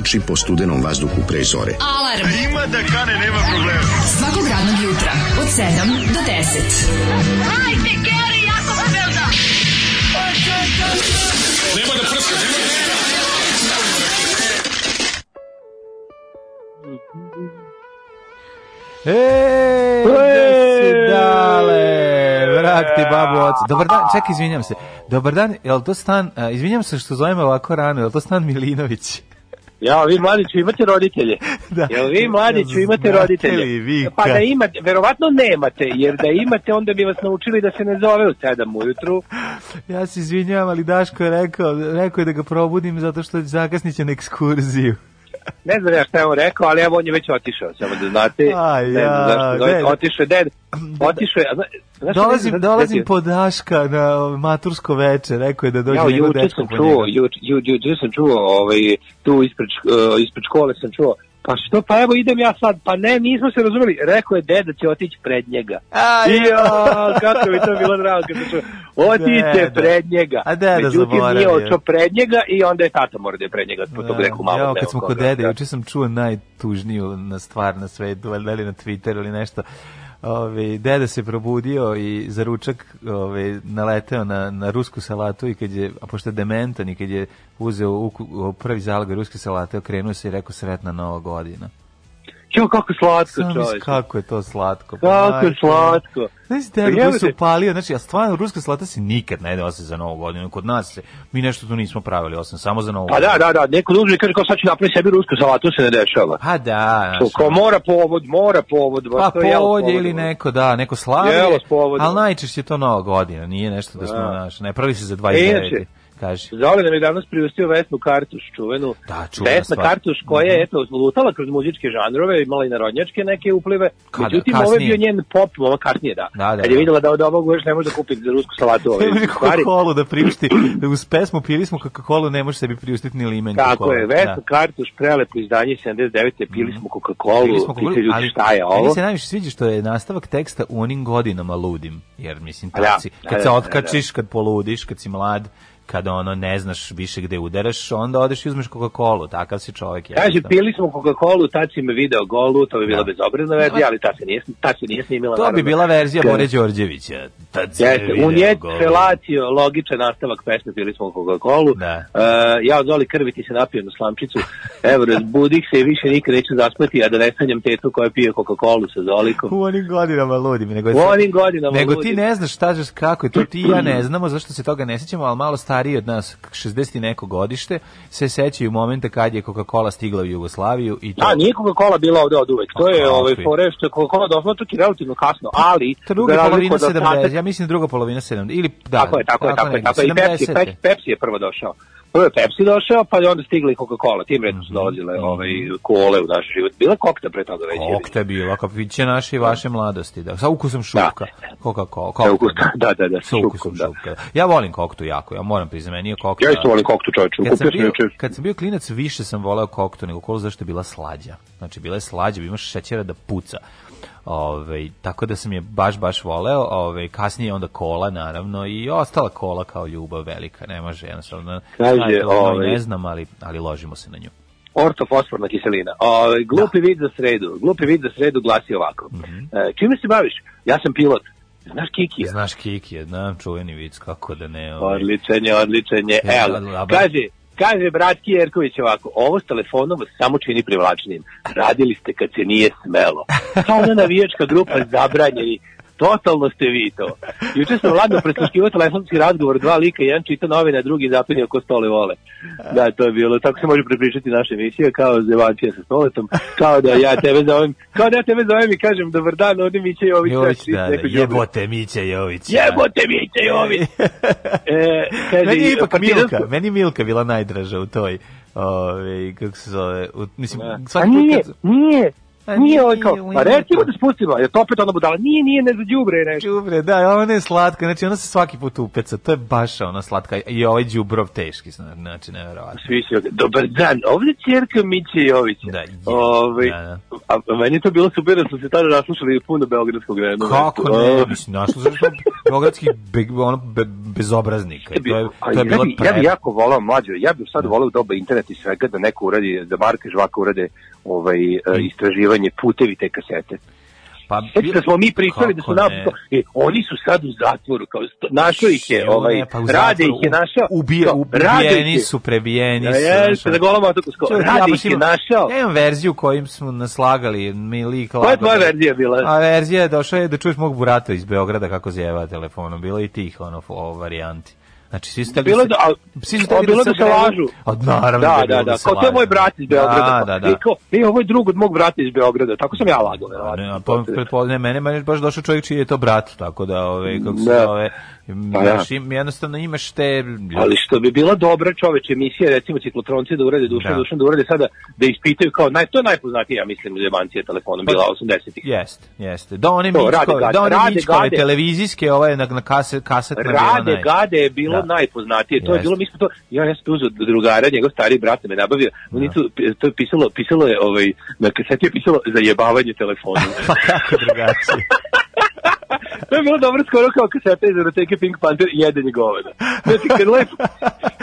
mladića trči po studenom vazduhu pre zore. Alarm. Ima da kane, nema problema. Svakog radnog jutra, od 7 do 10. Ej, da si dale, vrak ti babu oca. Dobar dan, čekaj, izvinjam se. Dobar dan, je li to stan, a, izvinjam se što zovem ovako rano, je li to stan Milinović? Ja, vi mladiću imate roditelje. Da. Jel vi mladiću imate Znate roditelje? vi Pa kad- da imate, verovatno nemate, jer da imate onda bi vas naučili da se ne zove u 7 ujutru. Ja se izvinjavam, ali Daško je rekao, rekao je da ga probudim zato što zakasniće na ekskurziju. Ne znam ja šta je on rekao, ali evo on je već otišao, samo da znate. Ne znam ja, zašto ded. Otišao je ded. Otišao je, a zna, znaš Dolazim, sam dolazim po Daška na matursko veče, rekao je da dođe Ja, njegov juče dečko po čuo, njega. juče, ju- juče sam čuo, ovaj, tu ispred, uh, ispred škole sam čuo, pa što, pa evo idem ja sad, pa ne, nismo se razumeli, rekao je deda će otići pred njega. Aj, Ja, kako mi to bilo drago kad čuo. Otiće pred njega. A deda Međutim, nije zaboravio. očao pred njega i onda je tata mora da je pred njega, po tog reku malo. Evo, kad smo kod dede, juče sam čuo najtužniju na stvar na svetu, valjda li na Twitteru ili nešto. Ove, deda se probudio i za ručak ove, naleteo na, na rusku salatu i kad je, a pošto je dementan i kad je uzeo uku, prvi zalog ruske salate, okrenuo se i rekao sretna nova godina. Jo, kako slatko, čovječe. kako je to slatko. pa Kako je slatko. Znaš, Pa koji se jebote. upalio, znači, a stvarno, ruska salata se nikad ne jede osim za novu godinu. Kod nas se, mi nešto tu nismo pravili, osim samo za novu Pa da, godinu. da, da, neko duže kaže kao sad ću napraviti sebi rusku salatu, se ne dešava. Pa da, znaš, kao mora povod, mora povod. Pa povod je ili neko, da, neko slavlje, Jelo s povodom. ali najčešće je to nova godina, nije nešto da smo, Da. naš, ne pravi se za E, 29. inače, Kaži. Zoli nam je danas priustio Vesnu Kartuš, čuvenu. Da, čuvena Vesna stvar. Kartuš koja Mhm. je, eto, lutala kroz muzičke žanrove, imala i narodnjačke neke uplive. Kada? Međutim, ovo je bio njen pop, ovo kasnije, da. Da, da, Kad je da. vidjela da od ovog još ne može da kupi za rusku salatu ove može stvari. Coca-Cola da priušti, uz pesmu pili smo Coca-Cola, ne može sebi priuštiti ni limen. Tako Coca-Cola. je, Vesna Da. Kartuš, prelepo izdanje 79. Pili smo Coca-Cola, Bili smo pitaju ljudi šta je Meni ovo. se najviše sviđa što je nastavak teksta u onim godinama ludim, jer mislim da, taci, kad da, se otkačiš, kad poludiš, kad si mlad, kada ono ne znaš više gde udaraš, onda odeš i uzmeš Coca-Colu, takav si čovjek. Kaže, jednostavno. pili smo Coca-Cola, tad si me video golu, to bi bila Da. bezobrazna verzija, ali ta se nije, ta se nije snimila. To bi naravno. bila verzija Bore Đorđevića. Tad si Jeste, video un je golu. felacio, logičan nastavak pesme, pili smo Coca-Cola. Da. Uh, ja od Zoli krvi ti se napijem na slamčicu. Evo, razbudih se i više nikad neću zaspati, a da ne sanjam tetu koja pije Coca-Cola sa Zolikom. U onim godinama ludim. Nego, U onim godinama Nego ludim. ti ne znaš šta kako je to, ti ja ne znamo, zašto se toga ne sećamo, ali malo stariji od nas, 60 i neko godište, se sećaju momenta kad je Coca-Cola stigla u Jugoslaviju i to... A, nije Coca-Cola bila ovde od uvek. To je ovaj, fore što je Coca-Cola došla čak i relativno kasno, ali... Druga polovina od ostataka- 70, ja mislim druga polovina 70, ili da, Tako je, tako je, tako je. Tako je. I Pepsi, 70. Pepsi, Pepsi je prvo došao. Prvo je Pepsi došao, pa je onda stigla i Coca-Cola. Tim redom Mhm. su dolazile ovaj, kole u naš život. Bila kokta pre toga već. Kokta je bila, kapiće naše i vaše mladosti, da. Sa ukusom šupka. Coca-Cola. Kokta, ukus- da, da, da, Sa ukusom da. šupka. Ja volim koktu jako, ja moram priznati, meni je kokta... Ja isto volim koktu čovječe. Kad sam, bio, kad sam bio klinac, više sam voleo koktu nego kolu, zašto je bila slađa. Znači, bila je slađa, imaš šećera da puca. Ove, tako da sam je baš, baš voleo. Ove, kasnije onda kola, naravno, i ostala kola kao ljubav velika. Ne može, jednostavno. Kaže, no, ovaj- ne znam, ali, ali ložimo se na nju. Ortofosforna kiselina. O, glupi vid za sredu. Glupi vid za sredu glasi ovako. E, čime se baviš? Ja sam pilot. Znaš Kikija? Znaš Kiki, znam, čuveni vic, kako da ne... ovaj. Odličan je, odličan je. Evo, kaže, kaže brat Jerković ovako, ovo s telefonom samo čini privlačnim. Radili ste kad se nije smelo. Kao ona navijačka grupa zabranjeni. Totalno ste vi to. Juče sam ladno presluškivao telefonski razgovor, dva lika, jedan čita novine, drugi zapinio ko stole vole. Da, to je bilo. Tako se može prepričati naša emisija, kao zevancija sa stoletom, kao da ja tebe zovem, kao da ja tebe zovem i kažem, dobar dan, ovdje Miće Jović. Jović, da, da, neko đubre. jebote Mića Jović. Jebote Miće Jović. E, kaže, meni je ipak partizansko- Milka, meni Milka bila najdraža u toj, ove, kako se zove, u, mislim, Da. svaki A put nije, kad- nije, A Nije ovaj kao, pa recimo to. da spustimo, je to opet ona budala, nije, nije, ne za đubre je nešto. Đubre, da, ona je slatka, znači ona se svaki put upeca, to je baš ona slatka i ovaj đubrov teški, znači neverovatno. Svi se, dobar dan, ovdje čerka Miće Jović. Da, je. Ovaj, Da, da. A, a meni je to bilo super da smo se tada naslušali puno Beogradskog reda. Kako ne, mislim, našlo se što beogradski be, ono, be, bezobraznik. To je, to je ja, bilo bi, ja bi pre... jako volao mlađo, ja bih sad volao u doba internet i svega da neko uradi, da Marka Žvaka urade ovaj, e, istraživanje putevi te kasete. Pa, Znači da smo mi pričali da su nam, ne? e, oni su sad u zatvoru, kao našao ih je, ovaj, ne, pa u rade zatvoru, ih je našao. Ubije, kao, ubijeni je. su, prebijeni Ja, su. jeste, znaš, na golom otoku, sko, Čovjek, rade ih je našao. Ja imam verziju kojim smo naslagali mi lik Koja je tvoja verzija bila? A verzija je došla je da čuješ mog burata iz Beograda kako zjeva telefonom. Bilo i tih ono, o, varijanti. Znači, svi su teli Bilo da, a, svi a bilo da se ogreju- lažu. A, naravno Da, da, da, se kao to je moj brat iz Beograda. Da, da, I da. kao, e, ovo je drug od mog brata iz Beograda. Tako sam ja lagao, verovatno. Ne, a to pretpostavljam, ne, mene, mene je baš došao čovjek čiji je to brat, tako da, ove, kako se Da. zove, Pa da. znaš, im- jednostavno imaš te... Ali što bi bila dobra čoveče emisija, recimo ciklotronci da urade dušan, Da. dušan da urade sada, da ispitaju kao, naj, to je najpoznatija, ja mislim, zemancija telefonom, bila 80-ih. Jeste, jeste. Da one To, Mičkove, Rade da one Rade Mičkove, Gade. televizijske, ove na, na kase, kasetne Rade naj- Gade je bilo Da. najpoznatije. To je Jeste. bilo, mi smo to, ja, ja sam uzeo drugara, njegov stari brat me nabavio. On je to, to je pisalo, pisalo je, ovaj, na kaseti je pisalo zajebavanje telefona. Pa kako drugačije. to je bilo dobro skoro kao kaseta iz Eroteke Pink Panther i jedenje goveda. Znači, kad lepo,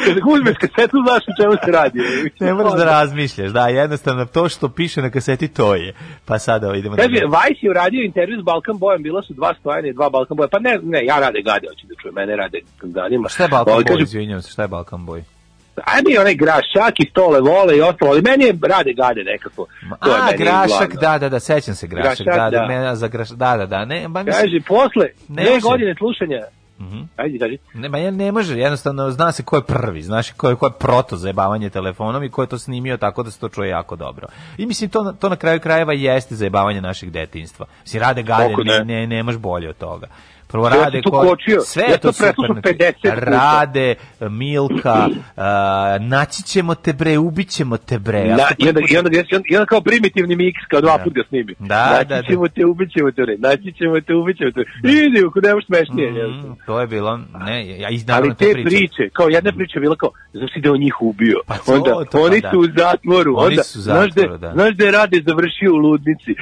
kad uzmeš kasetu, znaš o čemu se radi. Ne moraš da razmišljaš, da, jednostavno to što piše na kaseti to je. Pa sada idemo da... Kaže, Vice je uradio intervju s Balkan Bojem, bila su dva stojanja i dva Balkan Boja. Pa ne, ne, ja rade gade, hoće da čuje, mene rade zanima. Šta je Balkan kaže, izvinjam se, šta je Balkan Boy? Aj mi onaj grašak i stole vole i ostalo, ali meni je rade gade nekako. To A, grašak, glavno. da, da, da, sećam se grašak, Grašak, da, da, da. za graš, da, da, da, ne, ba, mislim, Kaže, posle Ne dve godine slušanja, Mhm. ajde, kaži, Ne, ba, ja ne može, jednostavno zna se ko je prvi, znaš ko je, ko je proto za jebavanje telefonom i ko je to snimio tako da se to čuje jako dobro. I mislim, to, to na kraju krajeva jeste zajebavanje našeg detinjstva. Mislim, rade gade, Kako ne, ne? ne, nemaš bolje od toga. Prvo Ja rade kočio. sve Ja to super. 50 puta. rade, Milka, a, naći ćemo te bre, ubit ćemo te bre. Ja Na, i, onda, i, onda, i, onda, kao primitivni miks, kao dva Da. put ga snimi. Da, naći da, da. ćemo te, ubit ćemo te, naći ćemo te, ubit ćemo te. Idi, ako nemaš smešnije. Mm, to je bilo, ne, ja iz Ali naravno te priče. priče, kao jedna priča je bila kao, znaš si da on njih ubio. Pa to, onda, to, oni da. su u zatvoru. Oni onda, su u znaš, zatvoru, da, da. znaš da je Rade završio u ludnici.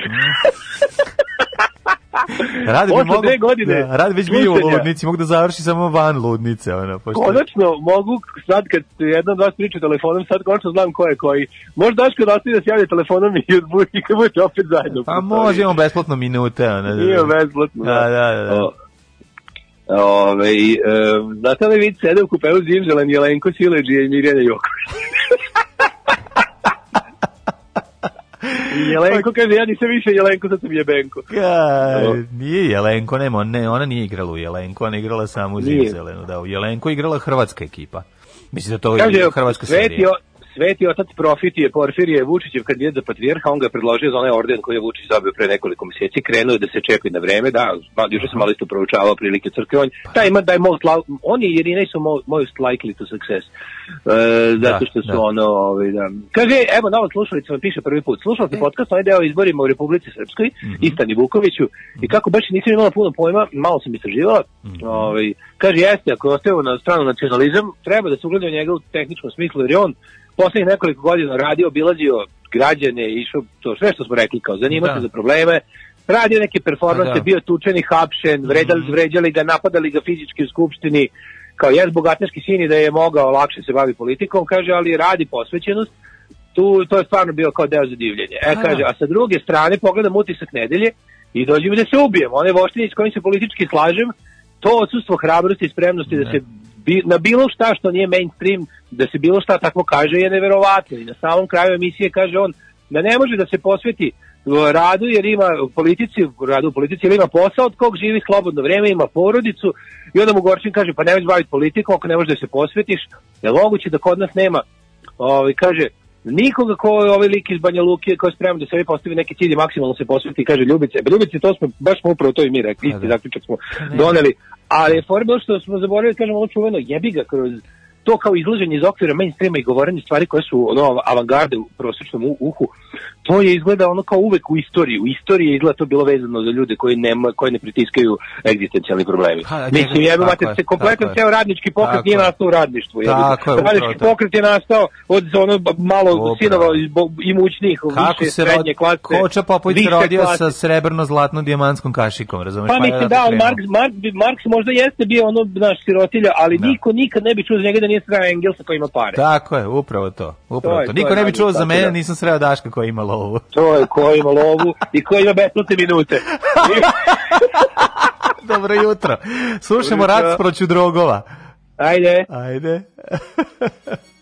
Rade bi mogu, dve godine da, rade već bio u ludnici, mogu da završi samo van ludnice, ono, pošto... Konačno mogu, sad kad jedna od vas priča telefonom, sad konačno znam ko je koji. Možda Daško da ostaje da se javlja telefonom i odbuji kad budete opet zajedno. Pa može, imamo besplatno minute, ono. da, da. Nije besplatno. Da, da, da. O, Ove, e, znate li vid sede u kupeu Zimzelan, Jelenko Sileđija i Mirjana Joković? I Jelenko kaže, ja nisam više Jelenko, sad sam Jebenko. Ja, nije Jelenko, nema, ne, ona nije igrala u Jelenko, ona igrala samo u. Zimzelenu, da, u Jelenko je igrala hrvatska ekipa. Mislim da to Kaže, je hrvatska serija. Sveti otac Profitije Porfirije Vučićev kandidat za patrijarha, on ga je predložio za onaj orden koji je Vučić dobio pre nekoliko mjeseci, krenuo je da se čepi na vreme, da, juče sam malo isto proučavao prilike crkve, on, Pa taj ima da je most, on i Irina su mo- most likely to success, e, zato Da, što su da. ono, ovaj, da. Kaže, evo, nova slušalica vam piše prvi put, slušao E. sam podcast, onaj deo izborima u Republici Srpskoj, Mhm. Istani Vukoviću, i kako baš nisam imala puno pojma, malo sam istraživala, Mhm. ovaj, kaže, jeste, ako je ostavio na stranu nacionalizam, treba da se ugleda u njega u tehničkom smislu, jer je on poslednjih nekoliko godina radio, obilazio građane, išao to sve što smo rekli, kao zanima Da. se za probleme, radio neke performanse, Pa da. bio tučen i hapšen, vredali, Mhm. vređali ga, napadali ga fizički u skupštini, kao jes bogatneški sin i da je mogao lakše se bavi politikom, kaže, ali radi posvećenost, tu to je stvarno bio kao deo za divljenje. E, A. kaže, a sa druge strane pogledam utisak nedelje i dođe mi da se ubijem. One voštine s kojim se politički slažem, to odsustvo hrabrosti i spremnosti da Ne. se bi, na bilo šta što nije mainstream, da se bilo šta takvo kaže je neverovatno. I na samom kraju emisije kaže on da ne može da se posveti radu jer ima u politici, radu u politici, jer ima posao od kog živi slobodno vreme, ima porodicu i onda mu Gorčin kaže pa nemoj se baviti politikom ako ne možeš da se posvetiš, je moguće da kod nas nema ovaj, kaže, nikoga ko je ovaj lik iz Banja Luke ko je spreman da sebi postavi neki cilj i maksimalno se posveti, kaže Ljubice. Ljubice, to smo, baš smo upravo to i mi rekli, isti da. zaključak smo ne. doneli. Ali je for bilo što smo zaboravili, kažemo, ovo čuveno, jebi ga kroz to kao izlaženje iz okvira mainstreama i govorenje stvari koje su ono avangarde u prosječnom u- uhu, to je izgleda ono kao uvek u istoriji. U istoriji je izgleda to bilo vezano za ljude koji nema koji ne pritiskaju egzistencijalni problemi. Pa, njega- Mislim, tako mate, je, se kompletan je. ceo radnički pokret Tako nije je. nastao u radništvu. ga. Tako je, upravo radnički to. pokret je nastao od ono malo Upravo. sinova imućnih, Kako više se srednje rod... klase. Koča Popović rodio klase. sa srebrno-zlatno dijamantskom kašikom, razumeš? Pa je mislim da, on krenuo. Marks, Marks, Marks možda jeste bio ono naš sirotilja, ali Da. niko nikad ne bi čuo za njega da nije sreo Engelsa koji ima pare. Tako je, upravo to. Upravo To je- to. Niko je ne bi čuo za mene, da. nisam sreo Daška koja ima lovu. To je ko ima lovu i ko ima besplatne minute. Dobro jutro. Slušamo Dobro rad proću drogova. Ajde. Ajde.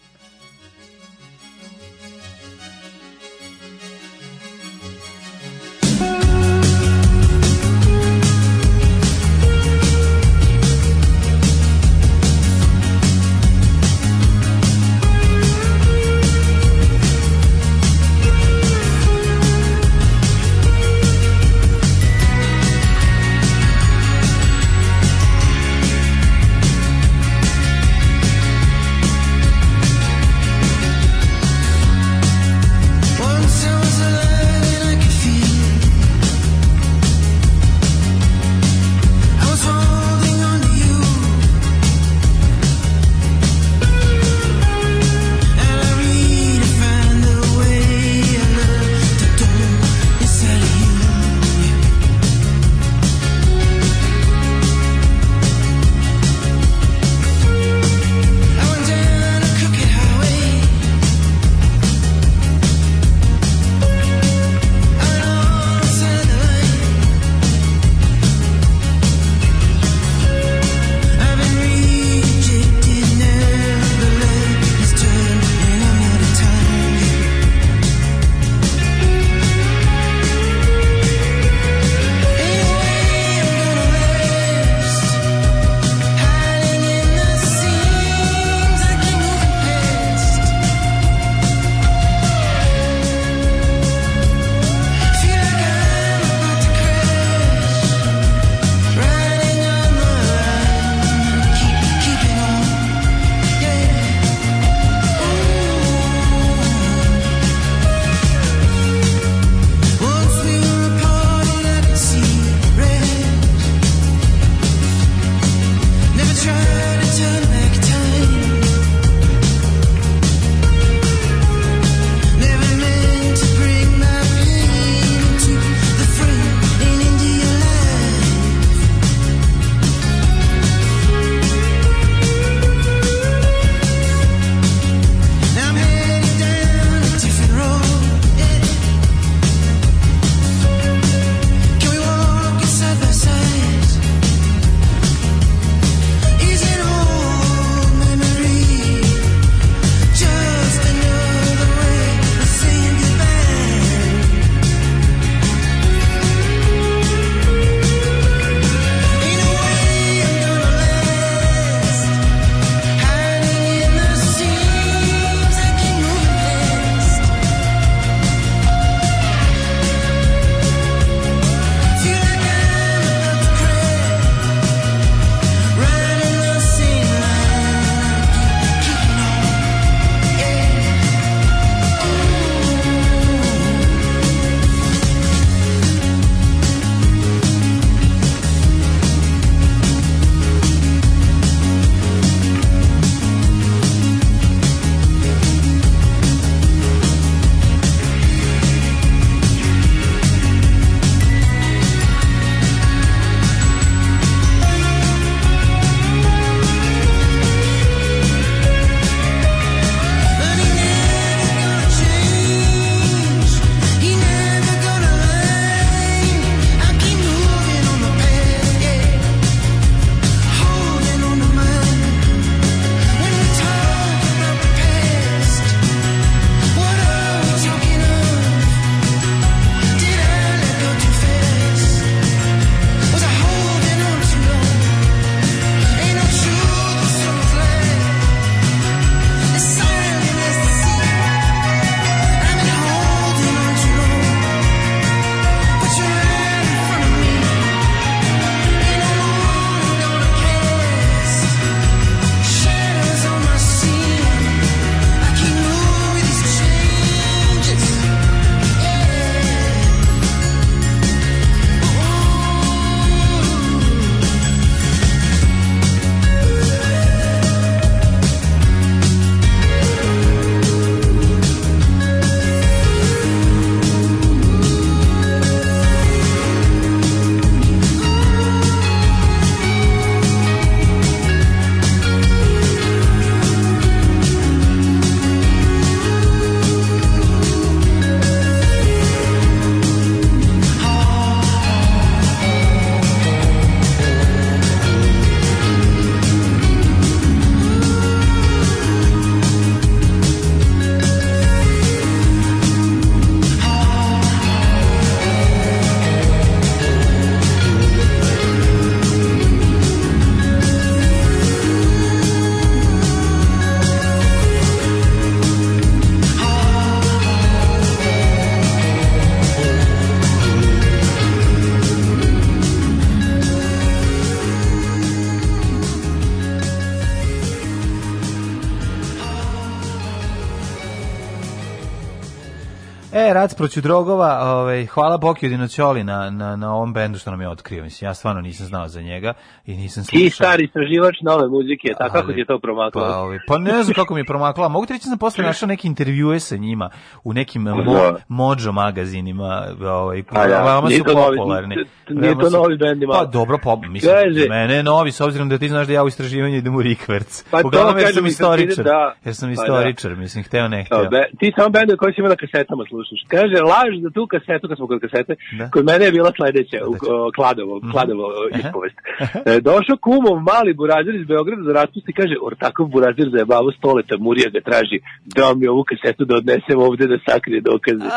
Rac proću drogova, ovaj, hvala Boki Dinoćoli na, na, na ovom bendu što nam je otkrio. Mislim, ja stvarno nisam znao za njega i nisam slušao. Ti stari istraživač nove muzike, tako kako ti je to promaklo? Pa, ovaj, pa ne znam kako mi je promakla. Mogu ti reći da sam posle našao neke intervjue sa njima u nekim mo, Da. mođo magazinima, ovaj, A ja, veoma su popularni. nije to novi bend, ima. Pa dobro, pa, mislim, Kaže- mene novi, s obzirom da ti znaš da ja u istraživanju idem u rikverc. Pa Uglavnom, jer sam istoričar. da. Jer sam Pa istoričar, mislim, hteo ne hteo. Ti samo bende koji si imao na kasetama slušaš. Kaže, laž za tu kasetu, kad smo kod kasete, Da. kod mene je bila sledeća, u, o, Kladovo, Kladovo o, Aha. ispovest. E, došao kumov mali burazir iz Beograda za raspust i kaže, Ortakov burazir za jebavo stoleta, Murija ga traži, dao mi ovu kasetu da odnesem ovde da sakrije dokaze.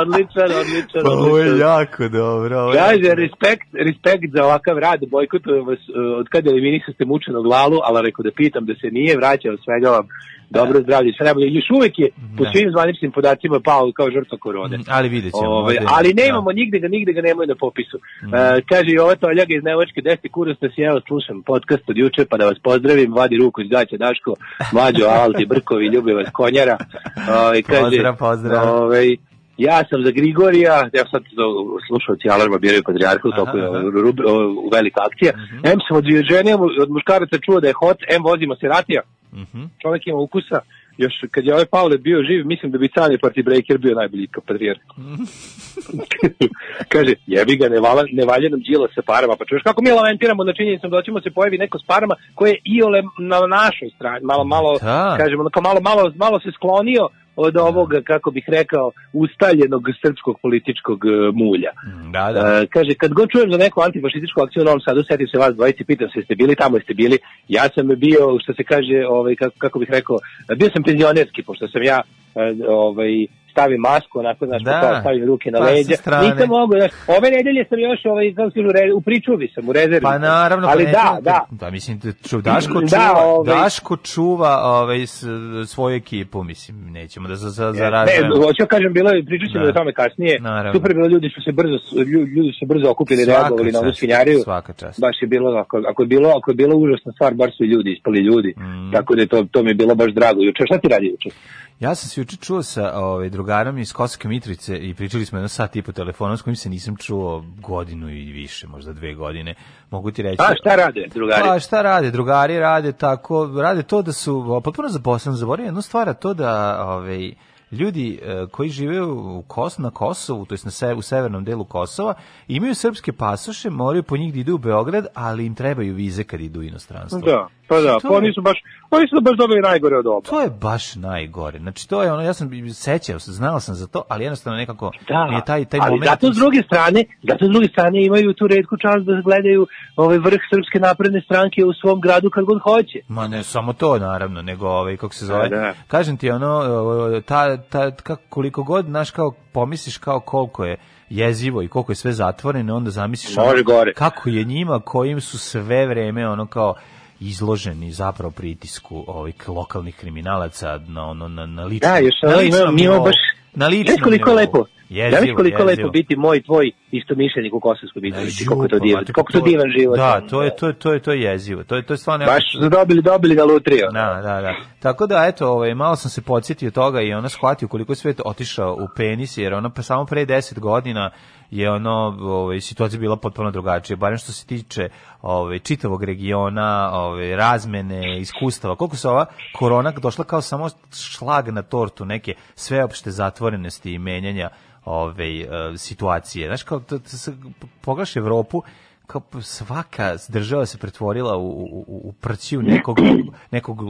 odličan, odličan, Pa ovo je odličan. jako dobro. ovo je Kaže, respekt, respekt za ovakav rad, bojkotujem vas uh, od kada eliminisaste mučenog lalu, ali rekao da pitam da se nije vraćao svega vam dobro zdravlje, sve najbolje. Još uvek je po Da. svim zvaničnim podacima pao kao žrtva korone. Mm, Ali vidjet ćemo. Ovaj, ovde- ali da. nemamo nigde ga, nigde ga nemaju na popisu. Mhm. E, kaže i ova Toljaga iz Nevočke, desi kurac da si evo slušam podcast od juče, pa da vas pozdravim, vadi ruku iz gaća Daško, Mlađo, Alti, Brkovi, ljubi vas konjara. Ovaj, kaže, Pozdrav, pozdrav. Ovaj, ja sam za Grigorija, ja sad to slušalci Alarma biraju patrijarhu, Aha, toliko je rub- velika akcija. Mhm. M sam od žene, od muškaraca čuo da je hot, M vozimo se ratija, Mhm. čovjek ima ukusa, još kad je ovaj Pavle bio živ, mislim da bi Cani Party Breaker bio najbolji patrijarh. Kaže, jebi ga, ne, vala, ne valja nam džila sa parama, pa čuješ kako mi lamentiramo na činjenicom da ćemo se pojavi neko s parama koje je iole na našoj strani, malo, malo, Da. kažemo, malo, malo, malo se sklonio od ovoga, kako bih rekao, ustaljenog srpskog političkog e, mulja. Mm, Da, da. E, kaže, kad god čujem za neku antifašističku akciju u Novom Sadu, setim se vas dvojici, pitam se, jeste bili tamo, jeste bili? Ja sam bio, što se kaže, ovaj, kako, kako bih rekao, bio sam penzionerski, pošto sam ja e, ovaj, stavim masku, onako, znaš, Da. da. kao stavim ruke na Pa, leđa. Nisam mogu, znaš, ove nedelje sam još, ovaj, se kažu, re- u pričuvi sam, u rezervi. Pa naravno, Ali pa da, nećemo- da. Da, mislim, da ču, Daško Da, čuva, ovaj- Daško čuva ovaj, svoju ekipu, mislim, nećemo da za, za, Ne, zaražujemo. hoću ja kažem, bilo je, pričat ćemo Da. o tome kasnije. Naravno. Super bilo, ljudi su se brzo, lju- ljudi su se brzo okupili, Svaka reagovali na ovu svinjariju. svaka čast. Baš je bilo, ako, ako je bilo, ako je bilo užasna stvar, bar su i ljudi ispali ljudi. Mm. Tako da je to, to mi je bilo baš drago. Juče, šta ti radi juče? Ja sam se juče čuo sa ovaj, drugarom iz Kosovske Mitrice i pričali smo jedno sat i po telefonu s kojim se nisam čuo godinu i više, možda dve godine. Mogu ti reći... A, šta rade, drugari? Pa šta rade? Drugari rade tako, rade to da su, potpuno zaposleni, zaboravim jednu stvar, to da ovaj, ljudi e, koji žive u Kos, na Kosovu, to jest na se, u severnom delu Kosova, imaju srpske pasoše, moraju po njih da idu u Beograd, ali im trebaju vize kad idu u inostranstvo. Da, pa da, To pa oni su baš, oni su baš dobili najgore od oba. To je baš najgore. Znači to je ono, ja sam sećao se, znao sam za to, ali jednostavno nekako Da, mi je taj taj ali moment. zato s druge strane, zato s druge strane imaju tu redku čast da gledaju ovaj vrh srpske napredne stranke u svom gradu kad god hoće. Ma ne samo to naravno, nego ovaj kako se zove. Da, da. Kažem ti ono ta ta kako koliko god znaš kao pomisliš kao koliko je jezivo i koliko je sve zatvoreno, onda zamisliš ono gore. kako je njima kojim su sve vreme ono kao izloženi zapravo pritisku ovih lokalnih kriminalaca na ono na na ličnom. Da, još na ono ličnom imamo, mi imamo baš... na ličnom. Koliko je nivou. lepo? Jezivo, Znaš koliko je jezivo. lepo biti moj tvoj istomišljenik u Kosovskoj Mitrovici, Ju, koliko je to pa, divan, koliko je to divan život. Da, to je to je to je to je jezivo. To je to je stvarno Baš su dobili, dobili ga lutriju. Da, da, da. Tako da, eto, ovaj, malo sam se podsjetio toga i ona shvatio koliko je svet otišao u penis, jer ona pa samo pre 10 godina je ono, ovaj, situacija bila potpuno drugačija, barem što se tiče ovaj, čitavog regiona, ovaj, razmene, iskustava. Koliko se ova korona došla kao samo šlag na tortu, neke sveopšte zatvorenosti i menjanja ove situacije. Znaš, kao, to, to, se- pogledaš Evropu, kao svaka država se pretvorila u, u, u prćiju nekog, nekog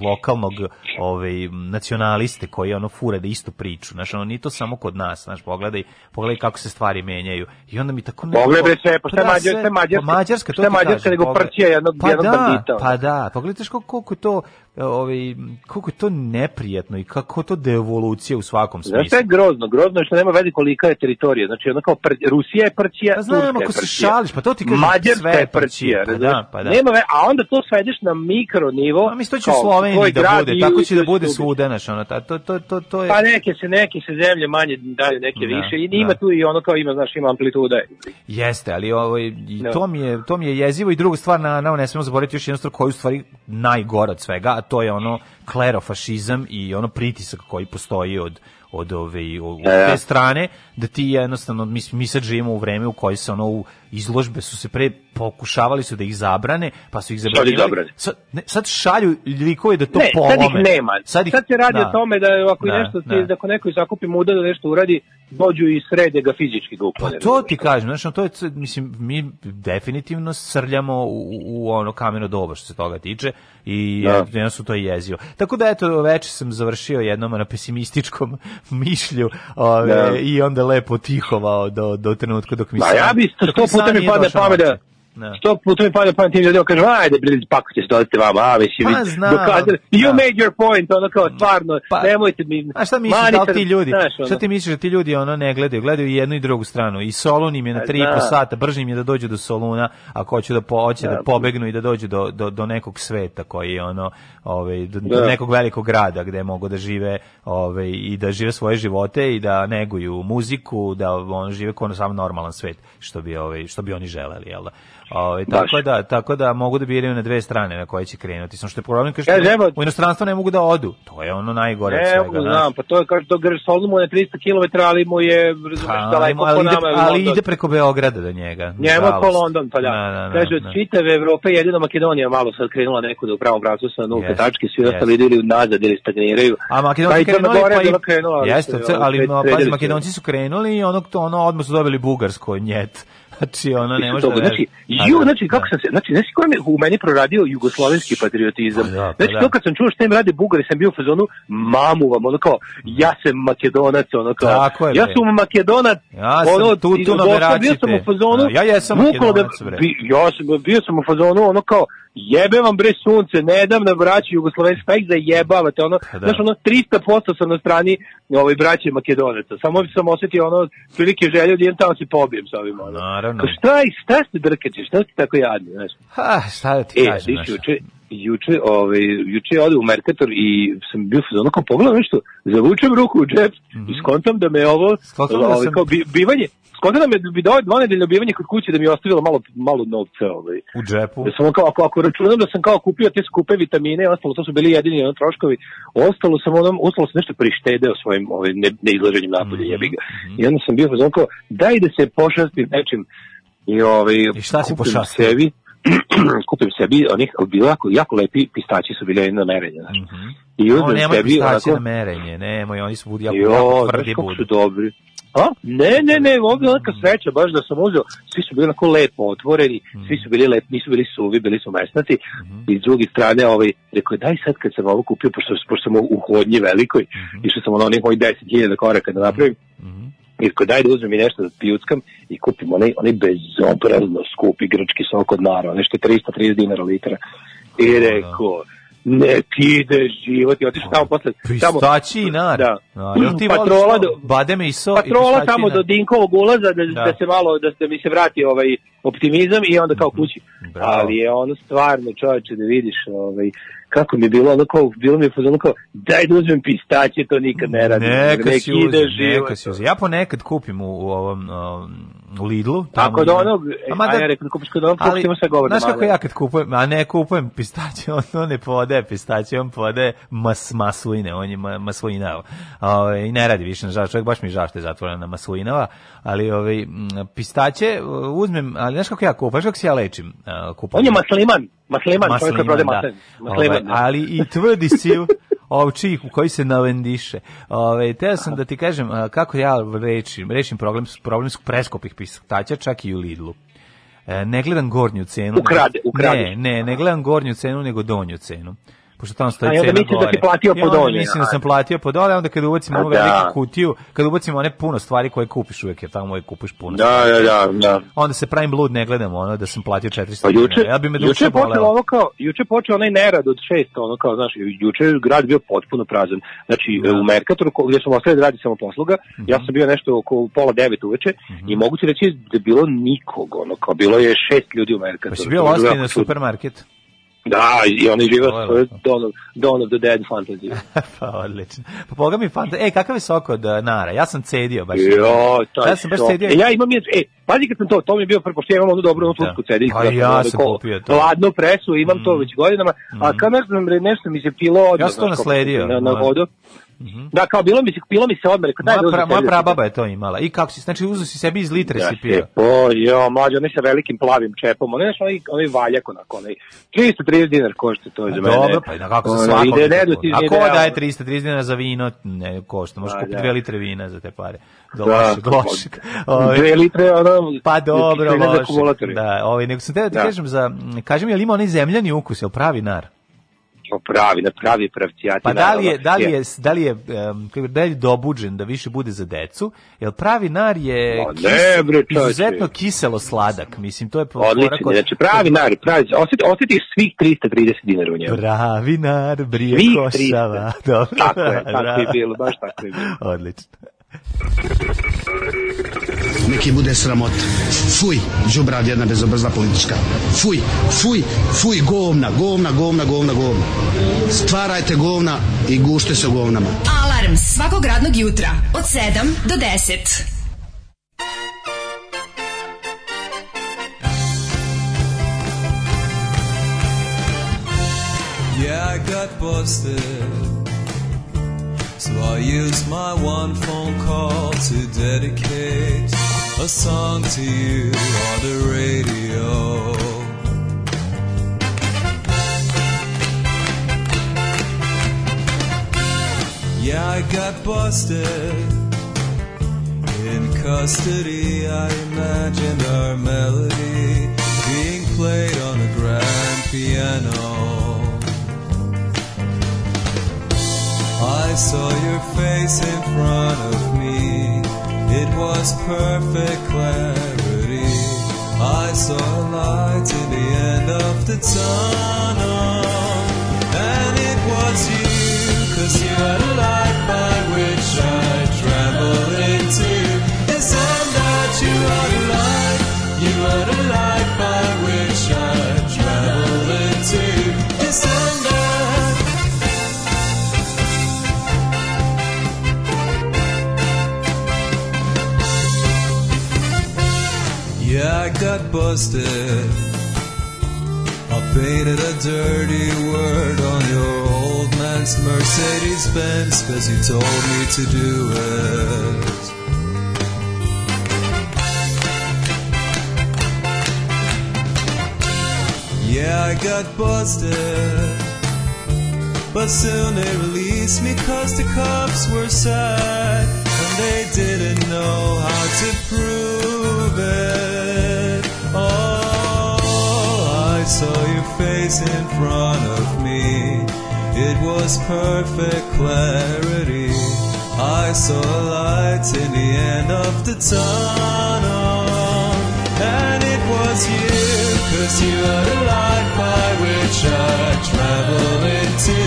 lokalnog ovaj, nacionaliste koji ono fura da istu priču. Znaš, ono, nije to samo kod nas. Znaš, pogledaj, pogledaj kako se stvari menjaju. I onda mi tako... nekako- Pogledaj sve, pa šta je da, šta je Mađarska? pa Mađarska, to Šta je ti Mađarska nego prćija jednog- pa jednog da, bandita. Pa da, pogledajte što koliko je to ovaj koliko je to neprijatno i kako to devolucija u svakom smislu. šta je grozno? Grozno je što nema veze kolika je teritorija. Znači, ono kao pr- Rusija je prćija, Pa znam, Turska ako se šališ, pa to ti Mađarska sve je prćija, pa da, pa da. Nema ve, a onda to svedeš na mikro nivo. Pa mislim to će u Sloveniji da bude, tako će da bude svuda, znaš, ono, ta- to, to, to, to je... Pa neke se, neke se zemlje manje daju, neke Da, više. I ima da. tu i ono kao ima, znaš, ima amplituda. Jeste, ali ovo, i Da. to, mi je, to mi je jezivo i druga stvar, na, na, ne smemo zaboraviti još jednu stvar koju stvari najgora od svega, a to je ono klerofašizam i ono pritisak koji postoji od od ove od Da, da. te strane da ti jednostavno mi, mi sad živimo u vreme u kojoj se ono u izložbe su se pre pokušavali su da ih zabrane pa su ih zabranili sad, ne, sad šalju likove da to Ne, polome sad ih nema. Sad, ih- se radi da. o tome da ako Da, nešto da. da ako neko zakupi muda da nešto uradi, dođu i srede ga fizički ga Pa to ti kažem, znači to je mislim mi definitivno srljamo u, u ono kameno doba što se toga tiče i Da. da. jednostavno to je jezivo. Tako da eto veče sam završio jednom na pesimističkom mišlju ove, Da. i onda lepo tihovao do, do trenutka dok mi Ma san- ja bi sto, sto san puta mi nije padne došao pamet da, noći. Da. sto puta mi padne pamet tim ljudima, kažem, ajde, bre, pakujte se, dolazite vama, a, mislim, Pa, znam, dokazali, you da. made your point, ono kao, stvarno, Pa, nemojte mi, A šta misliš da li ti ljudi? znaš, ono. Šta ti misliš da ti ljudi ono ne gledaju? Gledaju i jednu i drugu stranu. I Solun im je na Pa, 3,5 da. sata, brže im je da dođu do Soluna, ako hoće da po, hoće da Da. pobegnu i da dođu do, do, do nekog sveta koji je ono, ovaj do, do Da. nekog velikog grada gde mogu da žive, ovaj i da žive svoje živote i da neguju muziku, da on žive kao sam normalan svet, što bi ovaj što bi oni želeli, jel da? Ovaj tako da tako da mogu da biraju na dve strane na koje će krenuti. Samo što je problem kaže Kaže, evo- u inostranstvo ne mogu da odu. To je ono najgore Ne, svega. znaš. znam, pa to je, kaže, to Grš Solnu mu je 300 km, ali mu je, razumeš, Pa, daleko ali, po nama. ali London. ide preko Beograda do njega. Njemu ko London, pa da. Da, da, da, Kaže, od da. čitave Evrope jedino Makedonija malo sad krenula nekud u pravom pravcu sa nulte Jeste, tačke, svi ostali idu ili nazad ili stagniraju. A Makedonci Pa i krenuli, pa i... krenula, ali Jeste, ali sredili pazi, su. Makedonci su krenuli i ono, to, ono odmah su dobili bugarsko njet. Znači, ono, ne može da... Znači, ju, da, znači, kako da. sam se, znači, znači, ko je u meni proradio jugoslovenski patriotizam. Pa da, pa znači, da. to kad sam čuo što im rade Bugari, sam bio u fazonu, mamu vam, ono kao, ja sam makedonac, ono kao, Tako je, ja sam makedonac, Ja sam ono, tu- tu Berači bio sam u fazonu, A, ja jesam da, Makedonac, bre. bi, ja sam, bio sam u fazonu, ono kao, jebe vam bre sunce, ne dam na braći jugoslovenski, pa ih zajebavate, ono, Pa da. znaš, ono, 300% sam na strani ovaj, braće makedonaca, samo sam osetio ono, prilike želju da idem tamo se pobijem sa ovim, ono. Naravno. Kao, šta, šta ste drkači, šta ste tako jadni, znaš? Ha, šta da ti E, kažem, znaš. juče, juče, ovaj, juče ode u Mercator i sam bio ono kao pogledam nešto, zavučem ruku u džep i skontam da me ovo, da ovaj, sam- kao bi, bivanje, skontam da me bi dao dvonedeljno bivanje kod kuće da mi je ostavilo malo, malo novca, ovaj. U džepu. Da sam ono kao, ako, ako računam da sam kao kupio te skupe vitamine i ostalo, to su bili jedini ono, troškovi, ostalo sam onom, ostalo sam nešto prištedeo svojim ovaj, ne, neizlaženjem napolje, Mhm, jebi ga. I onda sam bio ono kao, daj da se pošastim nečim i, ovaj, I šta si pošastio? sebi, kupim sebi onih, bilo jako, jako lepi pistaći su bili na merenje, znaš. I O, uzmem nemoj sebi pistacije onako, na merenje, nemoj, oni su budi jako, jo, jako tvrdi kako su budu. dobri. A? Ne, ne, ne, ovdje je neka sreća, baš da sam uzeo, svi su bili onako lepo otvoreni, svi su bili lepi, nisu bili suvi, bili su mesnati, i s druge strane, ovaj, rekao je, daj sad kad sam ovo kupio, pošto, pošto sam u hodnji velikoj, išao sam ono onih mojih 10.000 koraka da napravim, i rekao, daj da uzmem i nešto da pijuckam i kupim onaj, onaj bezobrazno skupi grčki sok od Nara, nešto je 330 dinara litra. I rekao, nek ide život i otišao tamo posle. tamo- Pistaći i nar. Da. A, jel ti Patrola do-? Bademe i so patrola i tamo do Dinkovog ulaza da, Da. da. se malo da, da mi se vrati ovaj optimizam i onda kao kući. Bravo. Ali je ono stvarno čoveče da vidiš ovaj kako mi je bilo ono kao bilo mi je fazonu kao daj da uzmem pistaće to nikad ne radim. Neka Nek si ide život. neka si uzem. Ja ponekad kupim u, u ovom um, u Lidlu. Tako da ima- onog, A mada- ja rekao da kupiš kod onog, ali, sve govor. Znaš kako ja kad kupujem, a ne kupujem pistaće, on, on ne podaje pistaće, on podaje mas, masline, on je ma, maslinava. Ove, I ne radi više, nažalost, čovjek baš mi je zatvorena na maslinava, ali ove, m, pistaće uh, uzmem, ali znaš kako ja kupujem, znaš kako se ja lečim uh, kupujem? On je masliman, masliman, čovjek koji prodaje da. masliman. Masliman, Ovaj, ali i tvrdi siv ovčih u koji se navendiše. Ove, teo sam da ti kažem kako ja rečim, rešim problem, problem s preskopih pistaća čak i u Lidlu. E, ne gledam gornju cenu. Ukrade, ukradeš. Ne, ne, ne gledam gornju cenu, nego donju cenu. Pošto tamo stoji A, i onda cena misliš da gore. si platio po onda donjoj, mislim da sam platio po dole, onda kada ubacimo A, onu da. veliku kutiju, kada ubacimo one puno stvari koje kupiš uvek, jer tamo uvek kupiš puno Da, stvari. da, da, da. Onda se pravim blud, ne gledam ono da sam platio 400 Pa juče. Ja bi me juče počelo ovo kao, juče počeo onaj nerad od šest, ono kao, znaš, juče je grad bio potpuno prazan. Znači, Da. Mhm. u Merkatoru, gdje smo ostali da radi samo posluga, ja sam bio nešto oko pola devet uveče i mogu ti reći da je bilo nikog, ono, kao, bilo je šest ljudi u Merkatoru. Pa si bio ozbiljno supermarket? Da, i on je živio To je svoju lepo. Dawn of, Dawn of the Dead fantaziju. pa odlično. Pa poga mi fanta. Ej, kakav je sok od uh, nara? Ja sam cedio baš. Jo, taj Ja sam baš šok. sedio- E, Ja imam je, e, pazi kad sam to, to mi je bio prvo, ja imam onu dobru onu Da. tursku cediljku. Pa dakle, ja ono sam ko- kupio to. Mm. Ladnu presu, imam to već godinama, a kao nešto, nešto mi se pilo odmah. Ja sam to nasledio, Na, na vodu. Da, kao bilo mi se, pilo mi se odmah, rekao, daj da uzmem moja prababa je to imala. I kako si, znači uzeo si sebi iz litre Ja si se, pio. o, jo, mlađe, onaj sa velikim plavim čepom, onaj, znaš, onaj, onaj valjak, onako, onaj, 330 dinar košta to za mene. Dobro, pa i na kako se svako. Ide nedostižni A ko daje 330 dinara za vino? Ne, košta. Možeš Pa, kupiti da. 2 litre vina za te pare. Do Da, lošeg, lošeg. Ovaj, Dve litre, ono, Pa dobro, loše. Da, ovaj, nego sam te da ti Da. kažem za, m, kaži mi, je li ima onaj zemljani ukus, je pravi nar? O, pravi, na pravi pravcijati. Pa da li je, da li je, da li je, um, da li je dobuđen da više bude za decu? Jer pravi nar je Ma ne, bre, izuzetno kiselo sladak. Mislim, to je kod- znači pravi nar, pravi, osjeti, osjetiš svih 330 dinara u njemu. Pravi nar, brije košava. Dobro. Tako je, tako je bilo, baš tako je bilo. Odlično. Neki bude sramot. Fuj, džubrad jedna bezobrazna politička. Fuj, fuj, fuj, govna, govna, govna, govna, govna. Stvarajte govna i gušte se u govnama. Alarm svakog radnog jutra od 7 do 10. Yeah, I got busted. So I use my one phone call to dedicate a song to you on the radio. Yeah, I got busted. In custody, I imagined our melody being played on a grand piano. Saw your face in front of me. It was perfect clarity. I saw light in the end of the tunnel. And it was you, cause you had I got busted. I painted a dirty word on your old man's Mercedes Benz cause you told me to do it. Yeah, I got busted. But soon they released me cause the cops were sad and they didn't know how to prove it. Saw your face in front of me. It was perfect clarity. I saw a light in the end of the tunnel. And it was you, cause you had a light by which I travel into.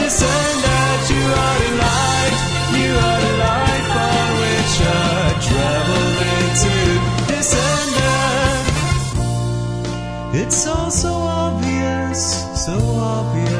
This and that, you had a light, you had a light by which I travel It's all so obvious, so obvious.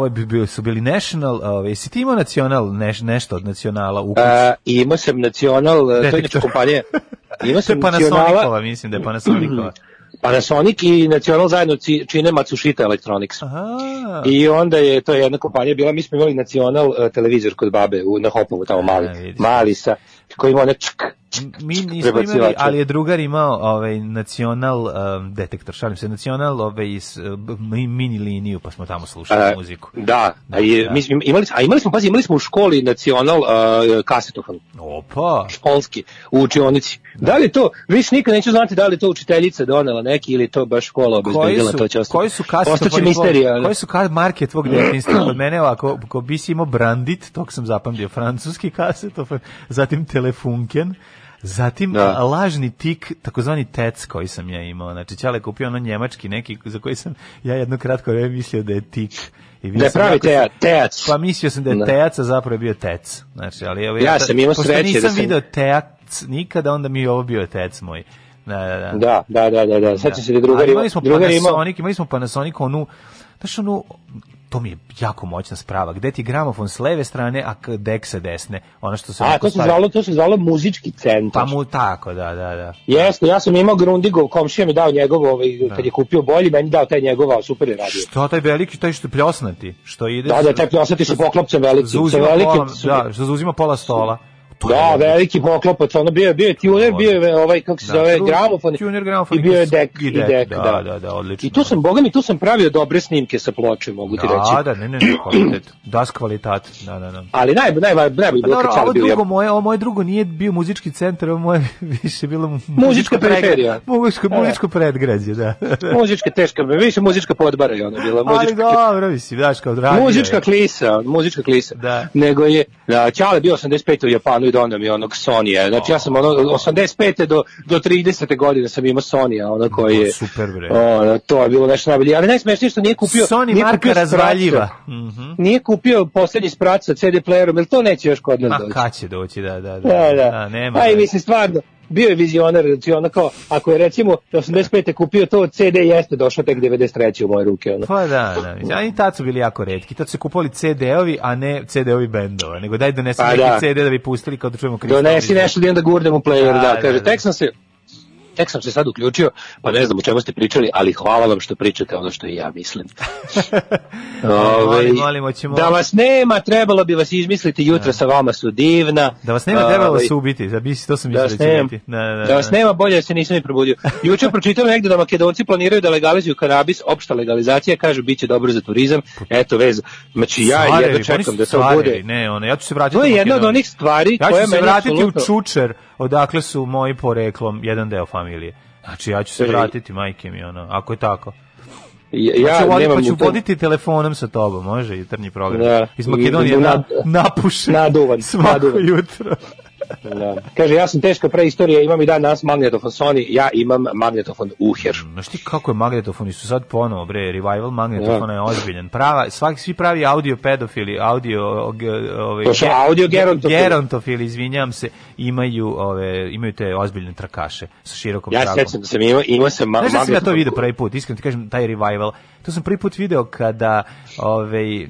Ovo bi bili, su bili National, ove, jesi ti imao nacional, neš, nešto od nacionala u kući? A, imao sam Nacional, e, to je Detektor. inače kompanija. Imao je sam Panasonicova, mislim da je Panasonicova. Panasonic i Nacional zajedno čine Matsushita Electronics. Aha. I onda je to jedna kompanija bila, mi smo imali Nacional e, televizor kod babe u, na Hopovu, tamo mali, A, vidiš. mali sa, koji ima one čk, Mi nismo imali, ali je drugar imao ovaj nacional um, detektor, šalim se, nacional ovaj iz uh, mi- mini liniju, pa smo tamo slušali E, muziku. Da, Da, a, je, da. mislim, imali, a imali smo, pazi, imali smo u školi nacional uh, kasetofon, Opa. školski, u učionici. Da li je to, više nikad neću znati da li to učiteljica donela neki ili to baš škola obezbedila, to će ostati. koji su kasete Ostaće misterija. Koji su ka, marke tvog detinjstva? Kod mene ovako, ko bi si imao Brandit, tog sam zapamtio, francuski kasetofon, zatim Telefunken, zatim Da. lažni tik, takozvani tec koji sam ja imao. Znači, Ćale kupio ono njemački neki za koji sam ja jedno kratko vreme mislio da je tik. I Da je pravi teja- tejac. Pa mislio sam da je Da. tejac, a zapravo je bio tec. Znači, ali evo, Ja sam imao pošto sreće nisam da sam- video tejac nikada, onda mi je ovo bio tec moj. Da, da, da. Da, da, da, da, da. Sad će se da drugar A ima, imali smo Panasonic, imali smo Panasonic onu, znaš onu, to mi je jako moćna sprava, gde ti gramofon s leve strane, a dek sa desne, ono što se... a to se stavi- zvalo, to se zvalo muzički centar. Pa mu tako, da, da, da. Jeste, ja sam imao Grundigov, komšija mi dao njegov, ovaj, kad je kupio bolji, meni dao taj njegov, super je radio. Što taj veliki, taj što je pljosnati, što ide... Da, da, taj pljosati sa poklopcem velikim, sa Zauzima velikim, pola, da, što zauzima pola stola. To je Da, odlično. veliki poklopac, ono bio je, bio je tuner, bio je ovaj, kako se Da, zove, gramofon, tuner, gramofon i bio je i dek, i dek, dek, da, da. da, da, odlično. I tu sam, boga mi, tu sam pravio dobre snimke sa ploče, mogu ti reći. Da, da, ne, ne, ne, kvalitet. Das kvalitat, da, da, da. Ali naj, naj, bilo dobro, kad ovo Čale bio drugo ja. moje, ovo moje drugo nije bio muzički centar, ovo moje više bilo mu- Muzička periferija. Muzičko, muzičko predgrađe, da. Muzička teška, više muzička podbara je ona bila, Ali muzička, dobro, mislim, daš kao radio. muzička je. klisa, muzička klisa. Da. Nego je, da, Ćale bio 85. u Japanu i donao mi onog Sonija. Znači ja sam ono, 85. do, do 30. godine sam imao Sonija, ono koji je... Super, bre. O, to je bilo nešto najbolje. Ali najsmešnije što nije kupio... Sony nije marka kupio sa- razvaljiva. Mhm. Nije kupio poslednji sprat sa CD playerom, jer to neće još kod nas doći. kad će doći, da, da, da. Da, da. nema. Pa i da. mislim stvarno, bio je vizionar, znači ono kao, ako je recimo 85. kupio to, CD jeste došao tek 93. u moje ruke. Ono. Pa da, da. A i tad su bili jako redki. Tad su se kupovali CD-ovi, a ne CD-ovi bendova. Nego daj donesi Pa neki da. CD da bi pustili kao da čujemo Krista. Donesi nešto da idem da gurdem u player, Da, da, da, kaže, da. tek sam se, tek sam se sad uključio, pa ne znam o čemu ste pričali, ali hvala vam što pričate ono što i ja mislim. Ovaj, molim, molim, hoćemo- Da vas nema, trebalo bi vas izmisliti, jutra sa vama su divna. Da vas nema trebalo Ovaj, se ubiti, da bi to sam Da vas, da nema, biti. Da, da, da vas nema, bolje da se nisam ni probudio. Juče pročitam negde da Makedonci planiraju da legalizuju kanabis, opšta legalizacija, kažu biće dobro za turizam. Eto vez. Znači ja jedno oni čekam da to bude. Ne, ono, ja ću se vratiti To je jedna od onih stvari Ja koja ću se vratiti u Čučer, odakle su moji poreklom jedan deo familije. Znači, ja ću se Kaže, vratiti, majke mi, ono, ako je tako. Ja, Ja, ću voditi, pa ću tom- voditi telefonom sa tobom, može, jutarnji program. Da. Iz Makedonije na, napušen naduvan, svako naduvan. jutro. Da. Kaže, ja sam teška preistorija, imam i dan danas magnetofon Sony, ja imam magnetofon Uher. Znaš ti kako je magnetofoni su sad ponovo, bre, revival magnetofona je ozbiljan. Prava, svaki, svi pravi audio pedofili, audio, ove, ove, To su ge- audio gerontofili. gerontofili, izvinjam se, imaju, ove, imaju te ozbiljne trakaše sa širokom Ja se tragom. sećam da sam imao, imao sam ma Znaš da sam ja to video prvi put, iskreno ti kažem, taj revival. To sam prvi put video kada ovaj,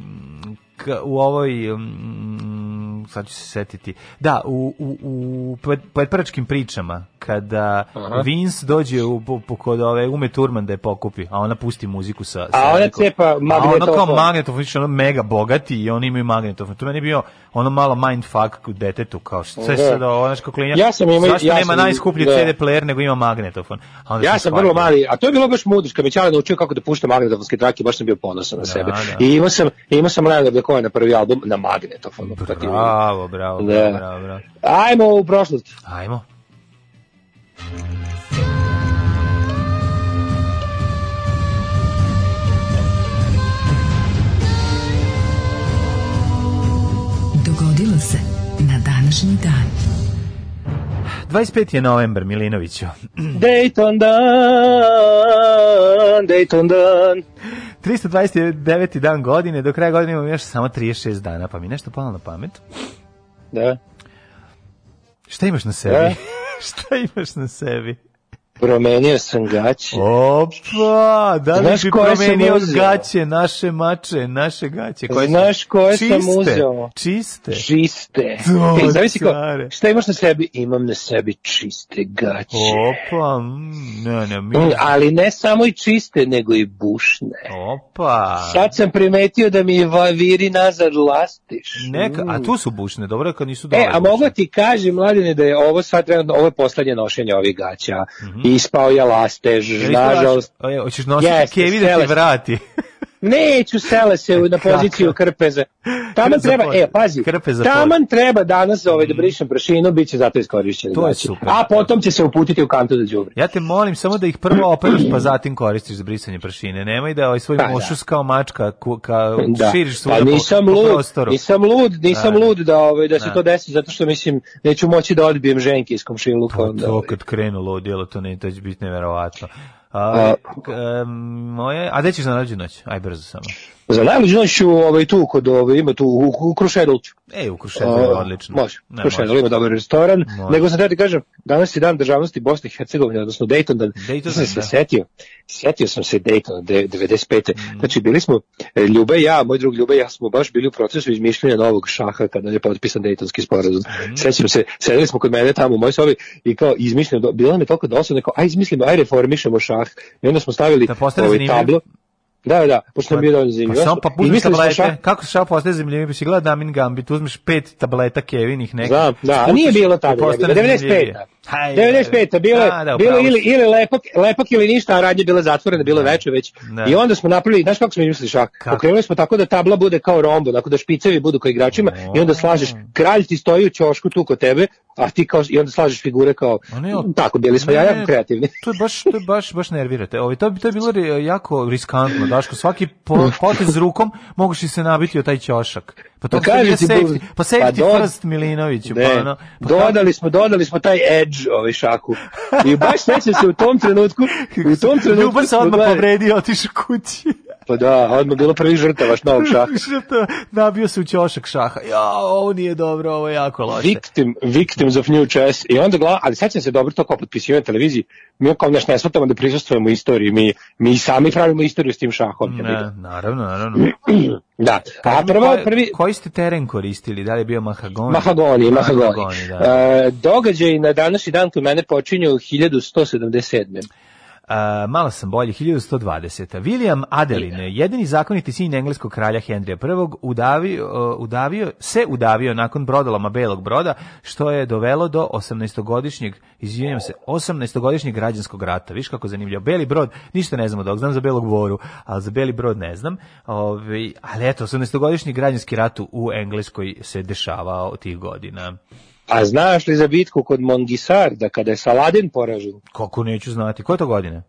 k- u ovoj mm, sad ću se setiti. Da, u, u, u predpračkim pričama kada Aha. Vince dođe u, po, po, kod ove Ume Turman da je pokupi, a ona pusti muziku sa... sa A ona cepa A ono kao magnetofon. magnetofon, ono mega bogati i oni imaju magnetofon. To meni bio ono malo mindfuck u detetu, kao što sve Da. sada ovo, znaš kako klinja. Ja sam imao- Zašto ja nema najskuplji da. CD player nego ima magnetofon? A onda Ja sam vrlo mali, a to je bilo baš mudro, kad me Čale naučio kako da pušta magnetofonske trake, baš sam bio ponosan na sebe. da. I imao sam, imao sam Leonarda Cohena na prvi album na magnetofonu. Tako je. Bravo, bravo, Da. bravo, bravo. Ajmo u prošlost. Ajmo. Dogodilo se na današnji dan. 25. je novembar, Milinoviću. Dayton dan, Dayton dan. 329. dan godine, do kraja godine imamo još samo 36 dana, pa mi nešto palo na pamet. Da. Šta imaš na sebi? E? Šta imaš na sebi? Promenio sam gaće. Opa, da li Znaš sam promenio gaće, naše mače, naše gaće? Koje Znaš koje sam čiste, uzeo? Čiste. Čiste. Ej, zavisi kao, care. šta imaš na sebi? Imam na sebi čiste gaće. Opa, mm, ne, ne, mi... Mm, ali ne samo i čiste, nego i bušne. Opa. Sad sam primetio da mi viri nazad lastiš. Neka, a Mm. tu su bušne, dobro kad nisu dole. E, a mogu ti kažem, mladine, da je ovo sad trenutno, ovo je poslednje nošenje ovih gaća. Ispao je lastež, nažalost. Hoćeš nositi kevi da ti vrati. Neću sele se na poziciju krpe za... Taman treba, e, pazi, taman treba danas ovaj, da brišem prašinu, bit će zato iskorišćen. To je gaće. super. A potom će se uputiti u kantu za đubre. Ja te molim samo da ih prvo operaš pa zatim koristiš za brisanje prašine. Nemoj da ovaj svoj Pa, da. mošus kao mačka ku, ka, Da. širiš svuda pa po- nisam po, lud, prostoru. nisam lud, nisam Da, da. lud da ovaj da se Da. to desi zato što mislim neću moći da odbijem ženke iz komšiluka. Onda, to ovaj. kad krenu ludilo, to ne, to će biti neverovatno. A, A- moje, a gde ćeš na noć? Aj brzo samo. Za najluđu noć ću ovaj, tu kod ovaj, ima tu u, u Krušedolcu. E, u Kruševu je odlično. Može, Ne, Krušedol ima dobar restoran. Može. Nego sam da ti kažem, danas je dan državnosti Bosne i Hercegovine, odnosno Dayton, dan. Dayton, sam se da. setio, setio sam se Daytona de- 95. Mm. Znači bili smo, e, Ljuba i ja, moj drug Ljuba i ja smo baš bili u procesu izmišljanja novog šaha kada je potpisan Daytonski sporazum. Mm. Sećam se, sedeli smo kod mene tamo u mojoj sobi i kao izmišljamo, bilo nam je toliko dosadno, kao aj izmislimo, aj reformišemo šah. I onda smo stavili Da ovaj tablo. Da, da, pošto nam je dovoljno Pa zanimljivo. samo pa Izmislili smo tablete, kako se šao postaje zanimljiviji, pa si gleda Damin Gambit, uzmeš pet tableta kevinih nekih. Znam, da, a nije bilo tada, postane 95. zanimljivije. Haj, 95. bilo, da, da, bilo ili, ili lepak, lepak ili ništa, a radnje bile zatvorene, bilo je veče već. Da. I onda smo napravili, znaš kako smo mislili šak? Kako? Okrenuli smo tako da tabla bude kao rombo, dakle da špicevi budu kao igračima i onda slažeš, kralj ti stoji u ćošku tu kod tebe, a ti kao, i onda slažeš figure kao, ne, tako, bili smo Ne, ja jako kreativni. To je baš, to je baš, baš nervirate. Ovaj, to, bi, to je bilo jako riskantno, Daško, svaki po, potez rukom moguš i se nabiti o taj ćošak. Pa to Pa ti, safety, pa safety pa do- first Milinoviću. Ne, pa ono, pa dodali smo, dodali smo taj edge ovaj šaku. I baš sećam se u tom trenutku, u tom trenutku Ljubav se odmah povredio otišao kući. Pa da, odmah bilo prvi žrtavaš novog šaha. Žrtva, nabio se u ćošak šaha. Ja, ovo nije dobro, ovo je jako loše. victim, victims of new chess i onda gleda, ali sećam se dobro to kao potpisivanje televiziji, mi kao nešto ne shvatamo da prisustvujemo istoriji, mi, mi sami pravimo istoriju s tim šahom. Ne, naravno, naravno. Da, a mi prvo, koji- prvi, Koji ste teren koristili? Da li je bio mahagoni? Mahagoni, Mahagoni. Mahagoni, da. E, događaj na današnji dan kod mene počinju 1177. A, malo sam bolji, 1120. William Adelin, jedini zakoniti sin engleskog kralja Henrija I, udavio, uh, udavio, se udavio nakon brodolama Belog broda, što je dovelo do 18-godišnjeg, izvinjam se, 18-godišnjeg građanskog rata. Viš kako zanimljivo. Beli brod, ništa ne znamo dok, znam za Belog boru, ali za Beli brod ne znam. Ove, ali eto, 18-godišnji građanski rat u Engleskoj se dešavao tih godina. A znaš li za bitku kod Mongisarda kada je Saladin poražen? Kako neću znati, koje to godine?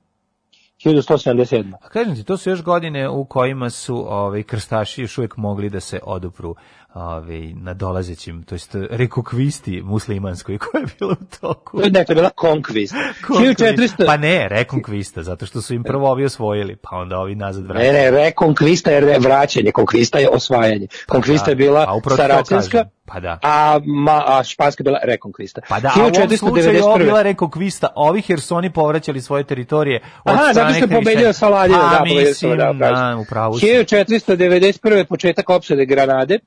1177. A kažem ti, to su još godine u kojima su ovaj krstaši još uvijek mogli da se odupru ovaj na dolazećim, to jest rekokvisti muslimanskoj koja je bila u toku. Ne, to je bila Conquest. Konkvista. 1400... Pa ne, rekonkvista, zato što su im prvo ovi osvojili, pa onda ovi nazad Ne, vratili. ne, rekonkvista je vraćanje, konkvista je osvajanje. Konkvista da. je bila A upravo to saracenska. Pa da. a, ma, a španska je bila rekonkvista. Pa da, a u ovom slučaju je ovo 1491. bila rekonkvista ovih jer su oni povraćali svoje teritorije od Aha, zato što je pobedio hrišćana. Saladina, Pa, da, mislim, da, upravo si. 1491. početak opsade Granade.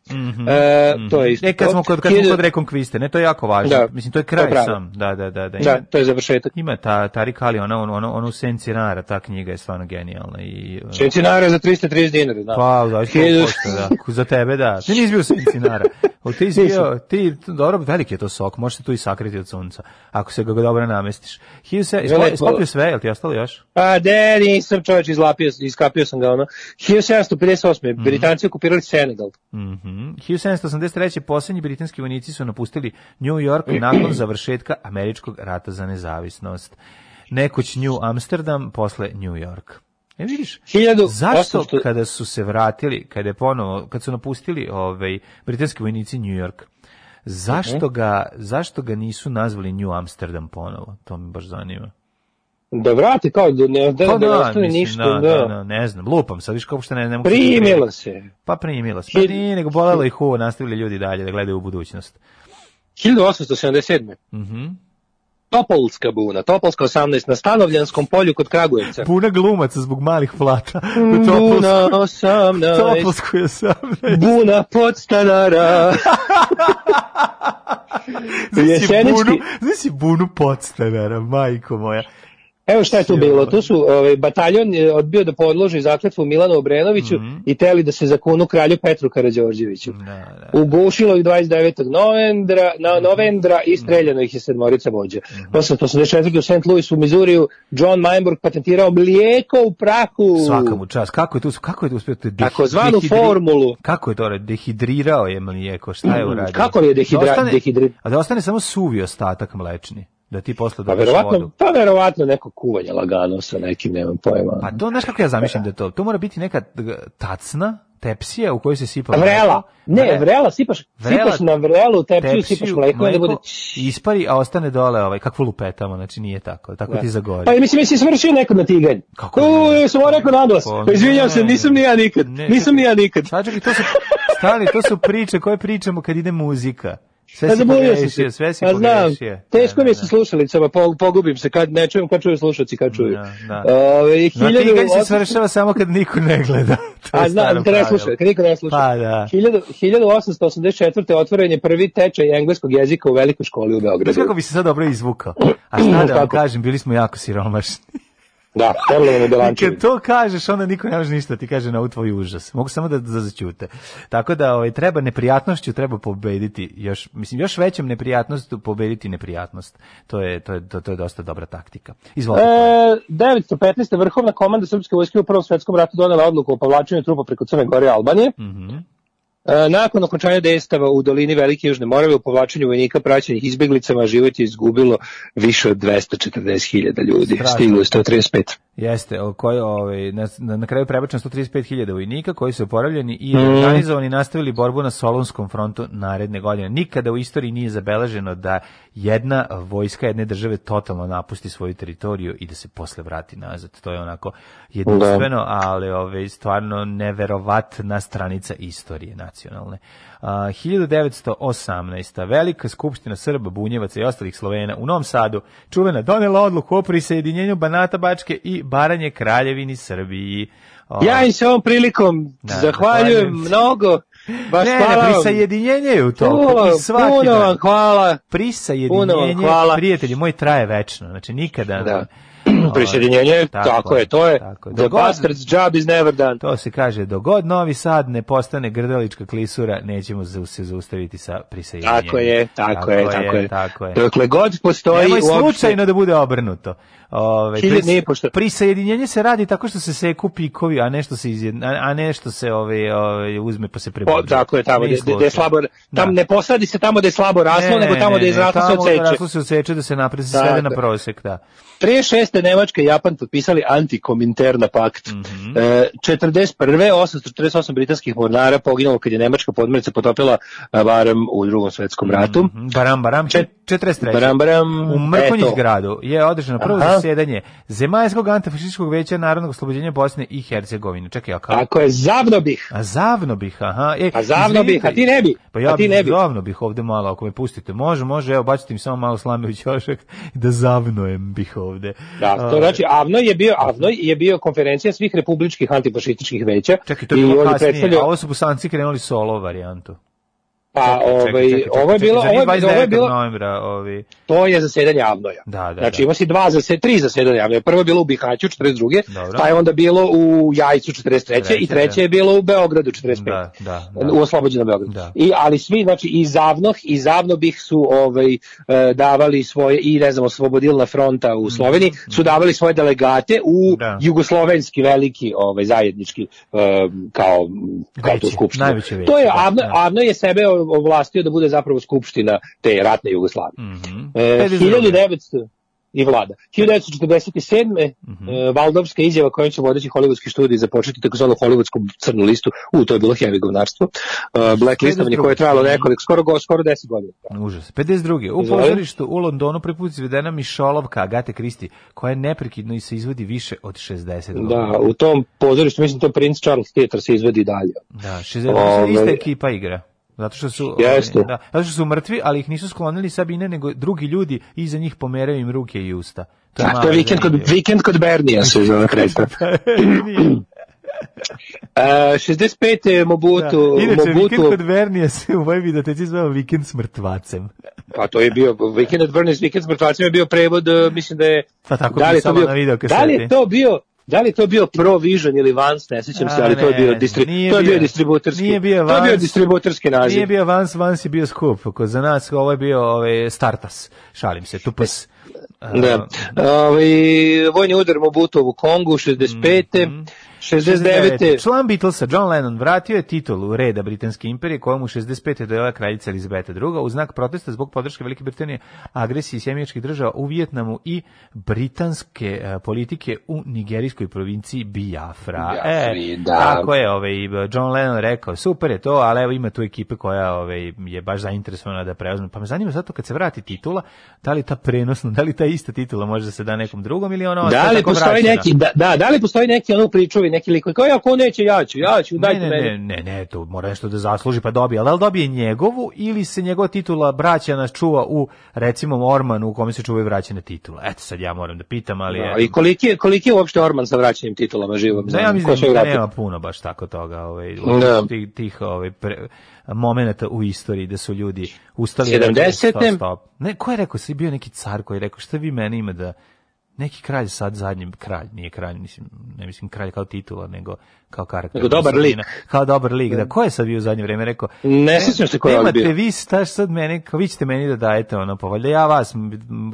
e, To je isto. E, kad to. smo kod, kad smo kod rekonkviste, ne, to je jako važno. Da, Mislim, to je to kraj je pravo. sam. Da, da, da. Da, Da, ima, to je završetak. ima ta, Tarik Ali, ona, ona, ona, ona u senci rara, ta knjiga je stvarno genijalna. I, uh, Šencinara za 330 dinara, da. Pa, da, isto Hiljadu- posto, da. Za tebe, da. Ti nisi bio sencinara. Ti bio, ti, dobro, veliki je to sok, može se tu i sakriti od sunca, ako se ga dobro namestiš. Hiljadu se, Lepo. ispopio sve, jel ti ostalo još? A de, nisam čovječ, izlapio, iskapio sam ga ono. 1758. Britanci okupirali Senegal. Mhm. 1783. posljednji britanski vojnici su napustili New York nakon završetka američkog rata za nezavisnost. Nekoć New Amsterdam, posle New York. E vidiš, 1800 zašto kada su se vratili, kada je ponovo, kad su napustili ovaj, britanski vojnici New York, zašto ga, zašto ga nisu nazvali New Amsterdam ponovo? To me baš zanima. Da vrati kao da ne, da, Pa da, da, ostane mislim, ništa. da, Da, da, da, ne znam, lupam sad, viš kako što ne, ne mogu... pripremiti. se. Pa primilo se. Pa Hil- nije, nego bolelo ih uvo, nastavili ljudi dalje da gledaju u budućnost. 1877. Mhm. Topolska buna, Topolska 18 na Stanovljanskom polju kod Kragujevca. Puna glumaca zbog malih plača. U Buna Topolsku. 18, Topolsku je sam. buna podstanara. Znaš si bunu, znaš si bunu podstanara, majko moja. Evo šta je tu bilo, tu su ovaj, bataljon je odbio da podloži zakletvu Milanu Obrenoviću i teli da se zakunu kralju Petru Karađorđeviću. Da, da. Ugušilo ih 29. novembra, na novembra i streljano ih je sedmorica vođa. 884. u St. Louis u Mizuriju John Meinberg patentirao mlijeko u prahu. Svaka mu čast. Kako je tu, kako je tu uspio? to je dehi- Takozvanu dehidri- formulu. Kako je to? Dehidrirao je mlijeko, šta je uradio? kako je dehidra- Da ostane- dehidri- A da ostane samo suvi ostatak mlečni. Da ti posle Pa dodaš verovatno, vodu. pa verovatno neko kuvanje lagano sa nekim, nemam pojma. Pa to, znaš kako ja zamišljam da je to? To mora biti neka tacna, tepsija u kojoj se sipa Vrela. mleko. Ne, Vre- vrela, sipaš, Vrela, sipaš na vrelu, tepsiju, tepsiju, sipaš mleko, i onda bude... ispari, a ostane dole ovaj, kakvu lupetamo, znači nije tako, tako ti zagori. Pa mislim, jesi svršio nekad na tiganj? Kako O, ne? sam ovo rekao na glas. Pa Pa izvinjam se, ne. nisam ni ja nikad. Ne, Nisam ni ja nikad. Sačekaj, to su, stani, to su priče koje pričamo kad ide muzika. Sve Pa si pogrešio, se. sve si Pa znam, pogrešio. teško Da, mi je da, sa slušalicama, po- pogubim se, kad ne čujem, kad čuju slušalci, kad čuju. Da, da. Ove, No, tiganj se svršava samo kad niko ne gleda. To je A znam, kad ne sluša, kad niko ne sluša. Pa da. 1000 1884. otvoren je prvi tečaj engleskog jezika u velikoj školi u Znaš Beogradu. kako bi se sad dobro izvukao? A šta da vam kažem, bili smo jako siromašni. Da, je I Belančevi. kad to kažeš, onda niko ne može ništa da ti kaže na u tvoj užas. Mogu samo da, da začute. Tako da ovaj, treba neprijatnošću, treba pobediti još, mislim, još većom neprijatnostu pobediti neprijatnost. To je, to je, to, to je dosta dobra taktika. Izvolite. E, 915. vrhovna komanda srpske vojske u Prvom svetskom ratu donela odluku o povlačenju trupa preko Crne Gore i Albanije. Mhm. E, nakon okončanja dejstava u dolini Velike Južne Morave u povlačenju vojnika praćenih izbeglicama život je izgubilo više od 240.000 ljudi. Strašno. Stiglo je 135. Jeste, koji, ovaj, na, na, kraju prebačeno 135.000 vojnika koji su oporavljeni i Mhm. organizovani nastavili borbu na Solunskom frontu naredne godine. Nikada u istoriji nije zabeleženo da jedna vojska jedne države totalno napusti svoju teritoriju i da se posle vrati nazad. To je onako jedinstveno, ali ovaj, stvarno neverovatna stranica istorije nacionalne. A, 1918. Velika skupština Srba, Bunjevaca i ostalih Slovena u Novom Sadu čuvena donela odluku o prisajedinjenju Banata Bačke i Baranje Kraljevini Srbiji. O, Ja im se ovom prilikom Da, zahvaljujem se. mnogo. Baš ne, hvala ne, prisajedinjenje je u toku. Puno, svaki vam hvala. Puno vam Prisajedinjenje, hvala. prijatelji moj, traje večno. Znači, nikada... Da. Prisjedinjenje, tako, je, to je. Tako je. The god- bastard's job is never done. To se kaže, dogod Novi Sad ne postane grdelička klisura, nećemo se zaustaviti sa prisajedinjenjem. Tako je, tako, je, tako je. Tako je. Dokle god postoji Nemoj uopšte... slučajno da bude obrnuto. Ove, Hiljad nije pošto- Prisajedinjenje se radi tako što se seku pikovi, a nešto se izjedna, a ne što se ove, ove, uzme pa se Po, prebuđe. tako je, tamo gde, gde je slabo, tam Da. ne posadi se tamo gde je slabo raslo, nego tamo gde je izraslo se tamo gde odseče. raslo se odseče da se napred se Tako svede na je. prosek, da. 36. Nemačka i Japan potpisali antikominterna pakt. Mhm. e, 41. 848 britanskih mornara poginulo kad je Nemačka podmornica potopila a, barem u drugom svetskom ratu. Mhm, Baram, baram, Čet- 43. Baram, baram, U Mrkonjić eto. gradu je održano prvo Aha. zasjedanje Zemaljskog antifašističkog veća Narodnog oslobođenja Bosne i Hercegovine. Čekaj, a kako? Ako je zavno bih. A zavno bih, aha. E, A zavno izvinite, bih, a ti ne bi. Pa ja A ti ne bi. zavno bih ovde malo, ako me pustite. Može, može, evo, bacite mi samo malo slame u ćošak i da zavnojem bih ovde. Da, to znači Avno je bio Avno je bio konferencija svih republičkih antifašističkih veća. Čekaj, to je bilo kasnije, predstavljao- a ovo su bosanci krenuli solo varijantu. Pa, Čekaj, ovaj, čekaj, čekaj, čekaj, ovo je bilo, ovo je, ovo je 29. bilo, novembra, ovi... to je zasedanje Avnoja. Da, da, Znači da. ima si dva zase, tri zasedanja Avnoja. Prvo je bilo u Bihaću 42. Dobro. Pa je onda bilo u Jajcu 43. i Treće, treće da. je bilo u Beogradu 45. Da, da, da. U oslobođenom Beogradu. Da. I, ali svi, znači, i Zavnoh, i Zavno bih su ovaj, e, davali svoje, i ne znam, Oslobodilna fronta u Sloveniji, su davali svoje delegate u. Da. jugoslovenski veliki ovaj, zajednički e, kao, kao tu Veće, skupštinu. To je, da, Avno, da. Avno je sebe ovlastio da bude zapravo skupština te ratne Jugoslavije. Mhm. E, 52. 1900 i vlada. 1947. Mhm. e, Valdovska izjava kojom će vodeći hollywoodski studij započeti takozvanu hollywoodsku crnu listu. U, to je bilo heavy govnarstvo. Uh, black listovanje koje je trajalo nekoliko, skoro, skoro 10 godina. Užas. 52. U pozorištu u Londonu prvi put izvedena Mišolovka Agate Kristi, koja je neprekidno i se izvodi više od 60 godina. Da, u tom pozorištu, mislim, to Prince Charles Theater se izvedi i dalje. Da, 60 Ove- ista ekipa igra. Zato što su Jeste. da, zato što su mrtvi, ali ih nisu sklonili Sabine nego drugi ljudi iza njih pomeraju im ruke i usta. To malo je vikend kod, vikend kod Bernija se zove predstav. Uh, 65. je Mobutu, Da. Inače, Mobutu, vikend kod Vernija se u mojoj videoteci zvao vikend s mrtvacem. pa to je bio, vikend at Bernie's, vikend s mrtvacima je bio prevod, uh, mislim da je, Pa tako da li je to bio, na videokaseti. da li je to bio, da li to bio Provision ili Vance, ne sećam se, ali to je ne, bio, distri, to je bio bio- distributerski, nije bio to je bio Vance, distributerski naziv. Nije bio Vans, Vans je bio skup. Ko za nas ovo je bio ovaj, Startas. Šalim se, tupas. Da. Ovaj vojni udar Mobutu u Kongu 65. Mhm. 69. Član Beatlesa John Lennon vratio je titulu reda Britanske imperije kojom u 65. dojela kraljica Elizabeta II. u znak protesta zbog podrške Velike Britanije agresiji sjemeničkih država u Vijetnamu i britanske e, politike u nigerijskoj provinciji Biafra. Biafri, e, da. Tako je ovaj, John Lennon rekao, super je to, ali evo ima tu ekipe koja ovaj, je baš zainteresovana da preuzme. Pa me zanima zato kad se vrati titula, da li ta prenosna, da li ta ista titula može da se da nekom drugom ili ona Da li postoji vraćena? neki da, da, da li postoji neki ono pričovi, neki lik koji kao ja ko neće ja ću, ja ću, Ne, dajte ne, meni. ne, ne, ne, to mora nešto da zasluži pa dobije, ali li dobije njegovu ili se njegova titula braća nas čuva u recimo Ormanu u kome se čuvaju vraćene titule. Eto sad ja moram da pitam, ali Da, I koliki je, koliki je uopšte Orman sa vraćanjem titulama živom? da ja Ko mislim da nema puno baš tako toga, ovaj Da. tih, tih ovaj pre, momenata u istoriji da su ljudi ustali i 70-te? rekli, stop, stop. Ne, ko je rekao, si bio neki car koji je rekao, šta vi mene ima da neki kralj sad zadnji kralj, nije kralj, mislim, ne mislim kralj kao titula, nego kao karakter. Nego dobar lik. Kao dobar lik, da. Ko je sad bio u zadnje vreme rekao? Ne sjećam se ko je bio. vi staš sad mene, kao vi ćete meni da dajete ono, pa valjda ja vas,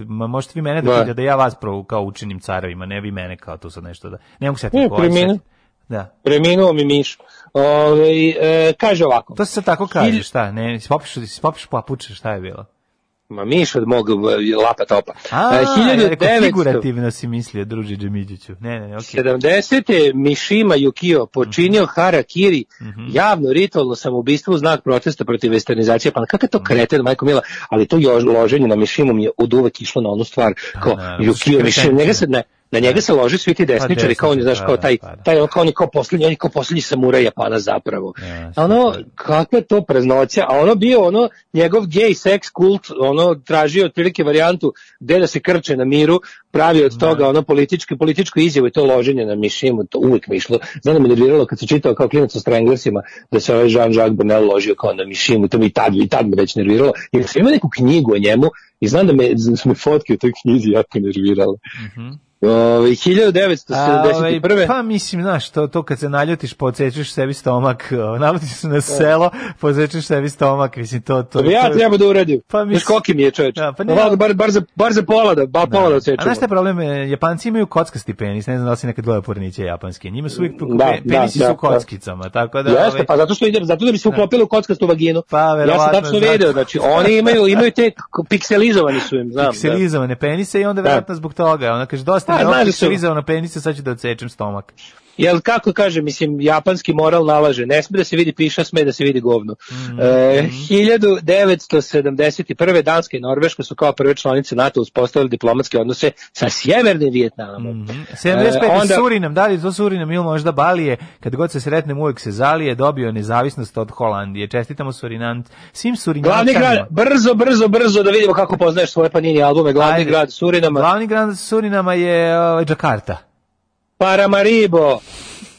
možete vi mene da Da. pitate da ja vas pro, kao učinim carovima, ne vi mene kao tu sad nešto da, ne mogu se setiti ko je preminuo. sad. Da. Preminuo mi Miš. Ove, e, kaže ovako. To se tako kaže, šta, ne, spopiš, spopiš papuče, šta je bilo? Ma Miš od mog e, lapa topa. A, E, ja rekao, 1900 figurativno si mislio, druži Džemidžiću. Ne, ne, ne, okej. 70. Mišima Yukio počinio Mhm. harakiri, javno ritualno samoubistvo u znak protesta protiv westernizacije. Pa kakav je to kreten, majko Mila, ali to jo- loženje na Mišimu mi je od uvek išlo na onu stvar, kao Pa što je Yukio kretenčina. njega se ne, na njega se lože svi ti desničari, kao on je, desničari, znaš, kao pa taj, da, pa da. taj, on kao, on je kao posljednji, on je kao posljednji samuraj Japana zapravo. Ja, A ono, kakva je to preznoća, a ono bio ono, njegov gay sex kult, ono, tražio otprilike varijantu gde da se krče na miru, pravi od toga ono politički, političku izjavu i to loženje na mišimu, to uvijek mi išlo. Znam da me nerviralo kad se čitao kao klinac o Stranglersima, da se ovaj Jean-Jacques Bernal ložio kao na mišimu, to mi i tad, i tad me već nerviralo. Jer sam imao neku knjigu o njemu i znam da me, da su me fotke u toj knjizi jako nervirale. Ove, 1971. A, ovaj, pa mislim, znaš, to, to kad se naljutiš, podsjećaš sebi stomak, o, naljutiš se na selo, podsjećaš sebi stomak, mislim, to... to To bi ja treba da uradim. Pa Pa mislim- Znaš koliki mi je čovječ? Da, pa pa ne- bar, bar, bar, za, bar za pola da, ba, pola da A odsečemo. znaš šta je problem? E, Japanci imaju kockasti penis, ne znam da li si nekad gledao porniće japanske. Njima su uvijek Da, da, penisi da, su u da. kockicama, tako da... Jeste, ovaj, pa zato što ide, zato da bi se uklopili u kockastu vaginu. Pa, ja sam tačno zato. video, znači oni imaju imaju te pikselizovani su im, znam. Da. pikselizovane penise i onda Da. verovatno zbog toga. Ona kaže, dosta Pa, ovog znaš da su- pikselizovana penisa, sad ću da odsečem stomak. Jel kako kaže, mislim, japanski moral nalaže, ne sme da se vidi piša, sme da se vidi govno. Mhm. E, 1971. Danska i Norveška su kao prve članice NATO uspostavili diplomatske odnose sa Sjevernim Vijetnamom. 75. E, onda- Surinam, da li to Surinam ili možda Balije, kad god se sretnem uvijek se zalije, dobio nezavisnost od Holandije. Čestitamo Surinant, svim Glavni grad, brzo, brzo, brzo da vidimo kako poznaješ svoje panini albume, glavni Ajde. grad Surinama, Glavni grad Surinama je ovaj, Džakarta. Paramaribo,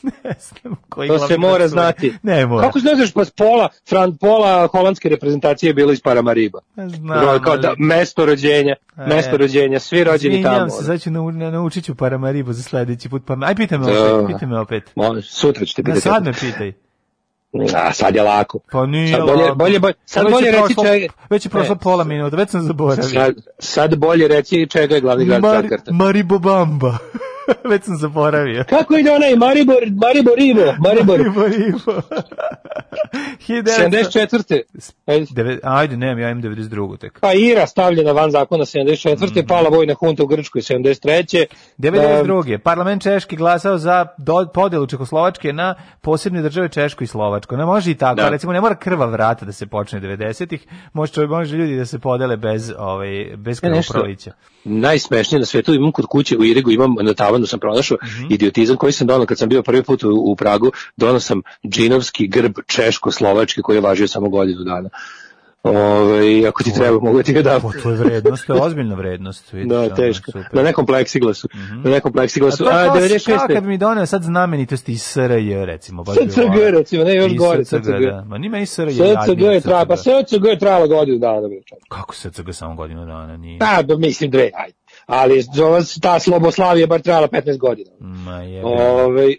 Ne znam koji to se mora znati. Ne mora. Kako ne znaš, pa pola, fran, pola holandske reprezentacije je bilo iz Paramariba. Znam, kao da, mesto rođenja, A, mesto je. rođenja, svi rođeni Izvinjam tamo. se, sad ću nau, na- naučit ću Paramaribo za sledeći put. Pa, aj pitaj me Da. opet, pitaj me opet. Molim, sutra ću te Da, pitati. sad me pitaj. A, sad je lako. Pa nije Sad bolje, lako. bolje, bolje, sad je bolje reći čega. Već je prošlo pola minuta, već sam zaboravio. Sad, sad bolje reći čega je glavni grad Mari, Džakarta. Maribobamba. već sam zaboravio. Kako ide onaj Maribor, Maribor Ribo, Maribor, Maribo, Ribo. 1900 74. Ajde. Ajde, nemam, ja imam 92. tek. Pa Ira stavljena van zakona 74. Mm. Pala vojna hunta u Grčkoj 73. 92. Parlament Češki glasao za do, podelu Čekoslovačke na posebne države Češko i Slovačko. Ne može i tako, Da. recimo ne mora krvav rat da se počne 90-ih, može, može ljudi da se podele bez, ovaj, bez E, nešto. krvoprolića. Najsmešnije na svetu imam kod kuće u Irigu, imam na, tavanu sam pronašao Mhm. idiotizam koji sam donao kad sam bio prvi put u, u Pragu, donao sam džinovski grb češko-slovački koji je važio samo godinu dana. Ove, ako ti treba, mogu da ti ga dam. O, to je vrednost, to je ozbiljna vrednost. Vidiš, Da, teško. super. Na nekom pleksiglasu. Na nekom A pleksiglasu. to je A, kao, 96. kao kad bi mi doneo sad znamenitosti iz SRJ, recimo. Baš SCG, recimo, ne, još gore, SCG, da. Ma nima i SRJ. SCG je trajala, pa SCG. Je trajala godinu dana, čovječe. Kako SCG samo godinu dana nije? Pa, da, mislim dve, ajde. Ali ta Sloboslavija je bar trajala 15 godina. Ma je. Ove,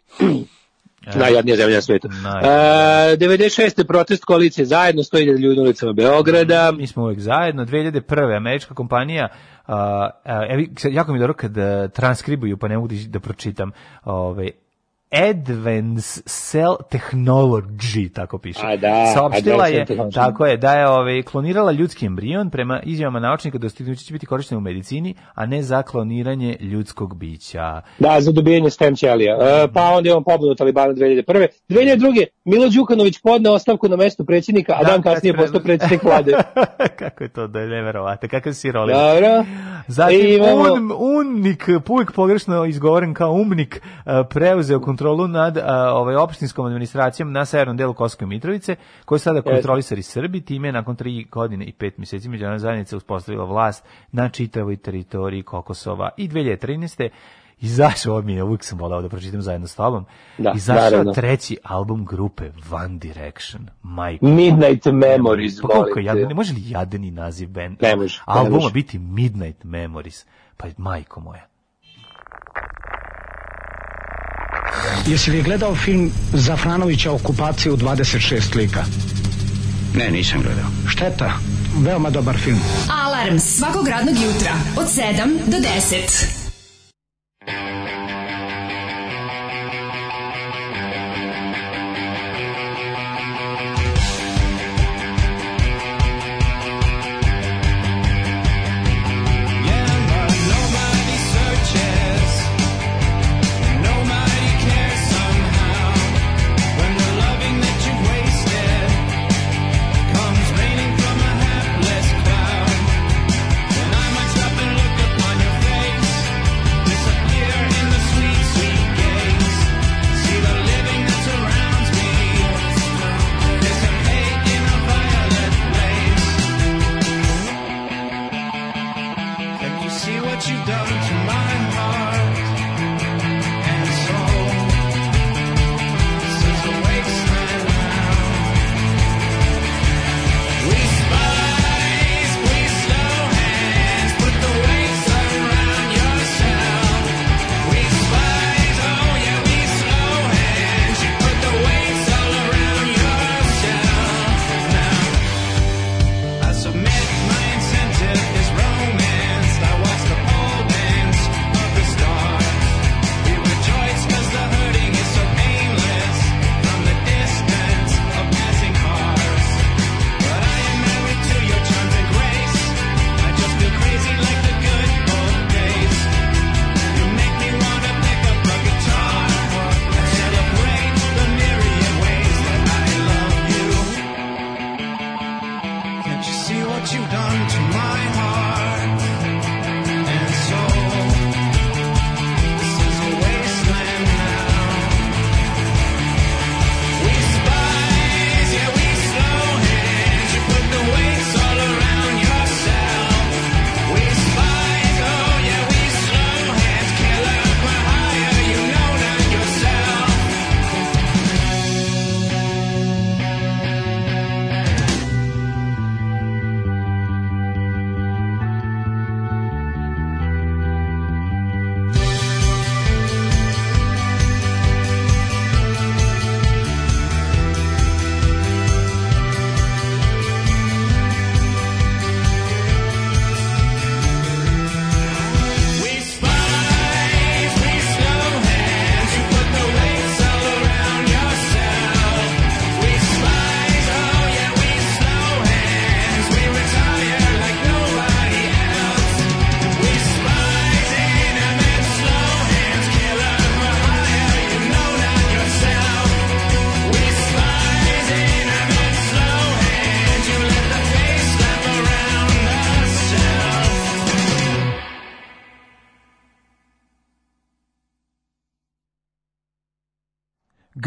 najjadnija zemlja na svetu. Najjadnija. E, 96. protest koalicije zajedno, 100.000 ljudi na ulicama Beograda. Mi smo uvek zajedno. 2001. američka kompanija evi, sad jako mi je dobro kad transkribuju, pa ne mogu da, da pročitam. Ove, Advanced Cell Technology, tako piše. A da, Saopštila je, tako je, da je ove, klonirala ljudski embrion prema izjavama naučnika dostignuće će biti korišteno u medicini, a ne za kloniranje ljudskog bića. Da, za dobijanje stem ćelija. E, pa onda je on pobunu Talibana 2001. 2002. Milo Đukanović podne ostavku na mesto predsjednika, a Da, dan kasnije postao predsjednik vlade. Kako je to da je neverovatno, kakav si rolik. Dobro. Zatim, I imamo- un, unnik, uvijek pogrešno izgovoren kao umnik, a, preuzeo kontrolu nad a, ovaj, opštinskom administracijom na severnom delu Kosovske Mitrovice, koji sada kontrolisari Srbi, time je nakon tri godine i pet mjeseci međunarodna zajednica uspostavila vlast na čitavoj teritoriji Kokosova i 2013. Izašao, mi je, uvijek sam volao da pročitam zajedno s tobom, Da, izašao naravno. treći album grupe One Direction, Majko. Midnight Memories, Pa koliko je ne može li jadeni naziv band? Ne može, Albuma biti Midnight Memories. Pa majko moja. Jesi li gledao film Zafranovića okupacije u 26 lika? Ne, nisam gledao. Šteta, veoma dobar film. Alarm svakog radnog jutra od 7 do 10.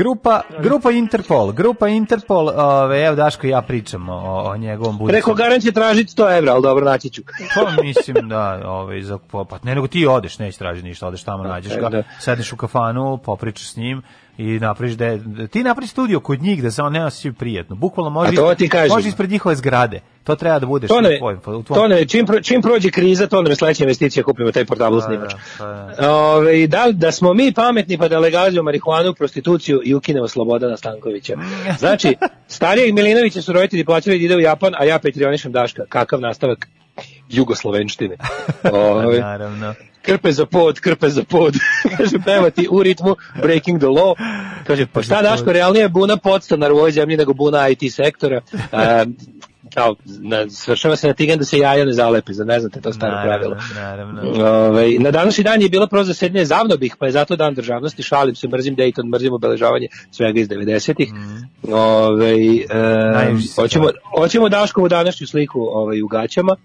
Grupa, grupa Interpol, grupa Interpol, ove, evo Daško i ja pričamo o, o njegovom budućem. Preko garant će tražiti 100 evra, ali dobro, naći ću. Pa mislim da, ovaj za pa ne nego ti odeš, nećeš tražiti ništa, odeš tamo, nađeš ga, da. sedneš u kafanu, popričaš s njim i napraviš da ti napraviš studio kod njih da se on ne osjeća prijetno. Bukvalno može može ispred njihove zgrade. To treba da budeš To ne, u tvojim- u tvom- to ne, čim, pro- čim prođe kriza, to ne sledeća investicija, kupimo taj portabl snimač. Da. Ove, da, li- da smo mi pametni pa da legalizujemo marihuanu, prostituciju i ukinemo Slobodana Stankovića. Znači, starijeg Milinovića su roditelji plaćali da ide u Japan, a ja petrionišem Daška. Kakav nastavak jugoslovenštine. Ove, Naravno. krpe za pod, krpe za pod. Kaže, pevati u ritmu Breaking the Law. Kaže, pa šta Daško, realnije je buna podstanar u ovoj zemlji nego buna IT sektora. A, kao, na, svršava se na tigan da se jaja ne zalepe, za ne znate to staro pravilo. Naravno. Ove, na današnji dan je bilo prvo zavno bih, pa je zato dan državnosti, šalim se, mrzim Dayton, mrzim obeležavanje svega iz 90-ih. Ove, e, hoćemo, hoćemo Daškovu današnju sliku ovaj, u gaćama,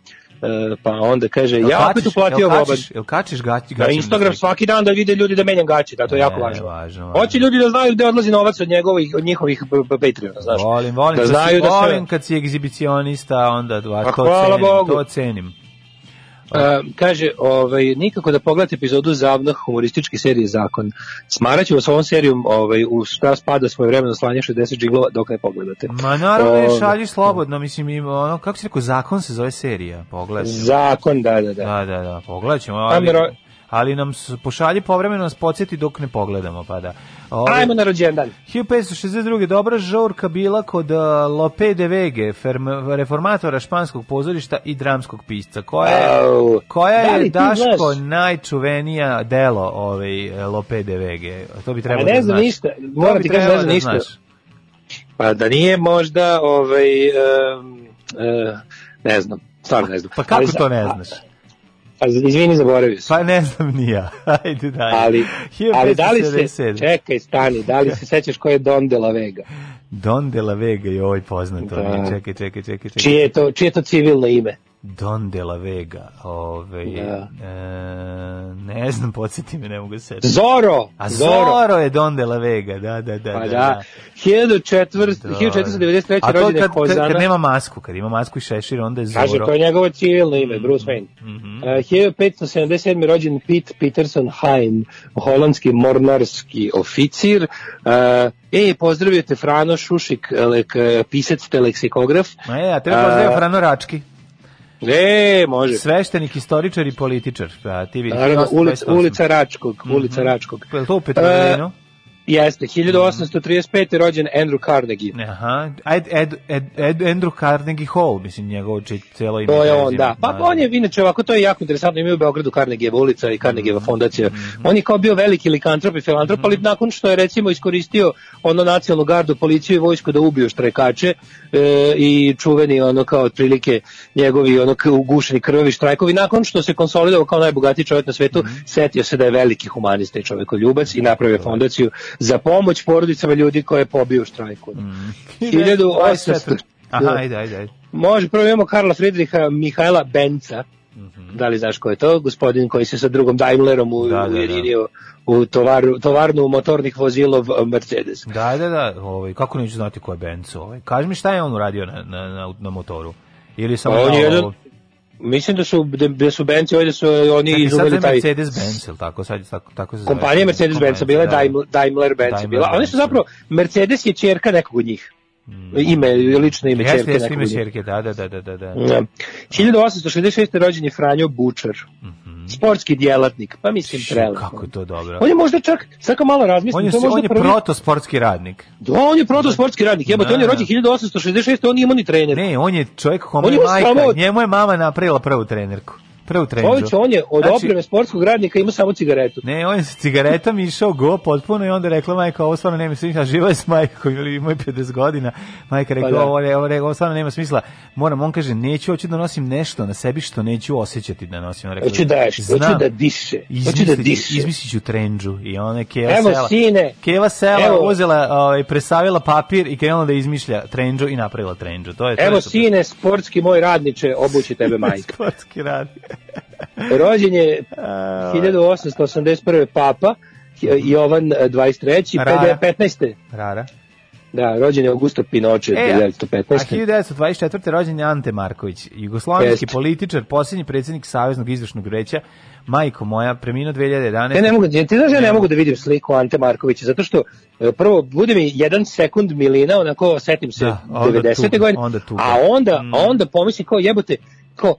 pa onda kaže, Jel ja opet uplatio jel Boban. kačiš- Jel kačiš gaći, Na gaći Instagram svaki dan da vide ljudi da menjam gaće, da to je jako važno. važno, važno. Hoće ljudi da znaju gde odlazi novac od njegovih od njihovih Patreona, znaš. Volim, volim, da znaju da se volim kad si egzibicionista, onda to cenim, Bogu. to cenim. E, kaže, ovaj, nikako da pogledate epizodu zavnog humorističke serije Zakon. Smaraću vas ovom serijom ovaj, u šta spada svoje vremeno slanje 60 džiglova dok ne pogledate. Ma naravno ne Ovaj, šaljiš slobodno, mislim, ima ono, kako si rekao, zakon se zove serija, pogledaj. Zakon, da, da, da. Da, da, da, pogledat ćemo, ali, Ajmo, ro- ali nam pošalji povremeno nas podsjeti dok ne pogledamo, pa da. Ove, Ajmo na rođendan. 1562. dobra žurka bila kod uh, Lope de Vege, ferm- reformatora španskog pozorišta i dramskog pisca. Koja je, koja Da je Daško znaš? najčuvenija delo ovaj, Lope de Vege? To bi trebalo A ne da znam znaš. ništa, moram ti kažem, ne da ništa. znaš. Pa da nije možda, ovaj, um, uh, ne znam, stvarno ne znam. Pa kako Ali- to ne znaš? A, izvini, zaboravio sam. Pa ne znam ni ja. Ajde dalje. Ali, ali da li se, 1577. čekaj, stani, da li se sećaš ko je Don de la Vega? Don de la Vega je ovaj poznato. Da. mi je. Čekaj, čekaj, čekaj, čekaj. Čije je to, čije je to civilno ime? Don de la Vega. Ove, Da. e, ne znam, podsjeti me, ne mogu se setiti. Zoro! A Zoro je Don de la Vega, da, da, da. Pa da, da, 1400 Da. 1493. A to kad, kad, Hozana. kad nema masku, kad ima masku i šešir, onda je Zoro. Kaže, to je njegovo civilno ime, Bruce Wayne. Mhm. Uh, 1577. rođen Pete Peterson Hein, holandski mornarski oficir. Uh, e, pozdravio te Frano Šušik, lek, pisac te leksikograf. Je, a treba pozdravio Frano Rački. E, može. Sveštenik, istoričar i političar. Pa, ti vidiš. Naravno, 28. ulica, ulica Račkog, ulica Račkog. Je to u Petrovaradinu? E, Jeste, 1835. rođen Andrew Carnegie. Aha, Ed, Ed, Ed, Ed, Andrew Carnegie Hall, mislim, njegovo či, cijelo ime. To je on, da. Pa on je, inače, ovako, to je jako interesantno, imaju u Beogradu Carnegieva ulica i Carnegieva fondacija. On je kao bio veliki likantrop i filantrop, ali nakon što je, recimo, iskoristio ono nacionalnu gardu, policiju i vojsku da ubiju štrajkače e, i čuveni, ono, kao otprilike njegovi, ono, ugušeni krvavi štrajkovi, nakon što se konsolidovao kao najbogatiji čovjek na svetu, setio se da je veliki humanista i čovekoljubac i napravio fondaciju za pomoć porodicama ljudi koje je pobio u štrajku. 1800... Aha, ajde, ajde, ajde. Može, prvo imamo Karla Friedricha Mihajla Benca. Da li znaš ko je to? Gospodin koji se sa drugom Daimlerom u, Da, da, da. u tovaru, tovarnu motornih vozilov eh, Mercedes. Da, da, da, ovaj, kako neću znati ko je Benzo, ovaj. Kaži mi šta je on uradio na, na, na, na motoru? Ili samo on je jedan- Mislim da su, da, da su Benci ovdje su oni Čekaj, sad izumeli taj... Mercedes-Benz, ili tako, sad, tako, tako se zove. Kompanija Mercedes-Benz, bila je da. Daimler, Benz. Bila. Oni su Benz, zapravo, Mercedes je čerka nekog od njih. Ime, lično ime Jeste, čerke jeste ime čerke, da, da, da, da, da. da. Da. 1866. rođen je Franjo Bučar. Sportski djelatnik, pa mislim prelepo. Kako je to dobro. On je možda čak, kad malo razmislim, On je, to je možda on je prvi... protosportski radnik. Da, on je protosportski radnik, jebote, Da, on je da. rođen 1866, on nije imao ni trener. Ne, on je čovjek kome je majka, njemu je mama napravila prvu trenerku. Prvu treneru. Ović, on je od Znači, opreme sportskog radnika imao samo cigaretu. Ne, on je sa cigaretom išao go potpuno i onda rekla majka, ovo stvarno nema smisla, živa je s majkom ili ima 50 godina. Majka rekla, Pa da. ovo, ovo, ovo, stvarno nema smisla. Moram, on kaže, neću, hoću da nosim nešto na sebi što neću osjećati da nosim. On rekla, Hoću da ješ, hoću "Znam, da diše, hoću da diše." Izmislit ću trendžu i ona je Keva Evo, sela. sine, Keva sela, evo. uzela, ovaj, presavila papir i krenula da izmišlja trendžu i napravila trendžu. To je, to Evo, je sine, sportski moj radniče, obući tebe majka. Sportski rad. Rođen je 1881. papa, Jovan e, 23. Rara. 15. Rara. Da, rođen je Augusto Pinoče E, a 1915. 1924. rođen je Ante Marković, jugoslovenski Jeste. političar, posljednji predsjednik Saveznog izvršnog vijeća, majko moja, preminuo 2011. Ja ne mogu, ti znaš ja ne mogu da vidim sliku Ante Markovića, zato što e, prvo bude mi jedan sekund milina, onako setim se Da, onda 90. tuga, godine, a onda, Mm. a onda pomislim kao jebote, kao,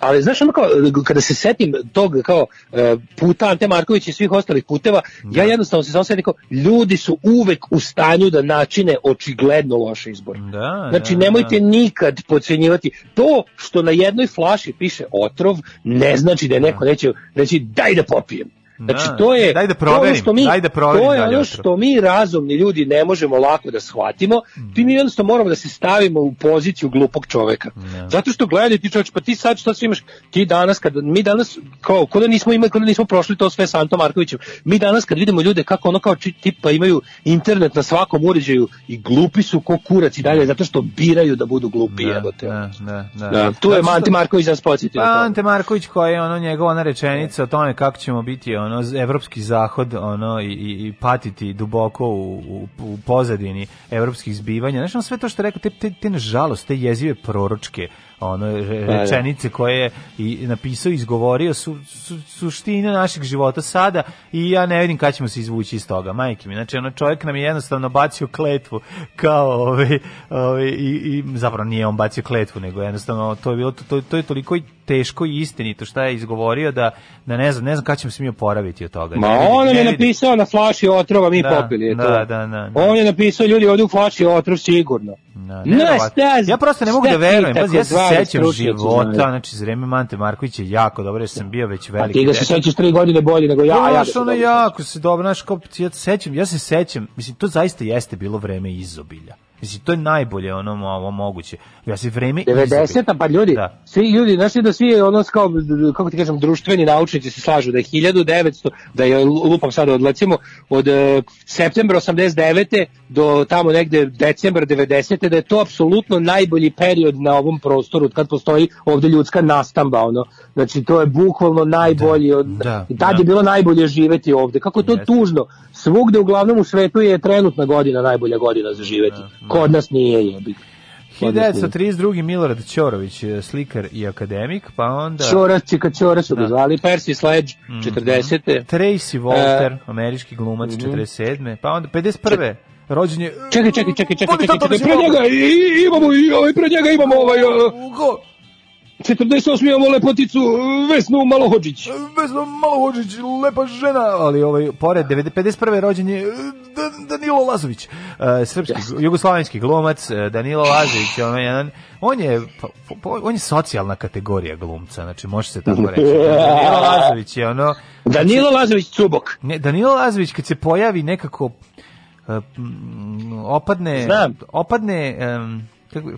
ali znaš ono kao, kada se setim tog kao e, puta Ante Markovića i svih ostalih puteva, ja jednostavno se samo setim kao, ljudi su uvek u stanju da načine očigledno loš izbor. Da, Znači, da, nemojte da. nikad podcenjivati. To što na jednoj flaši piše otrov, ne znači da je neko neće reći daj da popijem. Znači, Da. to je Daj da to je ono proverim, što mi, daj da proverim to je ono što mi razumni ljudi ne možemo lako da shvatimo. Ti mi jednostavno moramo da se stavimo u poziciju glupog čoveka. Zato što gledaj ti čovječ, pa ti sad što sve imaš, ti danas kad mi danas kao ko da nismo imali, ko da nismo prošli to sve sa Antom Markovićem. Mi danas kad vidimo ljude kako ono kao či- tipa imaju internet na svakom uređaju i glupi su ko kurac i dalje zato što biraju da budu glupi, jebote. Da, da, da. Da, tu je Zato što- Ante Marković nas podsjetio. Pa to. Ante Marković koja je ono njegova rečenica o tome kako ćemo biti ono z- evropski zahod ono i, i, i patiti duboko u, u, u pozadini evropskih zbivanja. Ono sve to što je rekao, te, te, te nažalost, te jezive proročke ono Pa da. rečenice koje je i napisao i izgovorio su, su suština našeg života sada i ja ne vidim kada ćemo se izvući iz toga, majke mi. Znači, ono čovjek nam je jednostavno bacio kletvu kao ovaj, ovaj, i, i zapravo nije on bacio kletvu, nego jednostavno to je bilo to, to je toliko teško i istinito šta je izgovorio da da ne znam, ne znam kada ćemo se mi oporaviti od toga. Ma Ne on nam ne je napisao na flaši otrova, mi Da, popili je da, to. da, da, da. On je napisao ljudi ovdje u flaši otrov sigurno. Da, Na neverovatno. stazi- ja prosto ne mogu da verujem. Pazi, ja se sećam života, znači za vreme Mante Marković je jako dobro, jer sam bio već A veliki. ti ga se sećaš tri godine bolje nego ja, a ja ono dobro jako se dobro, kao, ja, se sećam, ja se sećam, mislim, to zaista jeste bilo vreme izobilja. Mislim, to je najbolje ono ovo moguće. Ja se vreme 90 pa ljudi, Da. svi ljudi, znaš da svi ono kao, kako ti kažem, društveni naučnici se slažu da je 1900, da je lupam sada od recimo od e, septembra 89. do tamo negde decembra 90. da je to apsolutno najbolji period na ovom prostoru kad postoji ovde ljudska nastamba ono. Znači to je bukvalno najbolji od da, tad da. je bilo najbolje živeti ovde. Kako je to Jeste. tužno. Svugde uglavnom u svetu je trenutna godina najbolja godina za živeti. Kod nas nije jebi. 1932. Milorad Ćorović, e, slikar i akademik, pa onda... Čorac, Čika Čorac su ga Da. zvali, Percy Sledge, Mhm. 40. Tracy Walter, E, američki glumac, mhm. 47. Pa onda 51. Rođen je... Čekaj, čekaj, čekaj, čekaj, čekaj, da čekaj, pre njega imamo i ovaj, pre njega imamo ovaj, uh? 48 imamo lepoticu Vesnu Malohođić. Vesna Malohođić, lepa žena, ali ovaj, pored 90 51. rođen je e, Dan- Danilo Lazović, e, srpski, jugoslavenski glumac, e, Danilo Lazović, on je, jedan, on je, on je socijalna kategorija glumca, znači može se tako reći. Danilo Lazović je ono... Danilo Lazović Cubok. Ne, Danilo Lazović kad se pojavi nekako opadne Znam. opadne em, kako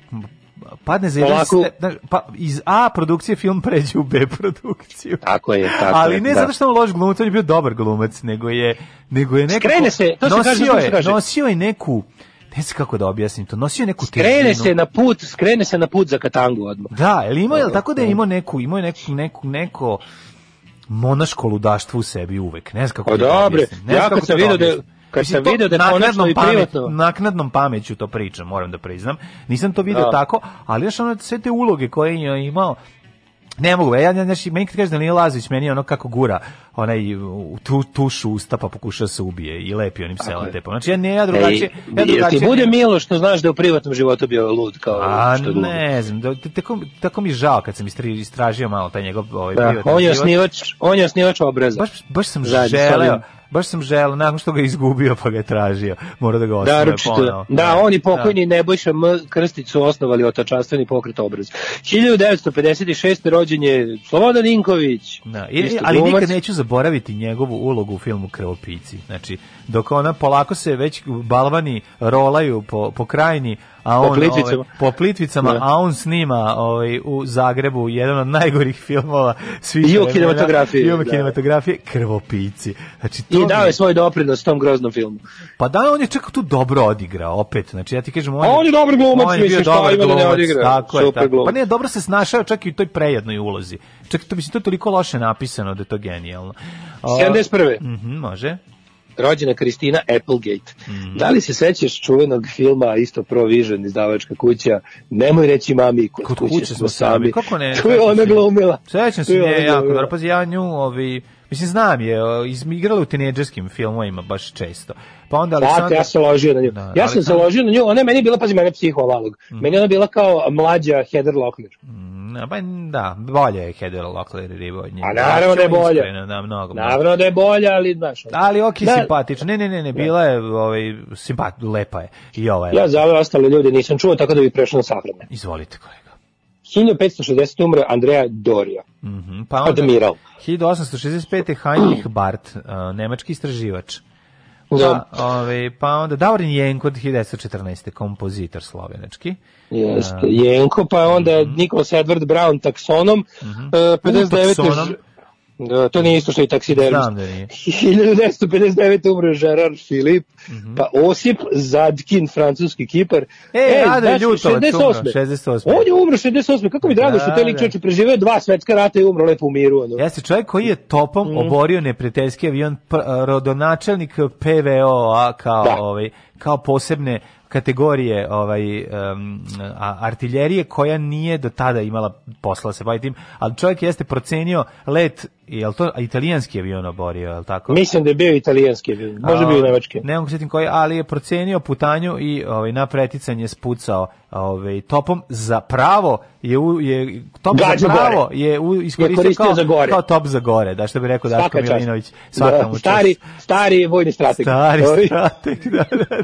padne za jedan ste- pa iz A produkcije film pređe u B produkciju. Tako je, tako Ali je, ne da. zato što je on loš glumac, on je bio dobar glumac, nego je nego je nekako Skrene se, to se kaže, to se je, kaže. nosio je neku ne znam kako da objasnim to, nosio je neku Skrene težinu. se na put, skrene se na put za Katangu odmah. Da, jel imao, Da, tako da je da. imao neku, imao je neku, neku, neko monaško ludaštvo u sebi uvek. Ne znam kako Pa. Ne ja kad kako sam da je- objasnim. Kad sam video da je konačno i privatno- naknadnom pameću to pričam, moram da priznam. Nisam to video Da. tako, ali još ono sve te uloge koje je imao, ne mogu, ja, ja, znači, meni kad kažeš da nije Lazović, meni je ono kako gura onaj u tu, tušu usta pa pokuša se ubije i lepi onim selotepom. Znači ja ne, ja drugačije, Ej, ja drugačije. ti bude milo što znaš da u privatnom životu bio lud kao A što ne znam, da, tako, tako mi žao kad sam istražio malo taj njegov ovaj, Da, privatni on je život. osnivač, on je osnivač obraza. Baš, baš sam sa želeo, baš sam želeo, nakon što ga je izgubio pa ga je tražio, mora da ga osnove ponovo. da, on i pokojni Nebojša M. Krstić su osnovali otačanstveni pokret obraz. 1956. rođen je Slobodan Ninković. Da, i, ali glumac. nikad neću zaboraviti njegovu ulogu u filmu Krvopici. Znači, dok ona polako se već balvani rolaju po, po krajini, a on Po Plitvicama. ovaj, po plitvicama, Da. a on snima ovaj u Zagrebu jedan od najgorih filmova svih I u kinematografiji, I u da. kinematografiji Krvopici. Znači to I dao je svoj doprinos tom groznom filmu. Pa da, on je čak tu dobro odigrao, opet. Znači, ja ti kažem, on, A on je dobar glumac, on je mislim, šta ima da ne odigra? Tako je, tako. glumac. Pa ne, dobro se snašao čak i u toj prejednoj ulozi. Čak to, mislim, to je toliko loše napisano da je to genijalno. A, 71. Mhm, može. Rođena Kristina Applegate. Mhm. Da li se sećaš čuvenog filma isto Provision izdavačka kuća Nemoj reći mami kod, Kod kuće smo sami. Kako ne? Tu je ona glumila. Sećam se nje jako dobro. Pazi, ja nju, ovi, mislim, znam je, o, izmigrala u tinejdžerskim filmovima baš često. Pa onda Aleksandra... ja sam se ložio na nju. Da, ja sam Aleksandra- ložio na nju, ona je meni bila, pazi, mene psihovalog. Meni je ona bila kao mlađa Heather Locklear. Ne, Pa da, bolje je Heather Locklear i Ribo od nje. A naravno da je bolje. Iskreno, da, mnogo. mnogo. Naravno da je bolja, ali znaš. Ali ok, Da. simpatična. Ne, ne, ne, ne, bila je ovaj simpat, lepa je. I ova je. Ja za ove ostale ljude nisam čuo, tako da bih prešao na sahrane. Izvolite, kolega. 1560. umre Andrea Doria. Mhm, Pa onda, Admiral. 1865. Heinrich Barth, uh, nemački istraživač. Da. Pa, ovaj, pa onda Davorin Jenko od 1914. kompozitor slovenački. Jeste. Jenko, pa onda Nicholas Edward Brown taksonom, e, 59. taksonom? ž- Da, to nije isto što i taksidermist. Znam da nije. 1959. umre Gerard Philip, pa Osip Zadkin, francuski kipar. E, Rade znači, Ljutovac 68.. umro, 68. On je umro 68. Kako mi drago Da, što taj lik da. čovječe preživeo dva svetska rata i umro lepo u miru. Ono. Jeste čovjek koji je topom Mhm. oborio neprijateljski avion rodonačelnik PVO-a kao Da. ovaj kao posebne kategorije ovaj a, artiljerije koja nije do tada imala posla se baviti tim, ali čovjek jeste procenio let jel to italijanski avion oborio, jel tako? Mislim da je bio italijanski, može A, bio i nemački. Ne mogu se sjetim koji, ali je procenio putanju i ovaj na preticanje spucao ovaj topom za pravo je u, je top Gađu za pravo gore. je u, Je iskoristio koristio kao, za gore. kao top za gore, da što bi rekao Daško. Milinović. Svaka Da, stari, stari vojni strateg. Stari strateg, da, da, da.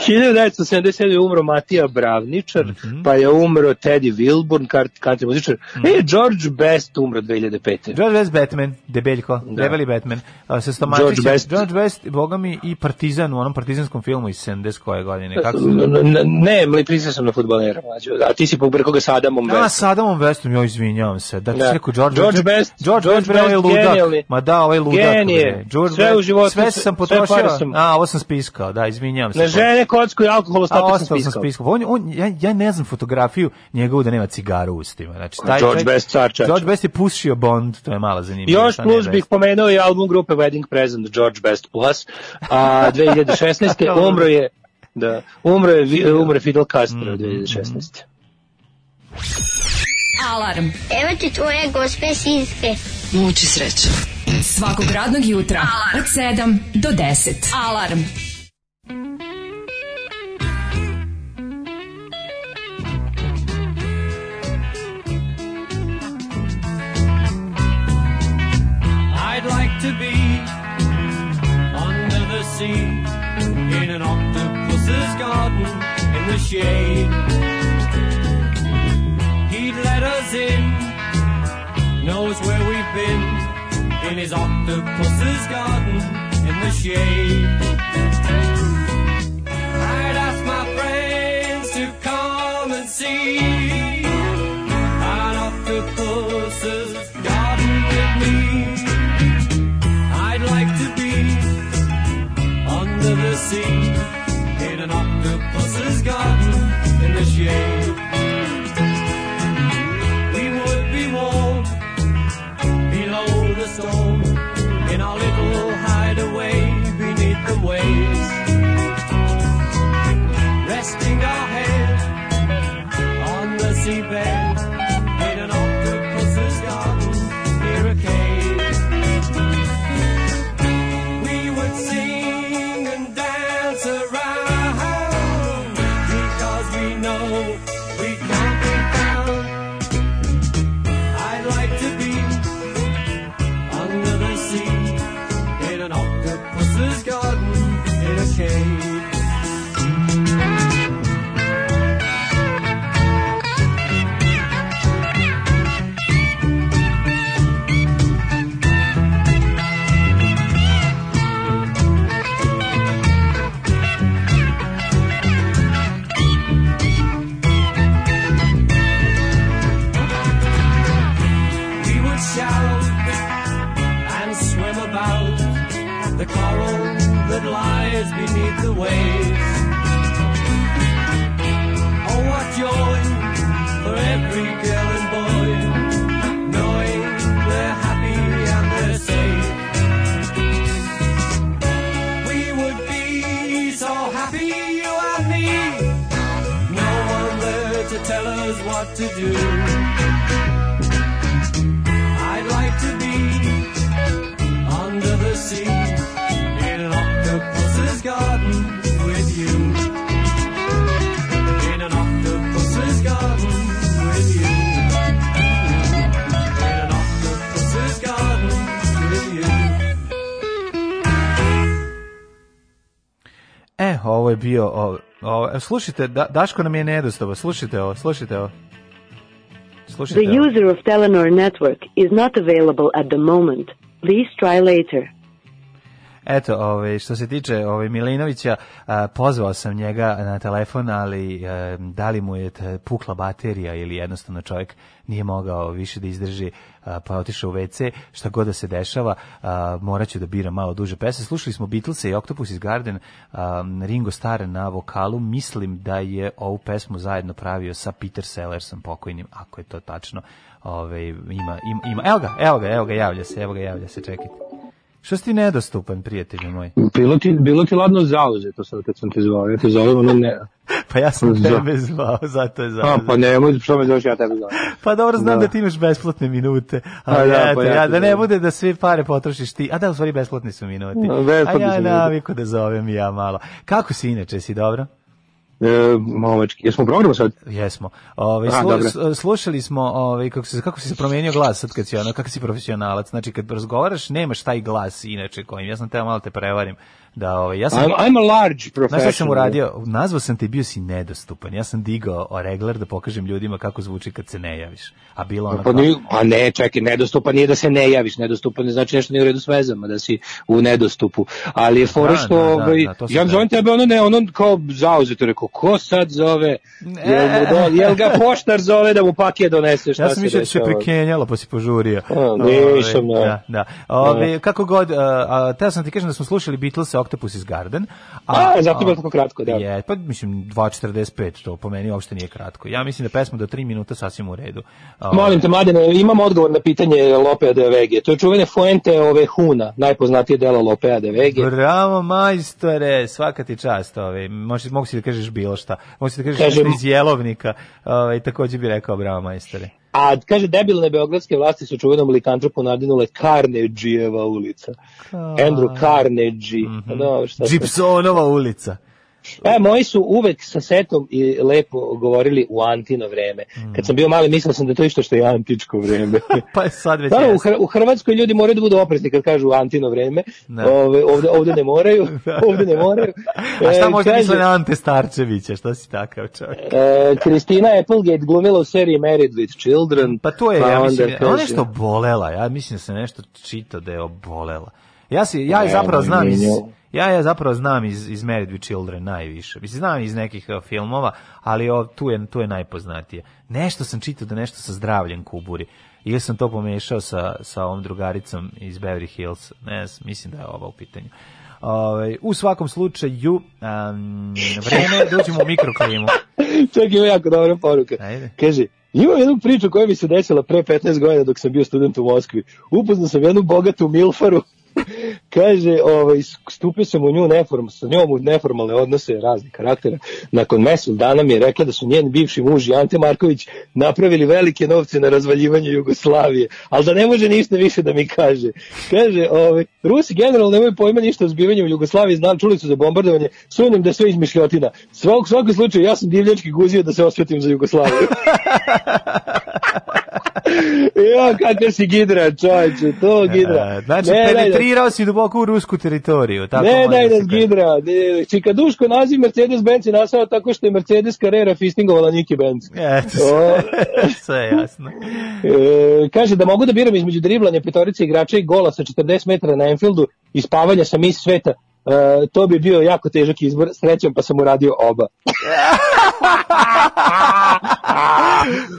1977. je umro Matija Bravničar, Mhm. pa je umro Teddy Wilburn, kart- country muzičar. Mhm. E, George Best umro 2005. George West Batman, debeljko, Da. debeli Batman, a, sa. George Best. George West, boga mi, i Partizan u onom partizanskom filmu iz 70 koje godine. Kako se Ne, mli prisao sam na futbolera, a ti si pobrkao ga sa Adamom Westom. sa Adamom Westom, joj izvinjavam se. Da, Da. rekao George, George Best, George, George ovaj Best, ludak. genijalni. Ma da, ovaj ludak. Genije. George Sve u životu, Sve sve- sam potrošio. sam- A, ovo sam spiskao, da, izvinjavam se. Na žene, kocku i alkohol, ostatak sam ostao sam spiskao. spiskao. On, on, ja, ja ne znam fotografiju njegovu da nema cigaru u ustima. Znači, taj George Best, car. George Best je pušio Bond, to je mala zanimljiva. Još plus bih pomenuo i album grupe Wedding Present George Best Plus, a 2016. umro je da, umro je, umro je Fidel Castro Mm, 2016. Alarm Evo ti tvoje gospe sinske. Muči srećo. Svakog radnog jutra od 7 do 10. Alarm. I'd to be under the sea in an octopus's garden in the shade. He'd let us in, knows where we've been in his octopus's garden in the shade. I'd ask my friends to come and see sea in an octopus's garden in the shade. We would be warm below the storm in our little hideaway beneath the waves. Resting our head on the seabed I'd like to be under the sea in garden with you. In garden with you. In garden with you. E, ovo je bio, o, o, slušajte, da, Daško nam je nedostavan, slušajte ovo, slušajte ovo. The user of Telenor network is not available at the moment. Please try later. Eto, ovaj, što se tiče ovaj, Milinovića, a, pozvao sam njega na telefon, ali a, da li mu je pukla baterija ili jednostavno čovjek nije mogao više da izdrži, pa otišao u WC, šta god da se dešava, a, morat ću da biram malo duže pesme. Slušali smo Beatlese i Octopus is Garden, a, Ringo Starr na vokalu, mislim da je ovu pesmu zajedno pravio sa Peter Sellersom pokojnim, ako je to tačno. Ove, ima, ima, ima, evo ga, evo ga, evo ga, javlja se, evo ga, javlja se, čekajte. Što si ti nedostupan, prijatelju moj? Bilo ti, bilo ti ladno zauzeto sad kad sam te zvao. Ja te zovem, ono ne. Pa ja sam tebe zvao, zato je zvao. A, pa nemoj, što me zoveš, ja tebe zovem. Pa dobro, znam Da. da. ti imaš besplatne minute. A A da, ja, pa ja ja, da ne zovem. bude da sve pare potrošiš ti. A da, u stvari besplatni su minuti. Da, A besplatni ja naviku da zovem ja malo. Kako si inače, si dobro? E, momački, jesmo u programu sad? Jesmo. Ove, A, slu, slušali smo ove, kako, se, kako si se promenio glas sad kad si, ono, kako si profesionalac. Znači kad razgovaraš nemaš taj glas inače kojim. Ja sam teo malo te prevarim. Da, ove, ja sam, I'm, I'm a large professional. šta sam uradio? Nazvao sam te, bio si nedostupan. Ja sam digao o regler da pokažem ljudima kako zvuči kad se ne javiš. A bilo ono Pa, kao- nije, a ne, čekaj, nedostupan nije da se ne javiš, nedostupan ne znači nešto nije u redu s vezama, da si u nedostupu. Ali je fora Da, što, da, da, ovaj, da, sam ja da. zovem tebe, ono ne, ono kao zauzeto, rekao, ko sad zove, jel, mu do, jel ga poštar zove da mu pakije donese, šta Ja sam mislio da se prekenjalo pa si požurio. A, nisam, Ove, da. da. da. Ove, kako god, a, a, teo sam ti kažem da smo slušali Beatles Octopus is Garden. A, zato je bilo tako kratko, da. Je, pa mislim 2.45, to po meni uopšte nije kratko. Ja mislim da pesma do 3 minuta sasvim u redu. Ove, Molim te, Mladene, imam odgovor na pitanje Lopea de Vege. To je čuvene Fuente ove Huna, najpoznatije delo Lopea de Vege. Bravo majstore, svaka ti čast. Ove, možeš, mogu si da kažeš bilo šta. Mogu si da kažeš Kažem- iz jelovnika. Ove, takođe bi rekao bravo majstore. A kaže, debilne beogradske vlasti su čuvenom likantropu nadinule Carnegieva ulica. Andrew Carnegie. Pa dobro, šta sad? Gibsonova ulica. E, moji su uvek sa setom i lepo govorili u antino vreme. Kad sam bio mali, mislio sam da je to isto što je antičko vreme. Pa je sad već Naravno, u, jeste. Hr- u Hrvatskoj ljudi moraju da budu oprezni kad kažu antino vreme. Da. Ove, ovde, ovde ne moraju. ovde ne moraju. A šta E, možda kaže- misle na Ante Starčevića? Šta si takav čovjek? E, Kristina Applegate glumila u seriji Married with Children. Pa to je, ja onda mislim, kaže- ona nešto obolela, ja mislim da se nešto čita da je obolela. Ja si, ja je zapravo znam iz, ja je zapravo znam iz, iz Married with Children najviše. Mislim, znam iz nekih uh, filmova, ali o, tu, je, tu je najpoznatije. Nešto sam čitao da nešto sa zdravljem kuburi. Ili sam to pomešao sa, sa ovom drugaricom iz Beverly Hills. Ne, znam, mislim da je ovo u pitanju. Ove, u svakom slučaju, um, vreme da uđemo u mikroklimu. Čak ima jako dobra poruka. Ajde. Kaže, imam jednu priču koja mi se desila pre 15 godina dok sam bio student u Moskvi. Upoznao sam jednu bogatu milfaru. Kaže, ovaj, stupio sam u nju neform, sa njom u neformalne odnose raznih karaktera. Nakon mesec dana mi je rekla da su njen bivši muž i Ante Marković napravili velike novce na razvaljivanju Jugoslavije, ali da ne može ništa više da mi kaže. Kaže, ovaj, Rusi generalno nemaju pojma ništa o zbivanju u Jugoslaviji, znam, čuli su za bombardovanje, sumnjam da sve izmišljotina. U svakom slučaju, ja sam divljački guzio da se osvetim za Jugoslaviju. ja, kakav si gidra, čovječe, to gidra. E, Znači, Ne, da- penetrirao si duboko u rusku teritoriju. Tako ne, daj da nas se kaže. gidra. Ne, Čikaduško naziv Mercedes-Benz je nastao tako što je Mercedes Carrera fistingovala Niki Benz. Eto, sve je jasno. e, kaže da mogu da biram između driblanja petorice igrača i gola sa 40 metara na Enfieldu i spavanja sa mis sveta. E, to bi bio jako težak izbor, srećom pa sam uradio oba.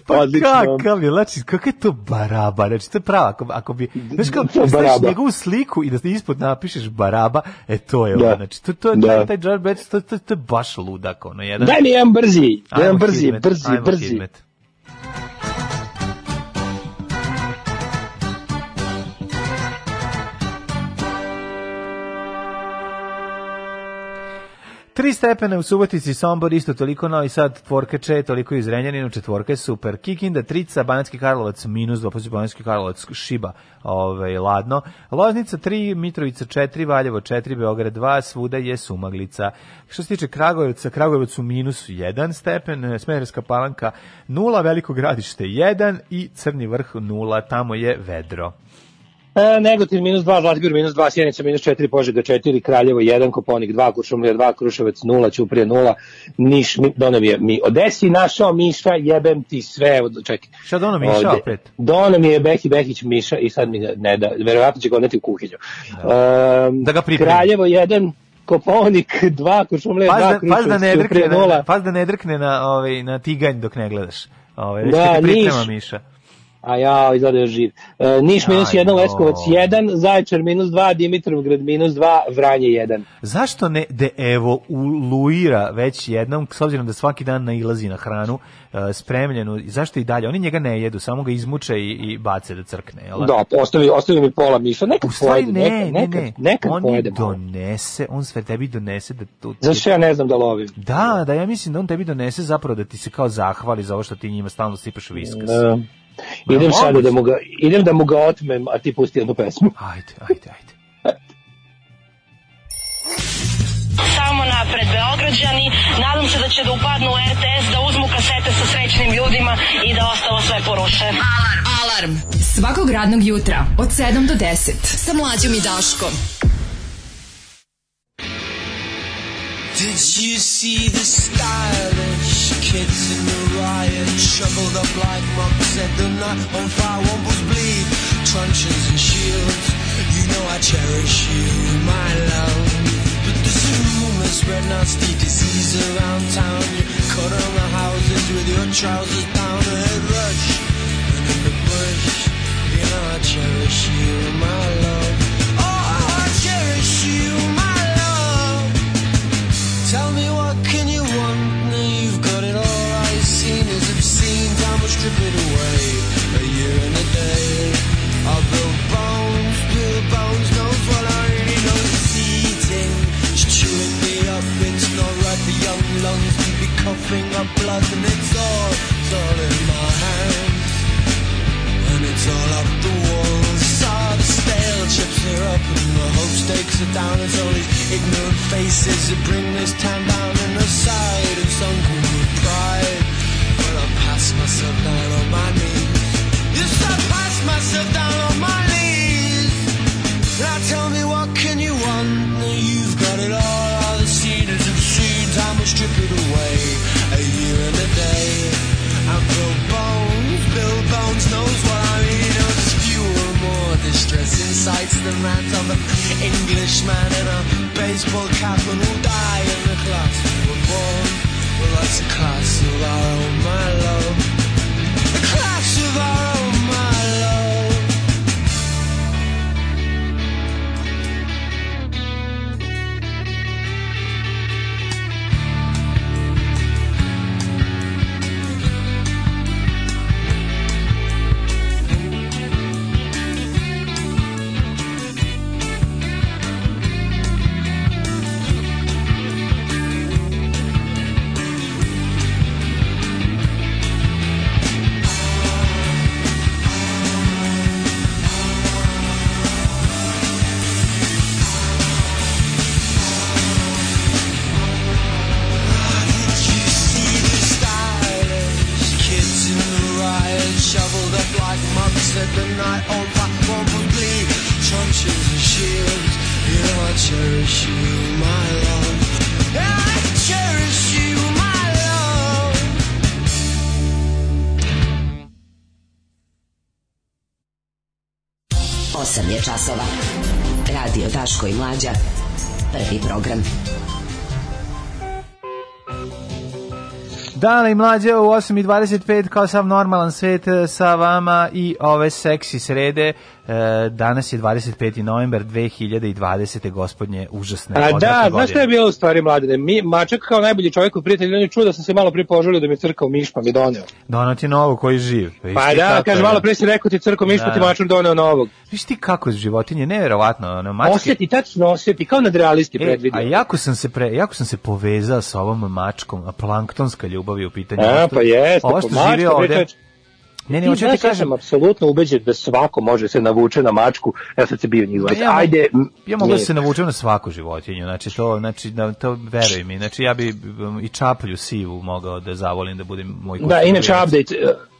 Pa Odlično. kakav je, znači, kakav je to baraba, znači, to je pravo, ako, ako bi, znaš kao, staviš njegovu sliku i da ispod napišeš baraba, e, to je Da. ono, znači, to, to, je- Da. taj George Betts, to, to, to je baš ludak, ono, jedan. Daj mi jedan brzi, jedan brzi, brzi, ajmo brzi. Hidmet. Tri stepena u Subotici, Sombor, isto toliko Novi Sad, tvorka če, toliko iz Renjaninu, četvorka je super. Kikinda, Trica, Banatski Karlovac, minus 2, poslije Banatski Karlovac, Šiba, ovaj, ladno. Loznica 3, Mitrovica 4, Valjevo 4, Beograd 2, svuda je sumaglica. Što se tiče Kragujevca, u minus 1 stepen, Smederska palanka 0, Veliko gradište 1 i Crni vrh 0, tamo je vedro. E, Negotin minus 2, Zlatibor minus 2, Sjenica minus 4, Požega 4, Kraljevo 1, Koponik 2, Kuršumlija 2, Kruševac 0, Ćuprije 0, Niš, mi, Donom je mi odesi našao Miša, jebem ti sve, čekaj. Šta Donom Miša Ovde. opet? Donom je Behi Behić Miša i sad mi ga ne da, verovatno će ga odneti u kuhinju. Um, Da ga pripremi. Kraljevo 1, Koponik 2, Kuršumlija 2, Paz da, paz da Kruševac, ne drkne Ćuprije na, 0. paz da ne drkne na, ovaj, na tiganj dok ne gledaš. Ovaj, Da, Niš. Miša. A ja, izgleda još živ. E, Niš minus Aj, 1, no. Leskovac 1, Zaječar minus 2, Dimitrovgrad minus 2, Vranje 1. Zašto ne de evo uluira već jednom, s obzirom da svaki dan nailazi na hranu e, spremljenu, zašto i dalje? Oni njega ne jedu, samo ga izmuče i, i bace da crkne. Jel? Da, ostavi, ostavi mi pola miša, nekad pojede, ne, nekad, ne, nekad, ne. nekad on pojede donese, on sve tebi donese da to... Zašto ja ne znam da lovim? Da, da, ja mislim da on tebi donese zapravo da ti se kao zahvali za ovo što ti njima stalno sipaš viskas. Da. Idem Ma, sada da mu ga, idem da mu ga otmem, a ti pusti jednu pesmu. Ajde, ajde, ajde. Samo napred Beograđani, nadam se da će da upadnu u RTS, da uzmu kasete sa srećnim ljudima i da ostalo sve poruše. Alarm. Alarm. Svakog radnog jutra od 7 do 10 sa mlađom i Daškom. Did you see the stylish kids in the riot? Shoveled up like monks at the night on fire, wombles bleed, truncheons and shields. You know I cherish you, my love. But there's a rumor spread nasty disease around town. You cut on the houses with your trousers down, a head rush, in the bush. You know I cherish you, my love. A year and a day. Bones, build bones. Knows I. It's eating. Chewing me up. It's not right for young lungs to be coughing up blood, and it's all, it's all in my hands. And it's all up the walls. Stale chips up and the hope stakes are down. It's all these ignorant faces that bring this town down in the side and sunken pass myself down on my knees. Yes, I pass myself down on my knees. Now tell me what can you want? You've got it all. All the seen is obscene. Time will strip it away. A year and a day. And Bill Bones, Bill Bones knows what I mean. It's fewer, more distressing sights than that of an Englishman in a baseball cap and will die in the class we were born us across the law, oh my love. Dana i mlađe u 8.25 kao sam normalan svet e, sa vama i ove seksi srede. E, danas je 25. novembar 2020. gospodnje užasne. A da, znaš šta je bilo u stvari mladine? Mi, mačak kao najbolji čovjek u prijatelju, on je čuo da sam se malo prije poželio da mi crkao miš, pa mi doneo. Donao ti novo koji živ. Pa ti da, kaže, malo prije si rekao ti crkao miš, pa ti Da. mačak doneo novog. Viš ti kako je životinje, nevjerovatno. Ono, mačke, Osjeti, tačno osjeti, kao nadrealisti E, predvidio. a jako sam se pre, jako sam se povezao sa ovom mačkom, a planktonska ljubav je u pitanju. A, što- pa jeste, Ovo pa što živi ovde. Ne, ne, Ti hoću ti znaš, ja kažem, apsolutno ubeđen da svako može se navuče na mačku. Ja sad se bio njih Ja, mogu- Ajde, ja mogu da se navučem na svaku životinju, znači to, znači da to veruj mi, znači ja bi i čaplju sivu mogao da zavolim da budem moj kućni Da, inače update,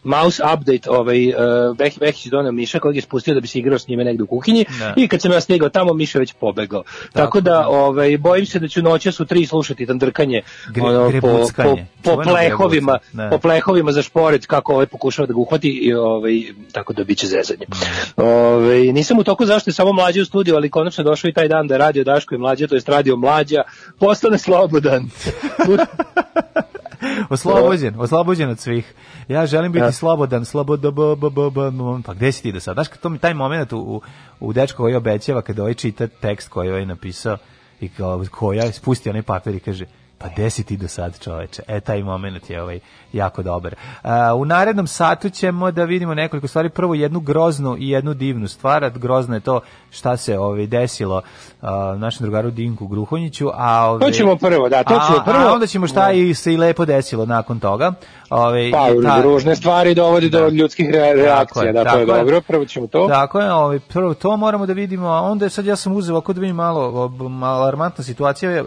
mouse update, ovaj, uh, Behi Behić je doneo Miša kojeg je spustio da bi se igrao s njime negde u kuhinji Da. i kad sam ja stigao tamo, Miša već pobegao. Tako, da, ovaj, bojim se da ću noćas u tri slušati tandrkanje Gre- ono, po, po, po, plehovima, grebuckanje, da. po plehovima za šporet kako ovaj pokušava da ga uhvati i ovaj, tako da biće zezanje. Mm. Ovaj, nisam u toku zašto je samo mlađe u studiju, ali konačno došao i taj dan da radio Daško i mlađe, to jest radio mlađa, postane slobodan. Oslobođen, oslobođen od svih. Ja želim biti Ja. slobodan, slobodan, pa gde si ti do sada? Znaš, to mi taj moment u, u, dečko koji obećava kada ovaj čita tekst koji je ovaj napisao i kao, koja spusti onaj papir i kaže, pa gde si ti do sad čoveče? E, taj moment je ovaj jako dobar. A, u narednom satu ćemo da vidimo nekoliko stvari. Prvo jednu groznu i jednu divnu stvar. Grozno je to šta se ovaj, desilo a, našem drugaru Dinku Gruhonjiću. A, ovaj, To ćemo prvo, da, to ćemo a, prvo. A onda ćemo šta i se i lepo desilo nakon toga. Ove, Pa, i ta- ružne stvari dovodi do ljudskih re- reakcija, da, to je dobro, prvo ćemo to. Tako je, ovaj, prvo to moramo da vidimo, a onda je sad ja sam uzeo ovako da vidim malo, malo alarmantna situacija, e, e,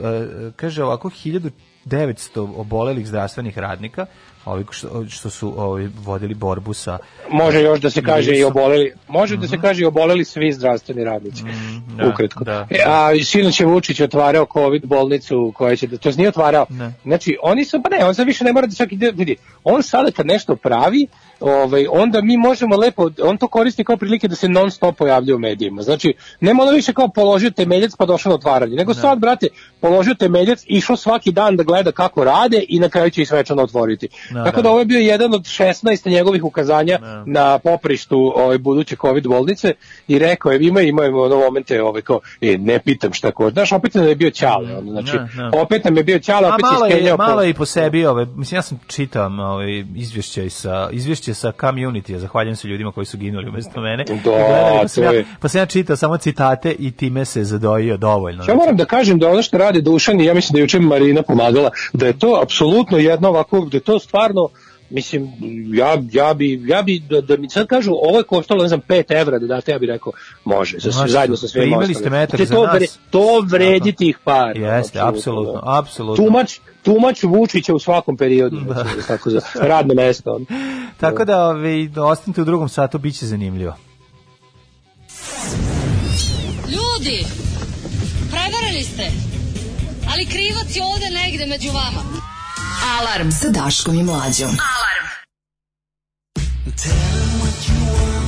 kaže ovako 1900 obolelih zdravstvenih radnika, ovi što, što su ovi, vodili borbu sa Može još da se kaže i oboleli, može da se kaže i oboleli svi zdravstveni radnici. Mhm. da, Ukratko. da. E, a sinoć je Vučić otvarao covid bolnicu koja će da to nije otvarao. Ne. Znači oni su pa ne, on sad više ne mora da čak ide vidi. On sada kad nešto pravi, ovaj onda mi možemo lepo on to koristi kao prilike da se non stop pojavljuje u medijima. Znači nema ono više kao položio temeljac pa došao na otvaranje, nego sad brate položio temeljac, išao svaki dan da gleda kako rade i na kraju će i svečano otvoriti. Da, Tako da. da ovo je bio jedan od 16 njegovih ukazanja na poprištu ove buduće covid bolnice i rekao je ima ima ono momente ovaj kao e, ne pitam šta ko znaš opet nam je bio ćale ono znači Da, da. opet nam je bio ćale opet malo je skenjao malo je i po sebi, ove, mislim ja sam čitao ovaj izvješće sa izvješće sa community, zahvaljujem se ljudima koji su ginuli umesto mene. Da, gledali, pa, sam ja, pa sam ja čitao samo citate i time se zadojio dovoljno. Ja moram da kažem da ono što radi Dušan i ja mislim da je juče Marina pomagala, da je to apsolutno jedno ovako, da je to stvarno Mislim, ja, ja bi, ja bi da, da mi sad kažu ovo je koštalo, ne znam, 5 evra da date, ja bih rekao, može, sa, Može, zajedno sa svima primili ostalim. ste metak Znači, za to, nas. vre- to vredi tih par. Jeste, apsolutno, apsolutno. Tumač, tumač Vučića u svakom periodu, da. tako za radno mesto. Tako da ovaj, ostanite u drugom satu, bit će zanimljivo. Ljudi, prevarili ste, ali krivac je ovde negde među vama. Alarm sa Daškom i Mlađom. Get down on your knees again.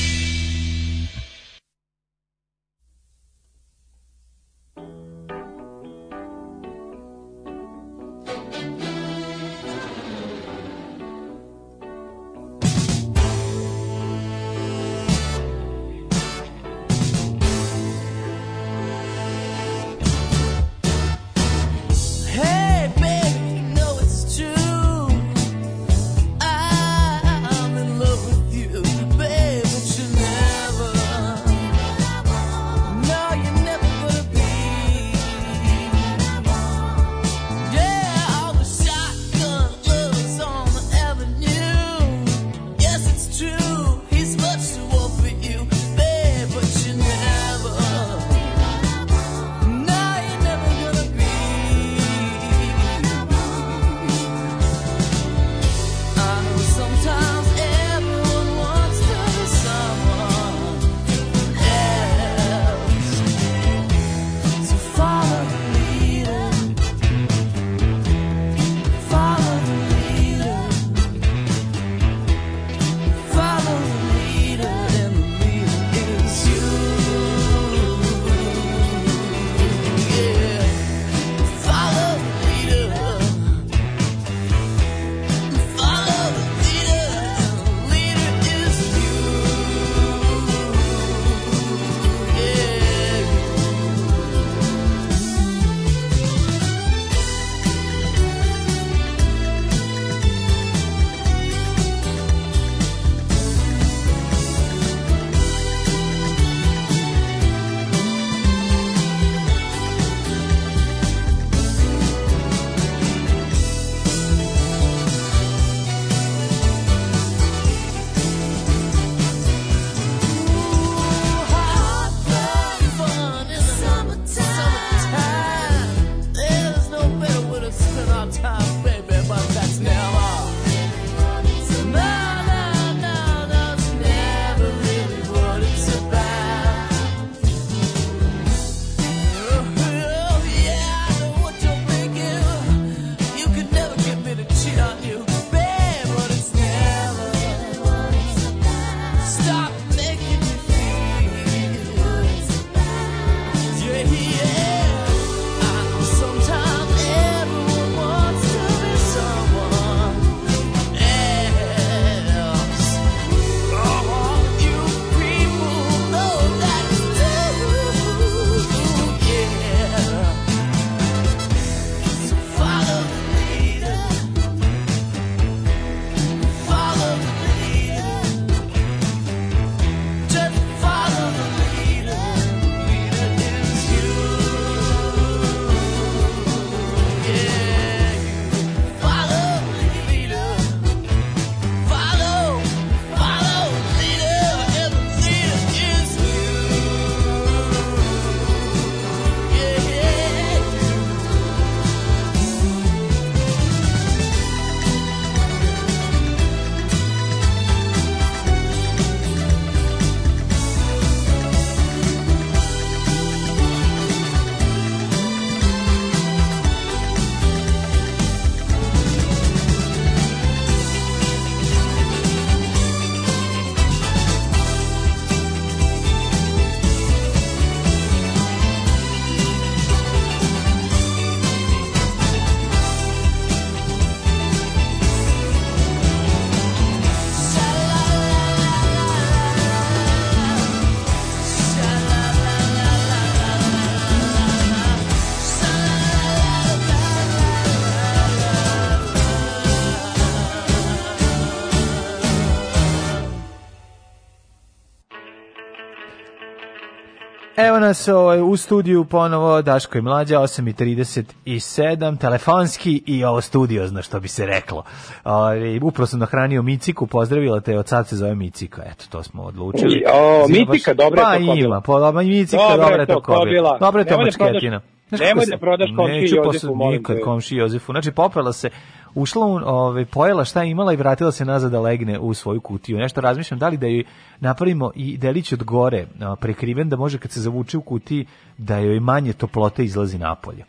nas ovaj, u studiju ponovo Daško i Mlađa, 8.37, telefonski i ovo studio, zna što bi se reklo. Ovaj, upravo sam nahranio Miciku, pozdravila te, od sad se zove Micika, eto, to smo odlučili. I, o, pa, pa, Micika, dobro je to kobila. Pa ima, po, Micika, dobro je to kobila. Dobro je to mačketina. Znaš Nemoj da prodaš komšiji Neću Jozefu, posle- molim Nikad te. komšiji Jozefu. Znači, popela se, ušla u, ovaj, pojela šta je imala i vratila se nazad da legne u svoju kutiju. Nešto razmišljam, da li da joj napravimo i delić od gore prekriven, da može kad se zavuče u kutiji, da joj manje toplote izlazi napolje.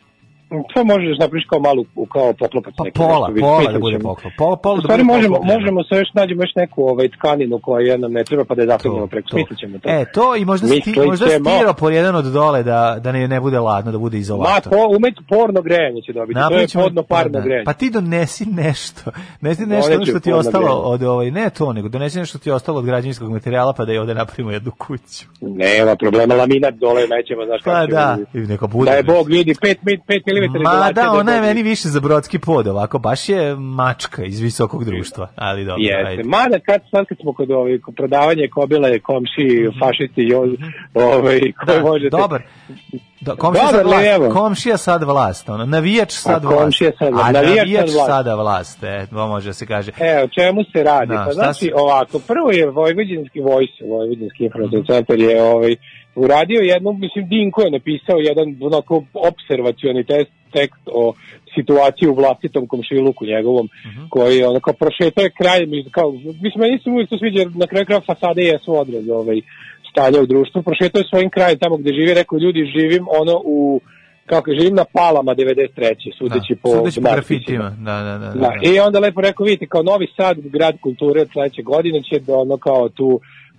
To možeš napriš kao malu, kao poklopac. Pa neki, pola, nešto, pola da bude poklop. Pola, pola da bude možemo, poklopljeno. možemo se još nađemo još neku ovaj tkaninu koja nam ne treba pa da je zategnemo preko. Smislit ćemo to. E, to i možda, sti, možda ćemo. stiropor jedan od dole da, da ne, ne bude ladno, da bude Ma, izolator. po, umet porno grejanje će dobiti. Napravit to je podno parno pa da. grejanje. Pa ti donesi nešto. Donesi nešto Doneću što ti je ostalo grejanje. od ovaj ne to, nego donesi nešto što ti je ostalo od građevinskog materijala pa da je ovde napravimo jednu kuću. Nema problema, laminat dole nećemo, znaš Pa kako će da, biti. i neka bude. Da je Bog vidi 5 5 mm Ma da, ona je meni više za brodski pod, ovako, baš je mačka iz visokog društva, ali dobro, Jeste. ajde. Mada kad sad kad smo kod ovaj kod prodavanje kobile, komši, Mhm. fašisti, joz, ovaj koji možete. Dobar. Do, komšija, Dobar, sad vlast, komšija sad vlast, ono, navijač sad A vlast. komšija sad- a navijač sad navijač vlast. sada vlast, e, to može da se kaže. E, o čemu se radi? Da, pa znači, si- ovako, prvo je Vojvođanski vojs, Vojvođanski informativni centar je ovaj, uradio jednu, mislim, Dinko je napisao jedan onako observacioni test, tekst o situaciji u vlastitom komšiluku njegovom, Mhm. koji je onako prošetao je krajem, iz- kao, mislim, meni se uvijek to sviđa, na kraju kraja fasade jesu odraz ovaj, stanja u društvu, prošetao je svojim krajem tamo gde živi, rekao, ljudi, živim ono u kako živim na Palama 93. sudeći Da, po sudeći po grafitima, da, da, da. da, Da, I onda lepo rekao, vidite, kao Novi Sad, grad kulture od sledeće godine će da ono kao tu e,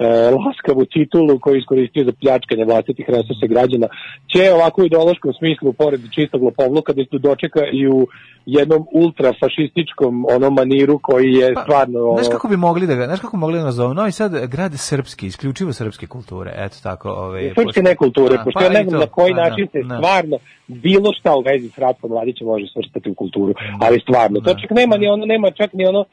laskavu titulu koju iskoristio za pljačkanje vlastitih resursa građana, će ovako u ideološkom smislu, pored čistog lopovluka, da tu dočeka i u jednom ultrafašističkom ono maniru koji je stvarno... Pa, Znaš kako bi mogli da ga, znaš kako mogli da nazovemo? Novi Sad grad srpski, isključivo srpske kulture. Eto tako, ovaj Srpske nekulture, Da, pošto pa ja ne i znam to, na koji pa da, način se da. stvarno bilo šta u vezi s Ratkom Mladićem može svrstati u kulturu, ali stvarno, to čak nema ni ono, nema čak ni ono,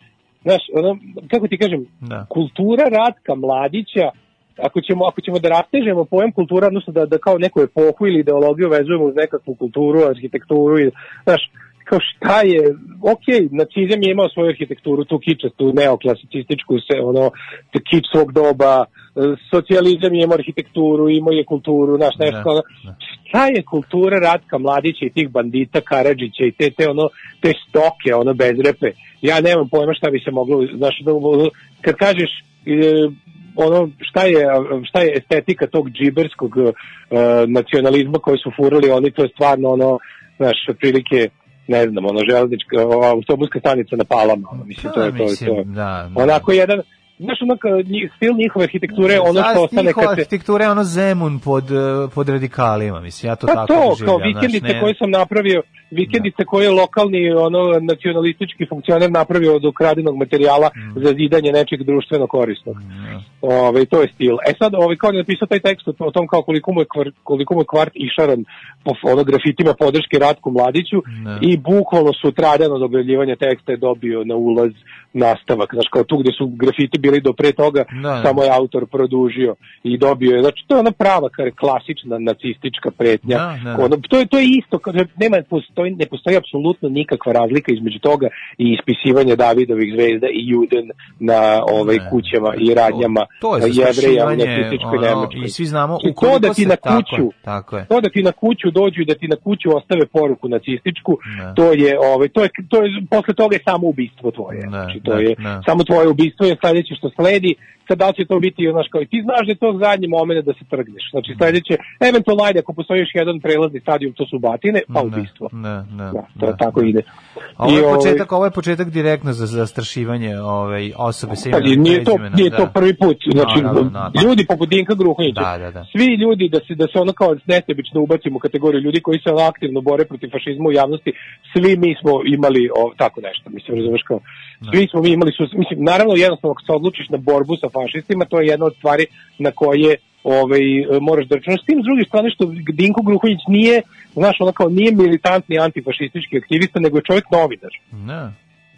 znaš, ono, kako ti kažem, Da. kultura Ratka Mladića, ako ćemo, ako ćemo da rastežemo pojam kultura, odnosno da, da kao neku epohu ili ideologiju vezujemo uz nekakvu kulturu, arhitekturu, i, znaš, kao šta je, ok, nacizam je imao svoju arhitekturu, tu kičastu, neoklasicističku, se, ono, kič svog doba, socijalizam je imao arhitектuru, imao je kulturu, znaš, nešto, Da, ono, šta je kultura Ratka Mladića i tih bandita Karadžića i te, te, ono, te stoke, ono, bezrepe, ja nemam pojma šta bi se moglo, znaš, da, kad kažeš, e, ono šta je šta je estetika tog džiberskog e, nacionalizma koji su furali oni to je stvarno ono znaš otprilike ne znam ono železnička autobuska stanica na Palama mislim to je to je to. mislim, da, da. onako jedan znaš ono kao stil njihove arhitekture ono što ostane kad se arhitektura je ono Zemun pod, eh, pod radikalima, mislim, ja to pa tako to, doživljam, kao znaš, vikendice ne- Da. koje sam napravio, vikendice koje je lokalni ono nacionalistički funkcioner napravio od ukradenog materijala Mm. za zidanje nečeg društveno korisnog. Ovaj to je stil. E sad ovaj kao je napisao taj tekst o tom kao koliko mu je kvart, koliko mu je kvart išaran po ono grafitima podrške Ratku Mladiću Da. i bukvalno sutradan od objavljivanja teksta je dobio na ulaz nastavak. Znaš, kao tu gde su grafiti bili do pre toga, Da, da. samo je autor produžio i dobio je. Znači, to je ona prava, kar klasična nacistička pretnja. Da, da, da. Ono, to, je, to je isto, nema, postoji, ne postoji apsolutno nikakva razlika između toga i ispisivanja Davidovih zvezda i Juden na ovaj, Ne, kućama i radnjama to je jevreja u nacističkoj Nemačkoj. i svi znamo, I to da ti se- na tako kuću, tako je. to da ti na kuću dođu i da ti na kuću ostave poruku nacističku, Ne. to je ovaj to je to je posle toga je samo ubistvo tvoje. Znači to ne, je ne. samo tvoje ubistvo je sledeće što sledi. Sad da će to biti znaš kao i ti znaš da je to zadnji moment da se trgneš. Znači sledeće eventualno ajde ako postoji još jedan prelazni stadijum to su batine, pa Ne, ubistvo. Ne, ne, Da, to ne. tako ide. Ovo je I, ovaj, početak, ovo je početak direktno za zastrašivanje ovaj osobe sa Pa, imenom nije to nije to da. prvi put. Znači Naravno, naravno. ljudi poput Dinka Gruhonjića. Da, da, da. Svi ljudi da se da se ono kao nesebično ubacimo u kategoriju ljudi koji se aktivno bore protiv fašizma u javnosti, svi mi smo imali o, tako nešto. Mislim razumeš kao svi smo mi imali su mislim naravno jednostavno ako se odlučiš na borbu sa fašistima, to je jedna od stvari na koje ovaj moraš da računaš s tim s druge strane što Dinko Gruhonjić nije znaš ono kao nije militantni antifašistički aktivista nego je čovjek novinar Ne.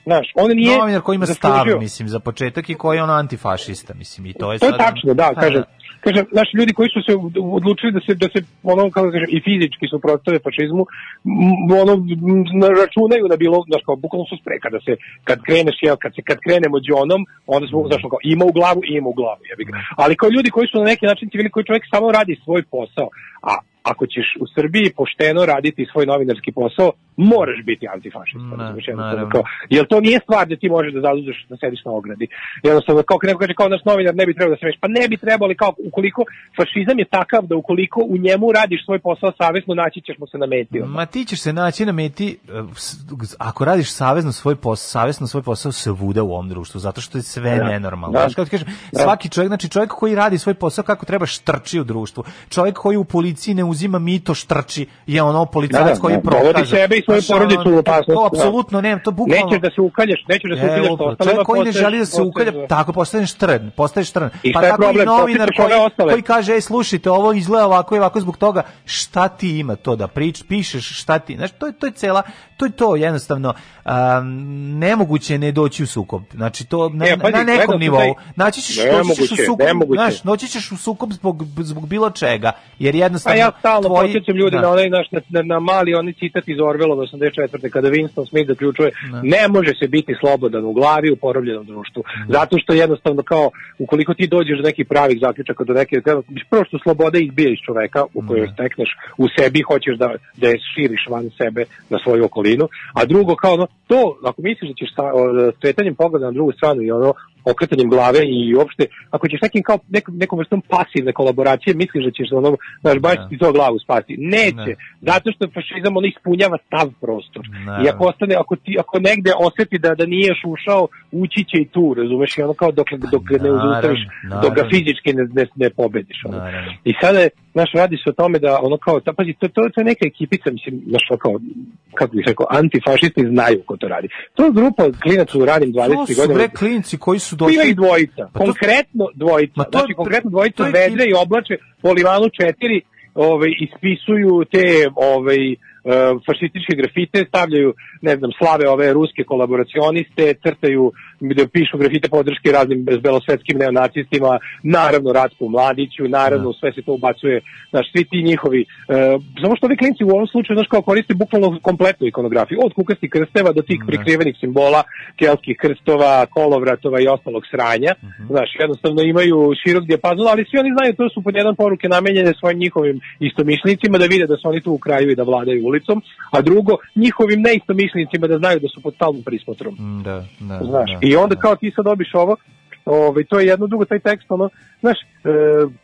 znaš on nije Novinar koji ima stav, mislim, za početak i koji je ono antifašista, mislim, i to je To je sad- tačno, da, Pa, kažem. Kažem, naši ljudi koji su se odlučili da se, da se ono, kako da kažem, i fizički suprotstave fašizmu, ono, računaju na bilo, znaš, kao, bukvalno su spreka da se, kad kreneš, jel, kad se, kad krenemo džonom, onda smo, znaš, kao, ima u glavu, ima u glavu, jebi. Ali kao ljudi koji su na neki način civili, koji čovjek samo radi svoj posao, a ako ćeš u Srbiji pošteno raditi svoj novinarski posao, moraš biti antifašista. razumeš, jednostavno, naravno. kao, jer to nije stvar da ti možeš da zauzeš da sediš na ogradi. Jednostavno, kao kad neko kaže kao naš novinar ne bi trebao da se meša, pa ne bi trebalo, ali kao ukoliko fašizam je takav da ukoliko u njemu radiš svoj posao savjesno, naći ćeš mu se na meti. ono. Ma ti ćeš se naći na meti e, s- ako radiš savezno svoj posao, savjesno svoj posao svuda u ovom društvu, zato što je sve Da. nenormalno. Da. Ti kažem, Da. svaki čovjek, znači čovjek koji radi svoj posao kako treba štrči u društvu. Čovjek koji u policiji ne uzima mito štrči je ono policajac Da, da, koji da, prokaže. Svoju ono, porodicu u opasnost, To da. apsolutno ne, to bukvalno Nećeš da se ukalješ, nećeš da se ukaljaš upravo. sa ostalima, Čovjek koji ne želi da se ukalja, postaješ- tako postaneš trn, postaješ trn. Pa tako problem? i novinar koji, koji kaže, ej, slušajte, ovo izgleda ovako i ovako zbog toga, šta ti ima to da prič, pišeš, šta ti, znaš, to je, to je cela, to je to jednostavno, um, nemoguće ne doći u sukob, znači to na, E, pazi, na nekom nivou, naći ćeš, doći ćeš u sukob, znaš, doći ćeš u sukob zbog, zbog bilo čega, jer jednostavno, A ja stalno tvoji- ljudi da. na onaj naš na, na, mali onaj citat iz Orwellova 84. kada Winston Smith zaključuje ne može se biti slobodan u glavi u porobljenom društvu. Zato što jednostavno kao ukoliko ti dođeš do nekih pravih zaključaka do neke prvo što sloboda izbija iz čoveka u kojoj stekneš u sebi hoćeš da da je širiš van sebe na svoju okolinu, a drugo kao ono to ako misliš da ćeš sa o, skretanjem pogleda na drugu stranu i ono okretanjem glave i uopšte ako ćeš nekim kao nekom, nekom vrstom pasivne kolaboracije misliš da ćeš ono znaš baš ti to glavu spasti. Neće zato što fašizam ono ispunjava stav prostor. I ako ostane ako ti ako negde oseti da da niješ ušao ući će i tu razumeš i ono kao dok dok ne Naravno, uzustaviš dok ga fizički ne, ne, ne pobediš ono. i sada je znaš radi se o tome da ono kao ta, pazi to, to, to je neka ekipica mislim znaš kao kako bih rekao antifašisti znaju ko to radi. To je grupa klinaca u ranim 20 To su bre klinci koji su došli... Ima ih dvojica, Pa to- konkretno dvojica. Ma to- znači, konkretno dvojica to je- vedre i oblače po Livanu 4 ovaj, ispisuju te ovaj, e, fašističke grafite, stavljaju, ne znam, slave ove ruske kolaboracioniste, crtaju, da pišu grafite podrške raznim belosvetskim neonacistima, naravno Ratku Mladiću, naravno sve se to ubacuje, znaš, svi ti njihovi, e, samo što ovi klinci u ovom slučaju, znaš, kao koriste bukvalno kompletnu ikonografiju, od kukastih krsteva do tih prikrivenih simbola, kelskih krstova, kolovratova i ostalog sranja, znaš, jednostavno imaju širok dijapazon, ali svi oni znaju, to su pod jedan poruke namenjene svojim njihovim istomišljenicima da vide da su oni tu u kraju i da vladaju ulicom, a drugo, njihovim neistomišljenicima da znaju da su pod stalnom prismotrom. Da, da, Znaš, da. i onda kao ti sad dobiš ovo, ovaj, to je jedno drugo, taj tekst, ono, znaš, e,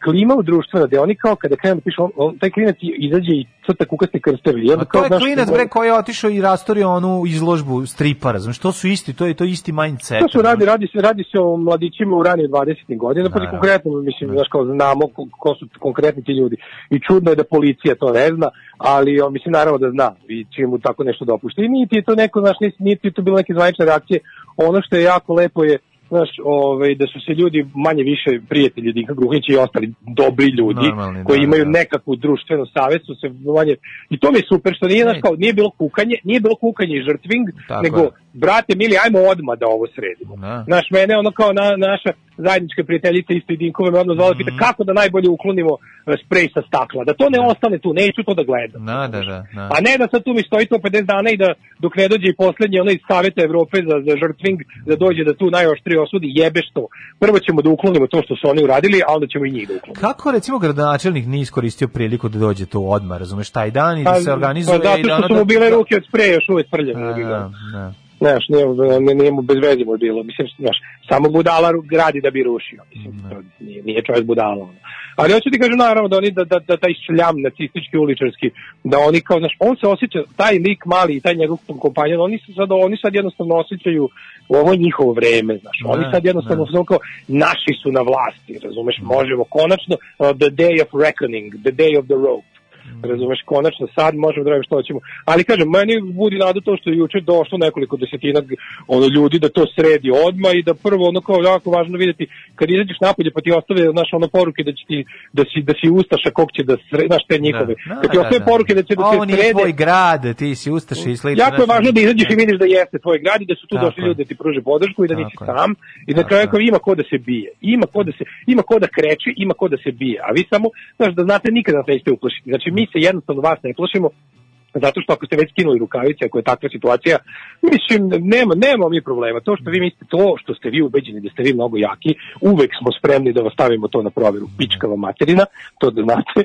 klima u društvena, gde oni kao kada krenu da pišu, on, on, taj klinac izađe i crta kukaste krsteve. I onda A kao, to je znaš, klinac bre koji je otišao i rastorio onu izložbu stripa, razumiješ, to su isti, to je to je isti mindset. To su radi, radi se, radi se o mladićima u ranije 20. godina, pa konkretno, mislim, znaš, kao znamo ko, ko su konkretni ti ljudi. I čudno je da policija to ne zna, ali on, mislim, naravno da zna i čim mu tako nešto dopušta. I niti je to neko, znaš, niti, niti je to bilo neke zvanične reakcije. Ono što je jako lepo je, znaš, ovaj, da su se ljudi manje više prijatelji Dinka Gruhnića i ostali dobri ljudi Normalni, koji da, imaju da. nekakvu društvenu savest su se manje i to mi je super što nije znaš kao nije bilo kukanje nije bilo kukanje i žrtving Tako nego je. brate mili ajmo odmah da ovo sredimo Da. Znaš, mene ono kao na, naša zajednička prijateljica isto i Dinkove me odmah zvala Mhm. pita kako da najbolje uklonimo sprej sa stakla. Da to ne ostane tu, neću to da gledam. Da, da, da, da. A ne da sad tu mi stoji to 50 dana i da dok ne dođe i poslednji onaj iz Saveta Evrope za, za žrtving, da dođe da tu najoštrije osudi, jebeš to. Prvo ćemo da uklonimo to što su oni uradili, a onda ćemo i njih da uklonimo. Kako recimo gradonačelnik nije iskoristio priliku da dođe tu odmah, razumeš, taj dan i da Pa- se organizuje pa zato da što ono su da- mu bile ruke od spreja još uvek prljave. Da, da, da. Znaš, nije, nije, nije mu bez veze bilo. Mislim, znaš, samo budala gradi da bi rušio. Mislim, to nije, nije čovjek budala. Ono. Ali hoću ti kažem naravno da oni, da, da, da taj šljam nacistički, uličarski, da oni kao, znaš, on se osjeća, taj lik mali i taj njegov kompanjan, oni se sad, oni sad jednostavno osjećaju ovo je njihovo vreme, znaš. Oni sad jednostavno su kao, naši su na vlasti, razumeš, možemo konačno, uh, the day of reckoning, the day of the rope. Razumeš, konačno sad možemo da radimo što hoćemo. Ali kažem, meni budi nadu to što je juče došlo nekoliko desetina ono, ljudi da to sredi odmah i da prvo ono kao jako važno vidjeti kad izađeš napolje pa ti ostave znaš ono poruke da će ti da si da si ustaša kog će da sre, znaš te njihove. Da, kad ti da, ostave da. poruke da će da Ovo se nije srede. tvoj grad, ti si ustaš i slično. Jako je važno da izađeš i vidiš da jeste tvoj grad i da su tu Tako došli ljudi da ti pruže podršku i da nisi sam i kraju je. kao ima ko da se bije. Ima ko da se ima ko da kreće, ima ko da se bije. A vi samo znaš da znate nikada nas nećete uplašiti. Znači mi se jednostavno vas ne plašimo Zato što ako ste već skinuli rukavice, ako je takva situacija, mislim, nema, nema mi problema. To što vi mislite, to što ste vi ubeđeni da ste vi mnogo jaki, uvek smo spremni da vas stavimo to na provjeru. Pičkava materina, to da znate.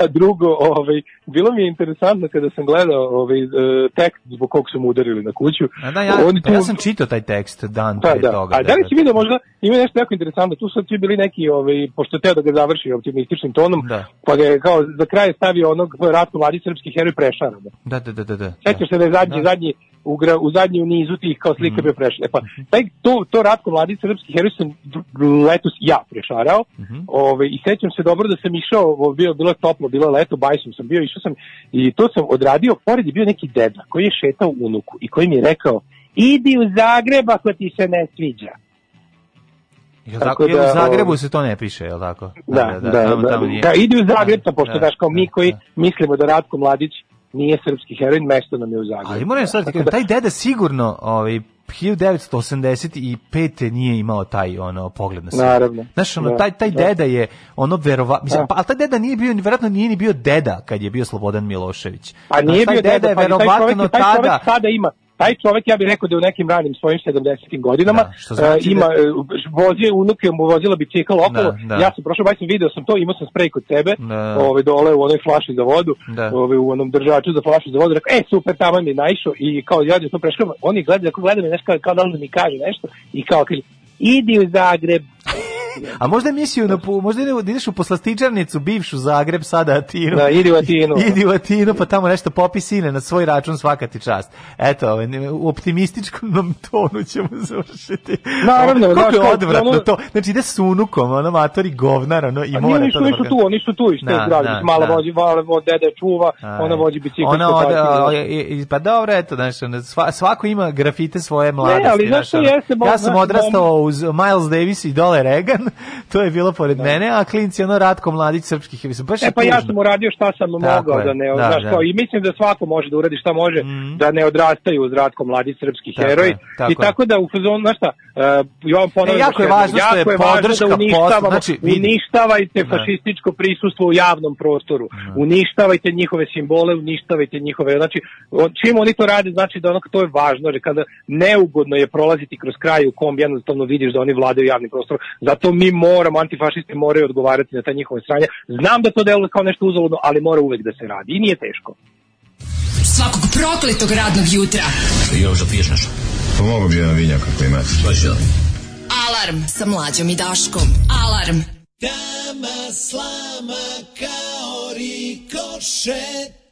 A drugo, ovaj, bilo mi je interesantno kada sam gledao ovaj, e, tekst zbog kog su mu udarili na kuću. A da, ja, Oni pa tu- ja sam čitao taj tekst dan pre da, toga. a da li si vidio možda, ima nešto jako interesantno, tu sad svi bili neki, ovaj, pošto teo da ga završi optimističnim tonom, pa ga je kao za kraj stavio onog Ratko Mladi srpski heroj prešara. Da, da, da, da. da. Sećaš se da je zadnji, zadnji u, gra, u zadnji u nizu tih kao slika Mhm. bio prešao. E pa, taj, to, to Ratko Mladić srpski heroj sam letos ja prešarao Mhm. Ove, i sećam se dobro da sam išao, o, bio, bilo je toplo, bilo je leto, bajsom sam bio, išao sam i to sam odradio, pored je bio neki deda koji je šetao unuku i koji mi je rekao idi u Zagreb ako ti se ne sviđa. Jel Tako da, u Zagrebu ovaj, se to ne piše, jel tako? Da, da, da, tamo- da, tamo nije. da, idi u Zagreb, pa pošto Da, znaš kao mi da, koji mislimo da Ratko Mladić nije srpski heroj, mesto nam je u Zagrebu. Ali moram sad ti kažem, taj deda sigurno ovaj 1985. nije imao taj ono pogled na svet. Naravno. Znaš, ono, Da, taj, taj da. deda je ono verova, mislim, Da. pa, ali taj deda nije bio, verovatno nije ni bio deda kad je bio Slobodan Milošević. Pa nije Znaš, bio taj deda, je pa i taj verovatno čovjek, taj čovjek tada, sada ima taj čovjek ja bih rekao da je u nekim ranim svojim 70. godinama što znači e, ima da- e, vozio unuke mu vozila bicikl okolo. Da, da. Ja sam prošao baj sam video sam to, imao sam sprej kod sebe, Da. ovaj dole u onoj flaši za vodu, Da. ovaj u onom držaču za flašu za vodu, rekao, e super, tamo mi naišao i kao ja to prešao, oni gledaju, ako gledaju nešto kao, kao da mi kaže nešto i kao kaže idi u Zagreb, a možda je mislio na, možda ide- da ideš u poslastičarnicu, bivšu Zagreb, sada Atinu. Da, idi u Atinu. idi u Atinu, pa tamo nešto popi sine na svoj račun svaka ti čast. Eto, ovaj, ne- u optimističkom tonu ćemo završiti. Naravno, Kako znaš, je odvratno ono- to. Znači ide s unukom, ono matori govnar, ono, i nije, to da nisu proga- tu, oni su tu iz te Da, zgrade, da, mala vođi, mala vođi, dede čuva, ona vođi bicikl. Ona po ode, parkingu. o, i- i- pa dobro, eto, sva- svako ima grafite svoje mladosti. ali znaš što ono. jeste, ja sam odrastao uz Miles Davis i dole Reagan, to je bilo pored mene, a klinci ono Ratko Mladić srpskih, mislim, baš E pa ja tužno. sam uradio šta sam mogao je, da ne, da, znaš, da. kao, i mislim da svako može da uradi šta može, da ne odrastaju uz Ratko mladi srpski Tako heroj. je, tako I tako da u fazonu, znaš šta, uh, Jovan ponavljam, E, jako je važno što je jako je podrška da uništavamo, znači, vidi. uništavajte Da. fašističko prisustvo u javnom prostoru, uništavajte njihove simbole, uništavajte njihove, znači, čim oni to rade, znači da ono, to je važno, jer kada neugodno je prolaziti kroz kraj u kom jednostavno vidiš da oni vladaju javnim prostorom, zato mi moramo, antifašisti moraju odgovarati na ta njihove stranje. Znam da to deluje kao nešto uzaludno, ali mora uvek da se radi i nije teško. Svakog prokletog radnog jutra. Još da piješ nešto? Pomogu bi jedan vinjak ako imate. Baš ja. Alarm sa mlađom i Daškom. Alarm. Dama slama kao rikošet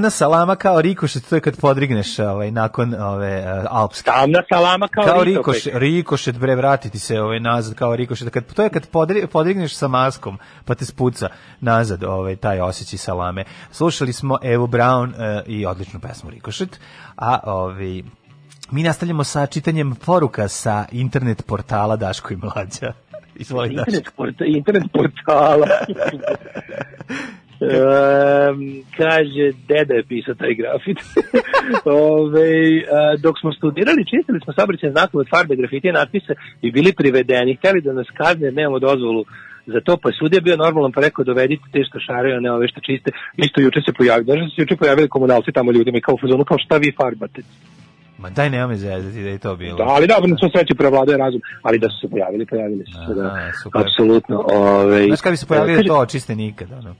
Tamna salama kao rikošet, to je kad podrigneš ovaj, nakon ove uh, alpske. Tamna salama kao, kao ritokaj. rikošet, rikošet bre vratiti se ovaj nazad kao rikošet kad to je kad podri, podrigneš sa maskom pa te spuca nazad ovaj taj osjećaj salame slušali smo Evu Brown uh, i odličnu pesmu rikošet a ovaj mi nastavljamo sa čitanjem poruka sa internet portala Daško i Mlađa. Izvoli Daško. internet, porta, internet portala. Um, kaže, deda je pisao taj grafit. Ove, a, dok smo studirali, čistili smo saobraćajne znakove od farbe, grafitije, natpise i bili privedeni. Hteli da nas kazne, jer nemamo dozvolu za to, pa je sudija bio normalan, pa rekao dovedite te što šaraju, a ne ove što čiste. Isto juče se pojavili, da se juče pojavili komunalci tamo ljudima i kao fazonu, kao šta vi farbate? Ma daj nema me zezati da je to bilo. Da, ali dobro, na svom sreći prevladuje razum, ali da su se pojavili, pojavili su se, da, apsolutno. Ove, Znaš kad bi se pojavili kaže- to očiste nikad, ono.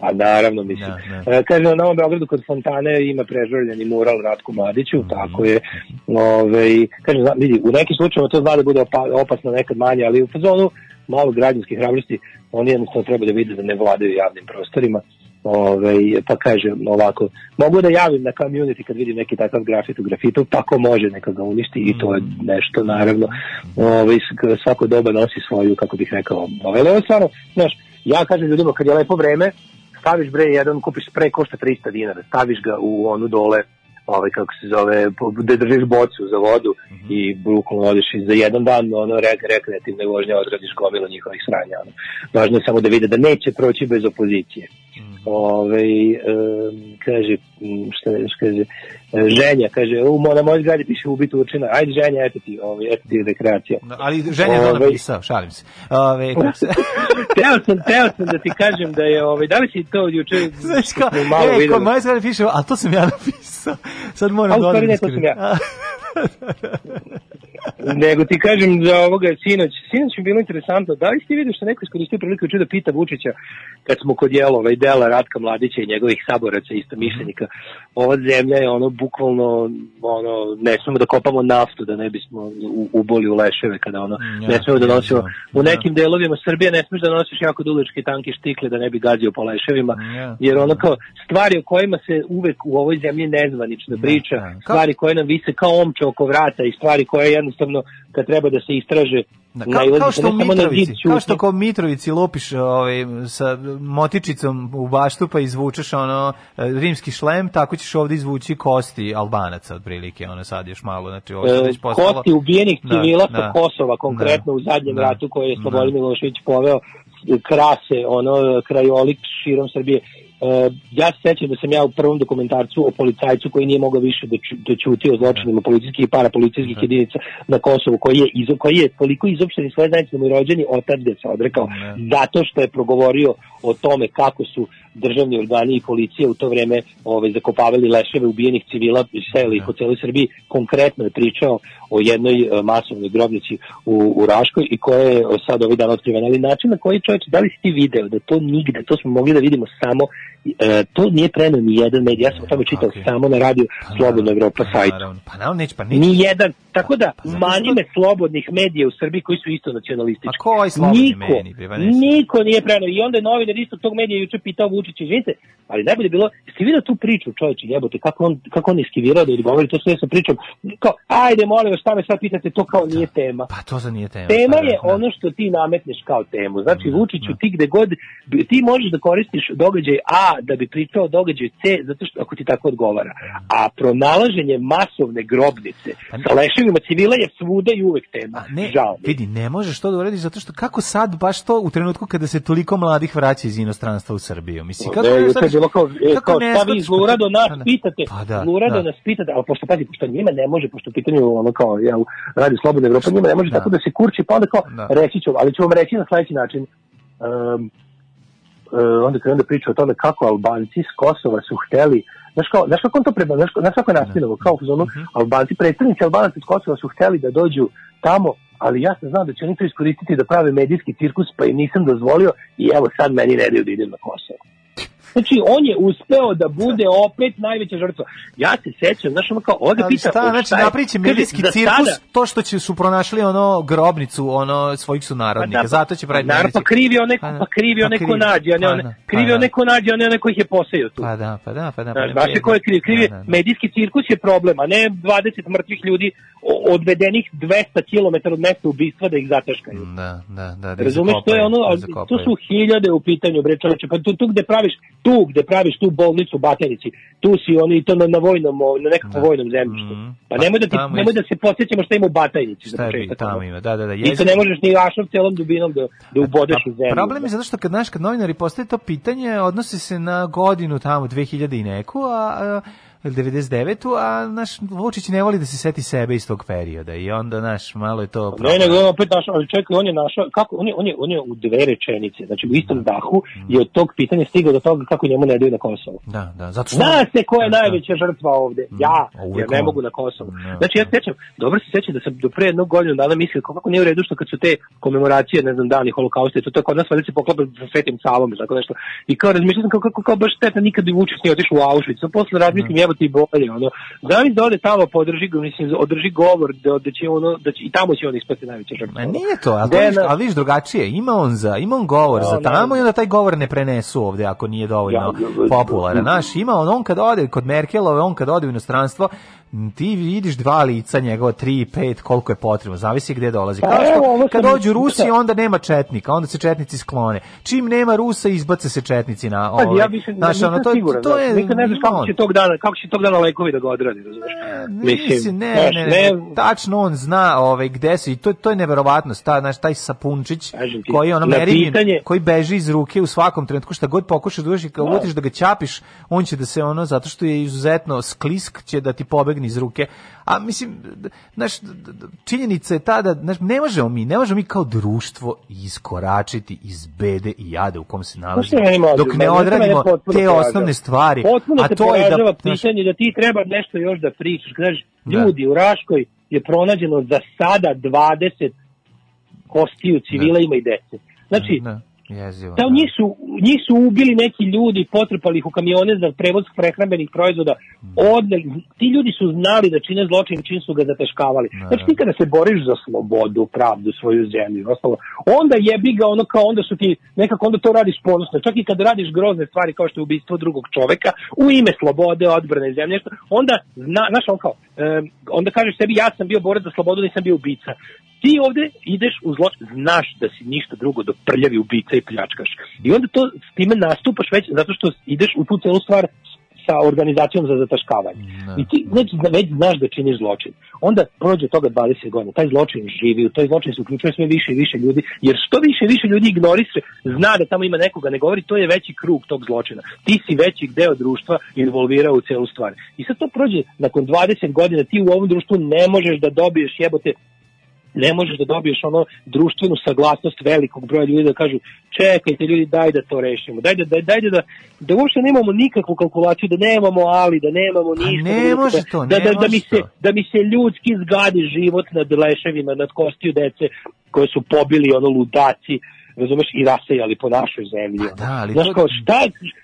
Pa naravno, mislim. Da, E, kaže, na Novom Beogradu kod Fontane ima prežvrljeni mural Ratku Mladiću, Mhm. tako je. Ove, kaže, zna- vidi, u nekim slučajima to zna da bude opa- opasno nekad manje, ali u fazonu malo građanske hrabrosti, oni jednostavno treba da vide da ne vladaju javnim prostorima. Ove, pa kaže ovako, mogu da javim na community kad vidim neki takav grafit u grafitu, pa ko može neka ga uništi i to je nešto naravno ove, svako doba nosi svoju, kako bih rekao, ove, ali ovo stvarno, znaš, ja kažem ljudima kad je lepo vreme, staviš bre jedan, kupiš sprej košta 300 dinara, staviš ga u onu dole, ovaj kako se zove, gde držiš bocu za vodu i bukvalno odeš i za jedan dan ono rek, rekreativne vožnje odradiš gomilu njihovih sranja. Ono. Važno je samo da vide da neće proći bez opozicije. Ove, kaže, m, šta je, kaže, ženja, kaže, u, na mojoj zgradi piše ubiti učina, ajde ženja, eto ti, ovaj, eto ti rekreacija. Ali ženja je to Ovaj, napisao, šalim se. Ove, se... teo sam, teo sam da ti kažem da je, ovaj, da li si to juče Znaš kao, malo e, ko videli? moja zgrada piše, a to sam ja napisao. Sad A moram u da stvari odem ne, to sam iskren. ja. Nego ti kažem za ovoga sinoć, sinoć mi je bilo interesantno, da li ste vidio što neko iskoristio priliku juče da pita Vučića kad smo kod jelova i dela Ratka Mladića i njegovih saboraca isto mišljenika, ova zemlja je ono bukvalno ono, ne smemo da kopamo naftu da ne bismo u, uboli u leševe kada ono, ja, ne smemo da nosimo, u nekim delovima Srbije ne smeš da nosiš jako dugačke tanke štikle da ne bi gazio po leševima, Ja. jer ono kao stvari o kojima se uvek u ovoj zemlji nezvanično priča, stvari koje nam vise kao omče oko vrata i stvari koje jednostavno kad treba da se istraže Da, kao, kao što na Mitrovici, kao što kao Mitrovici lopiš ovaj, sa motičicom u baštu pa izvučeš ono eh, rimski šlem, tako ćeš ovdje izvući kosti Albanaca otprilike, ono sad još malo, znači ovo E, već postalo... kosti ubijenih Da, civila sa da. Kosova, konkretno u zadnjem Da. ratu koje je Da. Slobodan Milošević poveo, krase, ono, krajolik širom Srbije. E, ja se sećam da sam ja u prvom dokumentarcu o policajcu koji nije mogao više da, ču, da ćuti o zločinima policijskih i parapolicijskih jedinica na Kosovu, koji je, izo, koji je toliko izopšten iz svoje zajednice da mu je rođeni otac gde se odrekao, zato što je progovorio o tome kako su državni organi i policija u to vreme ovaj, zakopavali leševe ubijenih civila i seli ih po celoj Srbiji. Konkretno je pričao o jednoj e, masovnoj grobnici u, u Raškoj i koja je e, sad ovaj dan otkrivena. Ali način na koji čovječ, da li si ti video da to nigde, to smo mogli da vidimo samo e, to nije preneo ni jedan medij, ja sam o tome čitao samo na radio Slobodna Evropa sajtu. Naravno, pa naravno neće, pa neće. Ni jedan, tako da mani me slobodnih medija u Srbiji koji su isto nacionalistički. A koji slobodni niko, pa znam. niko nije preneo. I onda je novinar isto tog medija juče pitao Vučića, izvinite, ali najbolje je bilo, jeste vidio tu priču, čovječe, jebote, kako on, kako on iskivirao da odgovori to sve sa pričom, kao, ajde, molim vas, šta me sad pitate, to kao nije tema. Pa to za nije tema. Tema pa da, je da. ono što ti nametneš kao temu. Znači, Vučiću, ti gde god, ti možeš da koristiš događaj A da bi pričao o događaju C, zato što ako ti tako odgovara. A pronalaženje masovne grobnice sa leševima civila je svuda i uvek tema. Ne, Žao mi. vidi, ne možeš to da uradiš zato što kako sad baš to u trenutku kada se toliko mladih vraća iz inostranstva u Srbiju. Mislim, kako Ne, ne je shvatiš- bilo kao, e, kako kao ne šta vi shvatiš- zlurado nas Pa da. pitate, Pa da, zlurado da. nas pitate, ali pošto pazi, pošto njima ne može, pošto u pitanju ono kao, ja radi Slobodna Evropa, njima ne može tako da se kurči, pa onda kao, Da. reći ću, ali ću vam reći na sledeći način, um, onda kada onda priča o tome kako Albanci s Kosova su hteli Znaš, kao, znaš kako on to preba, znaš, znaš kako je nastavljeno, kao u zonu, Mhm. Albanci, predstavnici Albanaca s Kosova su hteli da dođu tamo, ali ja sam znao da će oni to iskoristiti da prave medijski cirkus, pa im nisam dozvolio i evo sad meni ne daju da idem na Kosovo. Znači, on je uspeo da bude opet najveća žrtva. Ja se sećam, znaš, ono kao, ovde Ali pita... šta, znači Kaže, medijski cirkus, sada- to što će su pronašli ono grobnicu ono svojih sunarodnika, Pa da, zato će praviti Naravno, pa krivi onaj, Pa da, pa krivi pa onaj ko krivi, nađe, a ne pa da, krivi pa da. onaj ko nađe, a ne onaj koji ih je posejao tu. Pa da, pa da, pa da. Znaš, pa znaš je ko je kriv? Kriv je Da, da. medijski cirkus je problem, a ne 20 mrtvih ljudi odvedenih 200 km od mesta ubistva da ih zateškaju. Da, da, da. da Razumeš, to je ono, da to su hiljade u pitanju, bre čoveče, pa tu, tu gde praviš, tu gde praviš tu bolnicu u Batajnici, tu si oni i to na, na vojnom, na nekakvom vojnom zemljištu. Pa Pa nemoj da, ti, nemoj da se podsjećamo šta ima u Batajnici. Šta je tamo ono. ima, da, da, da. Ti to jezik- ne možeš ni ašom celom dubinom da, da ubodeš u zemlju. Problem je zato što kad, znaš, kad novinari postave to pitanje, odnosi se na godinu tamo, 2000 i neku, a, a 99 a naš Vučić ne voli da se seti sebe iz tog perioda i onda naš malo je to Ne, nego je opet našao, ali čekaj, on je našao, kako, on je, on je, on je u dve rečenice, znači u istom dahu je od tog pitanja stigao do toga kako njemu ne daju na Kosovo. Da, da, zato što Zna se ko je Da, da. najveća žrtva ovde, ja, a uvek jer ne on. mogu na Kosovo. Da, Znači ja se sećam, dobro se sećam da sam do pre jednog godinu dana mislio kako nije u redu što kad su te komemoracije, ne znam, dani holokausta, i to to kod nas valjda se poklapa sa Svetim Savom, tako nešto. I kao razmišljao sam kako, kako, kao baš šteta nikad bi Vučić nije otišao u Auschwitz. A posle razmislim, evo ti bolje, ono. Zamisli da ode tamo, podrži, ga, mislim, održi govor, da, da će ono, da će, i tamo će on ispati najveća žrtva. Ma nije to, ali, to Gde viš, na- ali viš drugačije, ima on za, ima on govor Da, za da. tamo i onda taj govor ne prenesu ovde ako nije dovoljno Ja, popularan. Znaš, ima on, on kad ode kod Merkelove, on kad ode u inostranstvo, ti vidiš dva lica njegova, tri, pet, koliko je potrebno, zavisi gde dolazi. Pa Kao što, kad dođu Rusi, onda nema četnika, onda se četnici sklone. Čim nema Rusa, izbace se četnici na Pa ovaj, ja znaš, nisam ono, to, siguran, to je, nikad ne znaš kako će tog dana, kako će tog dana lekovi da ga odradi, razumeš? Mislim, ne, ne, ne, tačno on zna ovaj, gde se i to, to je neverovatno, ta, znaš, taj sapunčić koji ono pitanje- koji beži iz ruke u svakom trenutku, šta god pokušaš da uđeš, kao Da. da ga ćapiš, on će da se ono, zato što je izuzetno sklisk, će da ti pobegne iz ruke. A mislim, znaš, činjenica je ta da, znaš, ne možemo mi, ne možemo mi kao društvo iskoračiti iz bede i jade u kom se Znaš nalazimo, mlađe, dok ne odradimo potpuno te osnovne stvari. Potpuno a to je da, znaš, pitanje da ti treba nešto još da pričaš. Kažeš, Da. ljudi, u Raškoj je pronađeno za sada 20 kostiju civila ima i dece. Znači, da, jezivo. Da, njih su, njih su ubili neki ljudi, potrpali ih u kamione za prevoz prehrambenih proizvoda, odneli, ti ljudi su znali da čine zločin čim su ga zateškavali. Znači ti kada se boriš za slobodu, pravdu, svoju zemlju ostalo, onda jebi ga ono kao onda su ti, nekako onda to radiš ponosno. Čak i kad radiš grozne stvari kao što je ubistvo drugog čoveka, u ime slobode, odbrane zemlje, onda, zna, znaš on kao, em, onda kažeš sebi ja sam bio borac za slobodu, nisam bio ubica. Ti ovde ideš u zločin, znaš da si ništa drugo do prljavi ubica i pljačkaš. I onda to s time nastupaš već zato što ideš u tu celu stvar sa organizacijom za zataškavanje. I ti već, već znaš da činiš zločin. Onda prođe toga 20 godina. Taj zločin živi, u taj zločin se uključuje sve više i više ljudi, jer što više i više ljudi ignoriše, zna da tamo ima nekoga, ne govori, to je veći krug tog zločina. Ti si veći deo društva involvirao u celu stvar. I sad to prođe nakon 20 godina, ti u ovom društvu ne možeš da dobiješ jebote ne možeš da dobiješ ono društvenu saglasnost velikog broja ljudi da kažu čekajte ljudi daj da to rešimo. Daj da, daj, daj da, da uopšte nemamo nikakvu kalkulaciju da nemamo ali da nemamo ništa ne da, može to, da, ne da, da, može mi se, da mi se ljudski zgadi život nad leševima nad kostiju dece koje su pobili ono ludaci razumeš, i rasejali po našoj zemlji. ono. da, ali Znaš, to- kao, šta,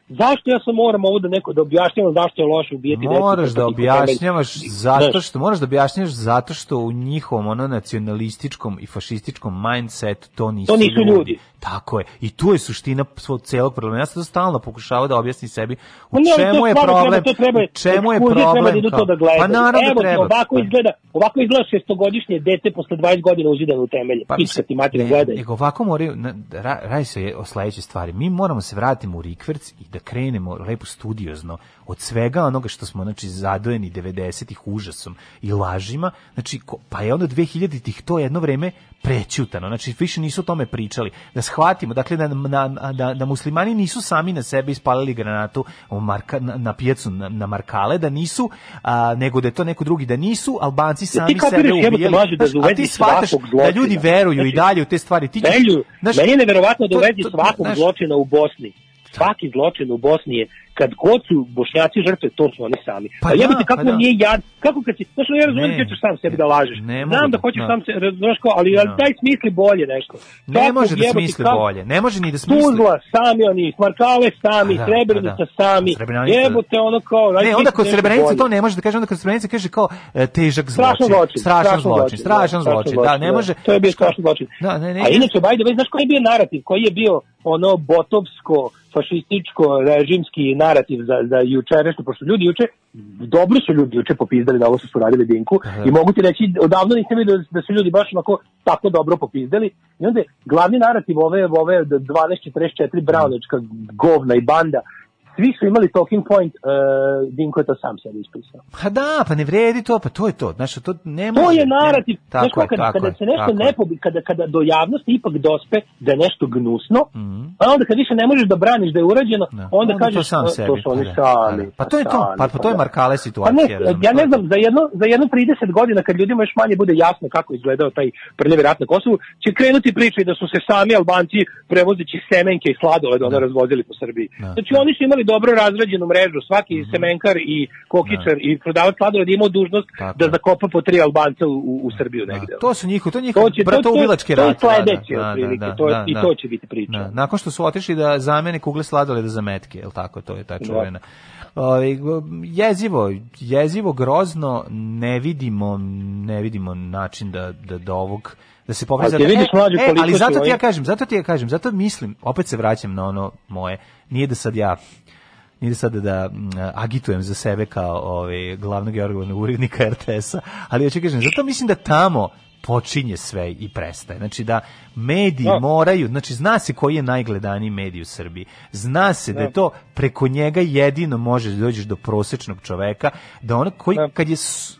zašto ja sam moram ovo da neko da objašnjavam zašto je loše ubijeti decu? Moraš da objašnjavaš zato što moraš da objašnjavaš zato što u njihovom ono nacionalističkom i fašističkom mindsetu to nisu, To nisu ljudi. Tako je. I tu je suština svog celog problema. Ja sam to stalno pokušavao da objasnim sebi u Pa ne, čemu je problem. Treba, treba, u čemu je problem? Treba da to da gledaju. Pa naravno Evo, da treba. Ovako Pa- izgleda, ovako izgleda šestogodišnje dete posle 20 godina uzidano u temelje. Pa, Pička ti mater, gledaj. Nego ovako moraju, ra, radi se o sledećoj stvari. Mi moramo se vratiti u Rikverc i da krenemo lepo studiozno od svega onoga što smo znači zadojeni 90-ih užasom i lažima. Znači, pa je onda 2000-ih to jedno vreme prećutano. Znači, više nisu o tome pričali. Da shvatimo, dakle, da, na, da, da muslimani nisu sami na sebe ispalili granatu u marka, na, na pijacu na, na Markale, da nisu, a, nego da je to neko drugi, da nisu Albanci sami kapiraš, sebe mlađe, da a ti shvataš da ljudi veruju i Znači, dalje u te stvari. Ti ćeš- meni je neverovatno da u to- vezi to- svakog znaš- zločina u Bosni, svaki zločin u Bosni je kad god su bošnjaci žrtve, to su oni sami. Pa Pa, jebate da, kako pa da. nije jad, kako kad si, znaš, ja razumijem da ćeš sam sebi da lažeš. Ne Znam da da, hoćeš da. sam se, znaš kao, ali, ali Da. daj smisli bolje nešto. Ne Svakog može da smisli kako- bolje. Ne može ni da smisli. Tuzla sami oni, Markale sami, da, Srebrenica pa da. sami, Srebrenica- jebote ono kao... Ne, onda kod bolje. to ne može da kaže, onda kod Srebrenice kaže kao e, težak zločin. Strašan zločin, strašan da, zločin. Da, ne može. To je bio strašan zločin. Da, ne, ne. A inače, way, znaš koji je bio narativ? Koji je bio ono botovsko, fašističko, režimski narativ za, za jučerašnje, pošto ljudi juče, dobro su ljudi juče popizdali da ovo što su radili Dinku i mogu ti reći, odavno nisam vidio da, su ljudi baš onako tako dobro popizdali i onda je glavni narativ ove, ove 1244 Brownička govna i banda svi su imali talking point, uh, Dinko je to sam sebi ispisao. Pa da, pa ne vredi to, pa to je to. Znaš, to ne To može. je ne- narativ. Znaš Tako kao je, kada, tako kada je, se nešto je. ne pobi, kada, kada do javnosti ipak dospe da je nešto gnusno, Mhm. a onda kad više ne možeš da braniš da je urađeno, onda, Onda kažeš to sam "A, sebi. to su oni pa da, sami. pa da. Pa to je to, sami, pa, pa to je da." Markale Pa ne, situacija. ja to ne je znam, za jedno, za jedno 30 godina kad ljudima još manje bude jasno kako je izgledao taj prljavi rat na Kosovu, će krenuti priče da su se sami Albanci prevozeći semenke i sladoled ono razvozili po Srbiji. Znači oni su imali dobro razrađenu mrežu, svaki Mhm. semenkar i kokičar i prodavac sladoleda imao dužnost da zakopa po tri Albanca u, u, u Srbiju negde. To su njihovi, to je njihov To će- to- je rat. da, sledeće, da, da, otprilike, da, to da, i da. to će biti priča. Da, Nakon što su otišli da zamene kugle sladoleda za metke, je tako? To je ta Da. čuvena. Ovaj, jezivo, jezivo, grozno, ne vidimo, ne vidimo način da, da do ovog da se Ali ti vidiš, e, koliko ali su zato ti ja kažem, zato ti ja kažem, zato mislim, opet se vraćam na ono moje, nije da sad ja nije sad da agitujem za sebe kao ovaj glavnog i odgovornog urednika RTS-a, ali hoću kažem, zato mislim da tamo počinje sve i prestaje. Znači da mediji Da. moraju, znači zna se koji je najgledaniji medij u Srbiji. Zna se da, je Da. to preko njega jedino možeš da dođeš do prosečnog čoveka, da on koji kad je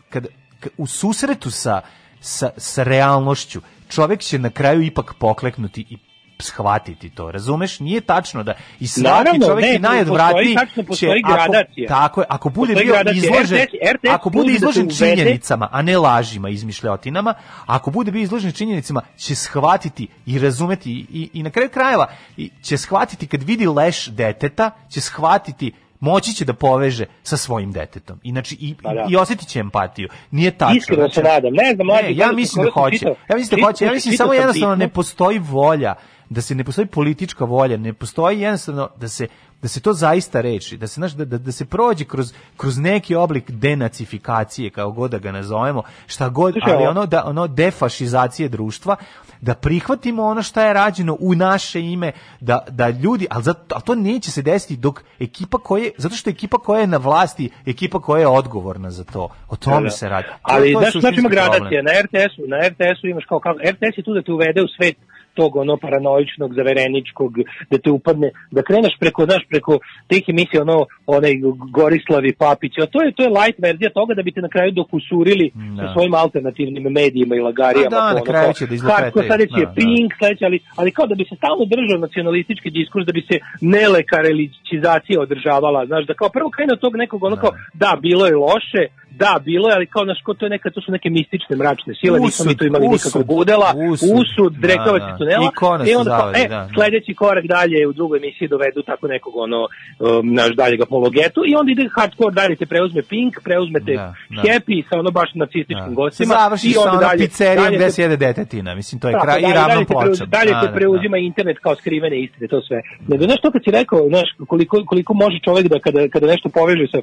kad, kad u susretu sa, sa sa realnošću, čovek će na kraju ipak pokleknuti i shvatiti to, razumeš? Nije tačno da i svaki Naravno, čovjek ne, i najodvratniji će, ako, tako je, ako bude bio izložen, RTS RTS ako bude da izložen uvede- činjenicama, a ne lažima, izmišljotinama, ako bude bio izložen činjenicama, će shvatiti i razumeti i, i, i na kraju krajeva i će shvatiti kad vidi leš deteta, će shvatiti moći će da poveže sa svojim detetom. Inači i, Pa da. i osjetit će empatiju. Nije tačno. Iskreno se nadam. Ne znam, mlađe, Ne, ja mislim da hoće. čitao- Ja mislim da hoće. Ja mislim čitao samo sam jednostavno pismo. ne postoji volja, da se ne postoji politička volja, ne postoji jednostavno da se da se to zaista reči, da se znaš, da, da, da se prođe kroz, kroz neki oblik denacifikacije, kao god da ga nazovemo, šta god, ali ono da ono defašizacije društva, da prihvatimo ono šta je rađeno u naše ime, da, da ljudi, ali, zato, ali to neće se desiti dok ekipa koje, zato što ekipa koja je na vlasti, ekipa koja je odgovorna za to. O tome Da, da. se radi. To- Ali to znaš, znači ima gradacija. Na RTS-u, na RTS-u imaš kao, kao RTS je tu da te uvede u svet tog ono paranoičnog, zavereničkog, da te upadne, da kreneš preko, znaš, preko tih emisija, ono, onaj Gorislavi Papić, a to je, to je light verzija toga da bi te na kraju dokusurili Da. sa svojim alternativnim medijima i lagarijama. A da, na kraju će da izlepetaju. hardcore, sledeći je Da, da. Pink, sledeći, ali, ali kao da bi se stalno držao nacionalistički diskurs, da bi se nelekarizacija održavala, znaš, da kao prvo krene od tog nekog ono kao, da, bilo je loše, da, bilo je, ali kao, znaš, ko to je neka, to su neke mistične mračne sile, nismo mi tu imali nikakvog budela, usud, da, drekavac da. su tunela. I su onda kao, zavadi, e, da, da. sledeći korak dalje u drugoj emisiji dovedu tako nekog ono, um, naš daljeg apologetu i onda ide hardcore dalje te preuzme Pink, preuzmete Da, da. Happy sa ono baš nacističkim Se gostima. završi i sa onda ono dalje- pizzerijom dalje gde se jede detetina. Mislim, to je Tako, kraj i dalje te preuz- pločom. Dalje Da, te da, preuzima internet kao skrivene istine, to sve. Nego, znaš to kad si rekao, znaš, koliko, koliko može čovjek da kada, kada nešto poveže sa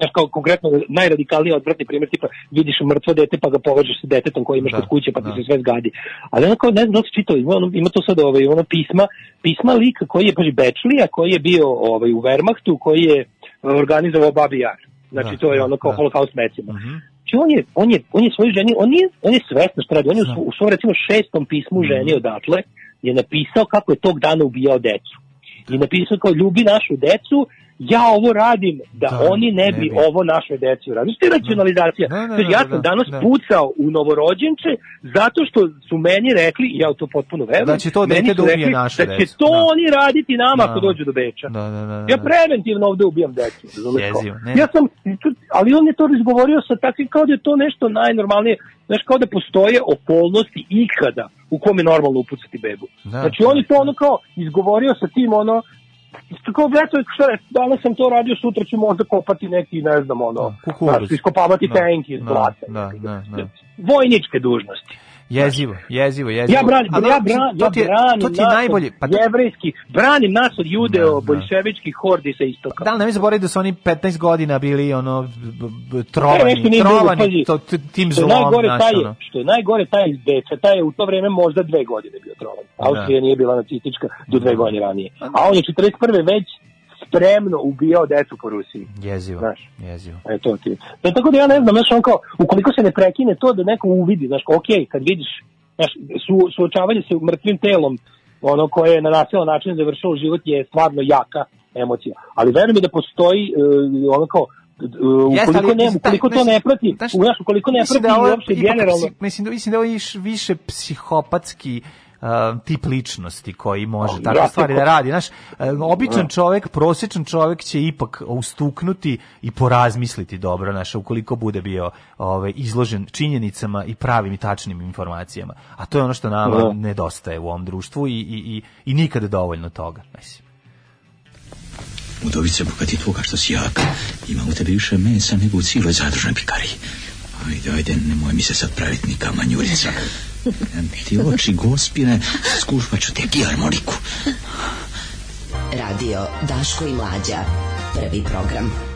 Znaš, kao konkretno najradikalniji odvratni primjer, tipa vidiš mrtvo dete pa ga povežeš sa detetom koji imaš Da, kod kuće pa ti da. se sve zgadi. Ali onako, ne znam da si čitao, ima, ono- ima to sad ovaj, ono pisma, pisma lika koji je, paži, Bečlija, koji je bio ovaj, u Wehrmachtu, koji je organizovao Babi Jar. Znači, Da, to je da, ono kao da. holokaust mecima. Mhm. Znači on je, on je, on je svoju ženi, on je, on je svesno što radi, on je u, svo- u svom recimo šestom pismu Mhm. ženi odatle je napisao kako je tog dana ubijao decu. I napisao kao ljubi našu decu, ja ovo radim da, Da, oni ne ne bi bi. ovo našoj deci uradili. Znači, to je racionalizacija. Da, da, da, ja da, sam da, danas da. pucao u novorođenče zato što su meni rekli, i ja to potpuno verujem, Da će to dete da ubije našu da će decu. to Da. oni raditi nama ako Da. dođu do Beča. Da, da, da, da. Ja preventivno ovde ubijam decu. Jezivo, ne. Ja sam, ali on je to izgovorio sa takvim kao da je to nešto najnormalnije, znaš kao da postoje okolnosti ikada u kome je normalno upucati bebu. Da, znači on je to ono kao izgovorio sa tim ono, isto kao eto, šta je, danas sam to radio, sutra ću možda kopati neki, ne znam, ono, kukuruz. znaš, iskopavati Da, tenki iz da, blata. Da, da, da. Vojničke dužnosti. Jezivo, jezivo, jezivo. Ja branim, Ali, ja, bran, ja je, branim to ti je najbolje. Pa to- jevrejskih, branim nas od judeo, Da, da. bolševičkih hordi sa istoka. Da ne mi zaboraviti da su oni 15 godina bili ono b- Ne, trovani, trovani to, tim Što je zlom, najgore znaš, taj, ono. što je najgore taj iz Beča, taj je u to vreme možda dve godine bio trovan. Austrija nije bila nacistička do dve godine ranije. A on je 41. već spremno ubijao decu po Rusiji. Jezivo, Znaš. jezivo. E, to ti. Da, tako da ja ne znam, znaš, on kao, ukoliko se ne prekine to da neko uvidi, znaš, ok, kad vidiš, znaš, su, suočavanje sa mrtvim telom, ono koje je na nasilan način završilo život je stvarno jaka emocija. Ali verujem mi da postoji e, ono kao, e, Jeste, ukoliko, ne, taj- ukoliko to ne prati, znaš, ukoliko ne prati da uopšte generalno, mislim da mislim da ovo je iš- više psihopatski uh, tip ličnosti koji može takve stvari da radi. Znaš, uh, običan Da. čovek, prosječan čovek će ipak ustuknuti i porazmisliti dobro, znaš, ukoliko bude bio ovaj, izložen činjenicama i pravim i tačnim informacijama. A to je ono što nama Da. nedostaje u ovom društvu i, i, i, i nikada dovoljno toga. Mislim. Udovice, bogati tvoga što si jak. Ima u tebi više mesa nego u cijeloj zadružnoj pikariji. Ajde, ajde, nemoj mi se sad praviti ni kamanjurica. Ti oči gospine, skušvat ću te harmoniku. Radio Daško i Mlađa. Prvi program.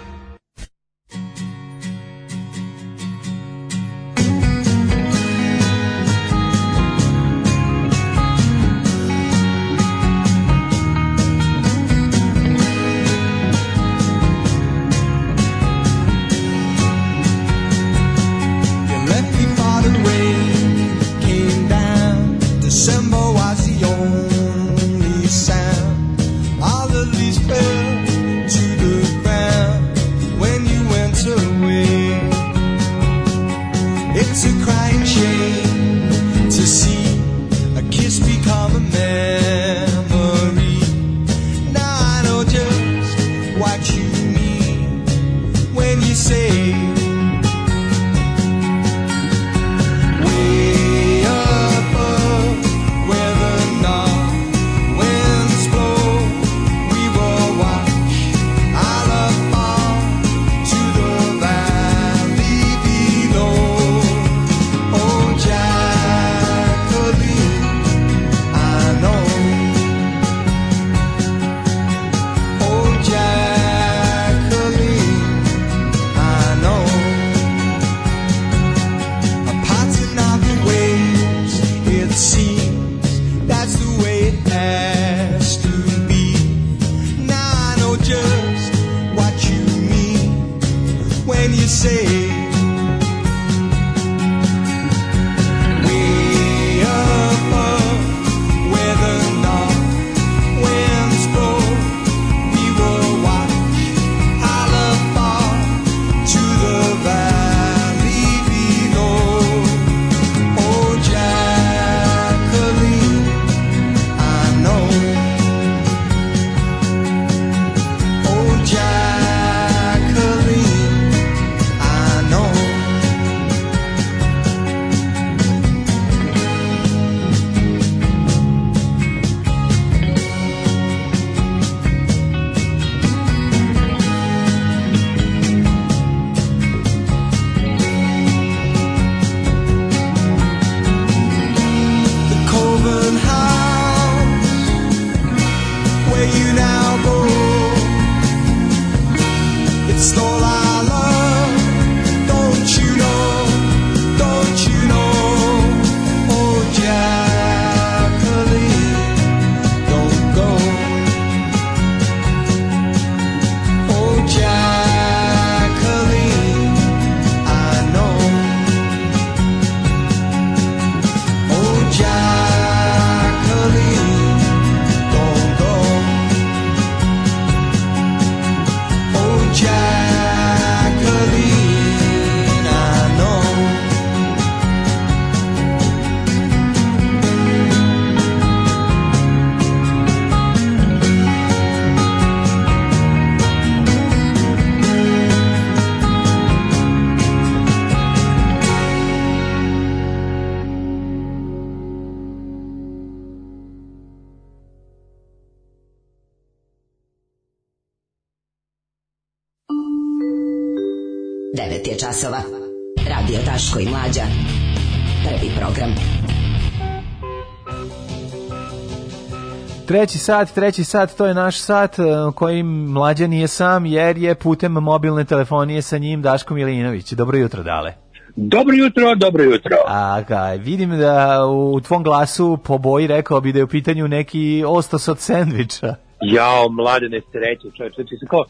Treći sat, treći sat, to je naš sat e, koji mlađa nije sam jer je putem mobilne telefonije sa njim Daško Milinović. Dobro jutro, Dale. Dobro jutro, dobro jutro. A ga, vidim da u tvom glasu po boji rekao bi da je u pitanju neki ostos od sendviča. Jao, mlade nesreće, čovječ, znači kao,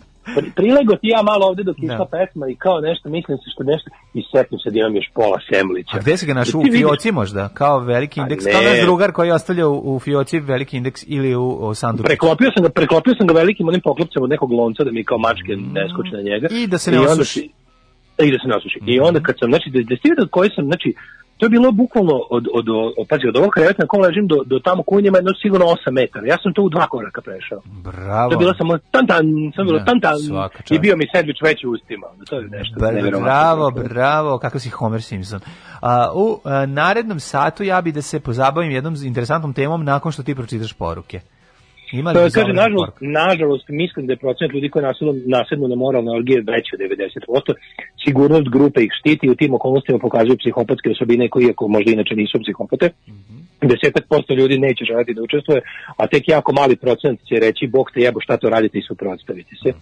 prilego ti ja malo ovde dok išla pesma i kao nešto, mislim se što nešto, i setim se da imam još pola semlića. A gde si ga našao? Da U fioci možda? Kao veliki indeks? Kao naš drugar koji je ostavljao u, fioci veliki indeks ili u, u? Preklopio sam ga, preklopio sam ga velikim onim poklopcem od nekog lonca da mi kao mačke ne skoče na njega. Mm. I da se ne osuši. I da se ne osuši. I onda kad sam, znači, da, da ste vidjeli koji sam, znači, to je bilo bukvalno od, od, od, pazi, od ovog kreveta na kom ležim do, do tamo kunjima jedno sigurno 8 metara. Ja sam to u dva koraka prešao. Bravo. To je bilo samo tan tan, samo bilo Da, tan tan i bio mi sandvič već u ustima. To je nešto. Bra-. Bravo, bravo, kakav si Homer Simpson. A, u a, narednom satu ja bi da se pozabavim jednom interesantnom temom nakon što ti pročitaš poruke. Ima li To kaže, nažalost, nažalost, mislim da je procenat ljudi koji nasednu, nasednu na moralne orgije veći od 90%. Sigurnost grupe ih štiti i u tim okolnostima pokazuju psihopatske osobine koji, iako možda inače nisu psihopate, desetak posto ljudi neće želiti da učestvuje, a tek jako mali procent će reći, bog te jebo, šta to radite i suprotstaviti se.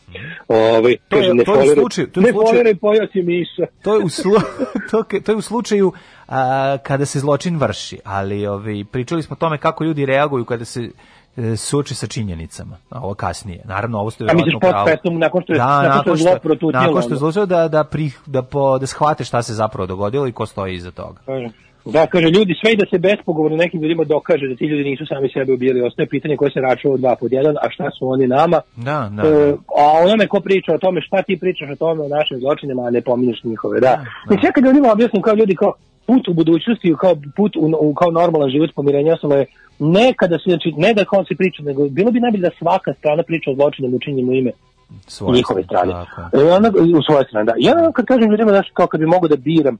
Ovaj, To je- kaže, ne to je u to je u ne slučaju- foliraj pojao si miša. To je u, slu, to, to je u slučaju a, kada se zločin vrši, ali ovaj, pričali smo o tome kako ljudi reaguju kada se e, suoče sa činjenicama, a ovo kasnije. Naravno, ovo ste verovatno pravu. post-festum, nakon što je- da, nakon što zlo protutnjalo, nakon što je ono? zločin, da, da, pri, da, po, da shvate šta se zapravo dogodilo i ko stoji iza toga. Da, kaže, ljudi, sve i da se bespogovorno nekim ljudima dokaže da ti ljudi nisu sami sebe ubijali, ostaje pitanje koje se račuva od dva pod jedan, a šta su oni nama, Da, da. E, a onome ko priča o tome šta ti pričaš o tome o našim zločinima, a ne pominješ njihove, da. da. I kad ljudima objasnim kao ljudi kao put u budućnosti, kao put u, u kao normalan život pomirenja osnova je ne kada se, znači, ne da kao se priča, nego bilo bi najbolje da svaka strana priča o zločinima učinjenim u ime Svoje njihove strane. tako E, onda, u svoje strane, da. Ja kad kažem ljudima, znaš, kao kad bi mogo da biram,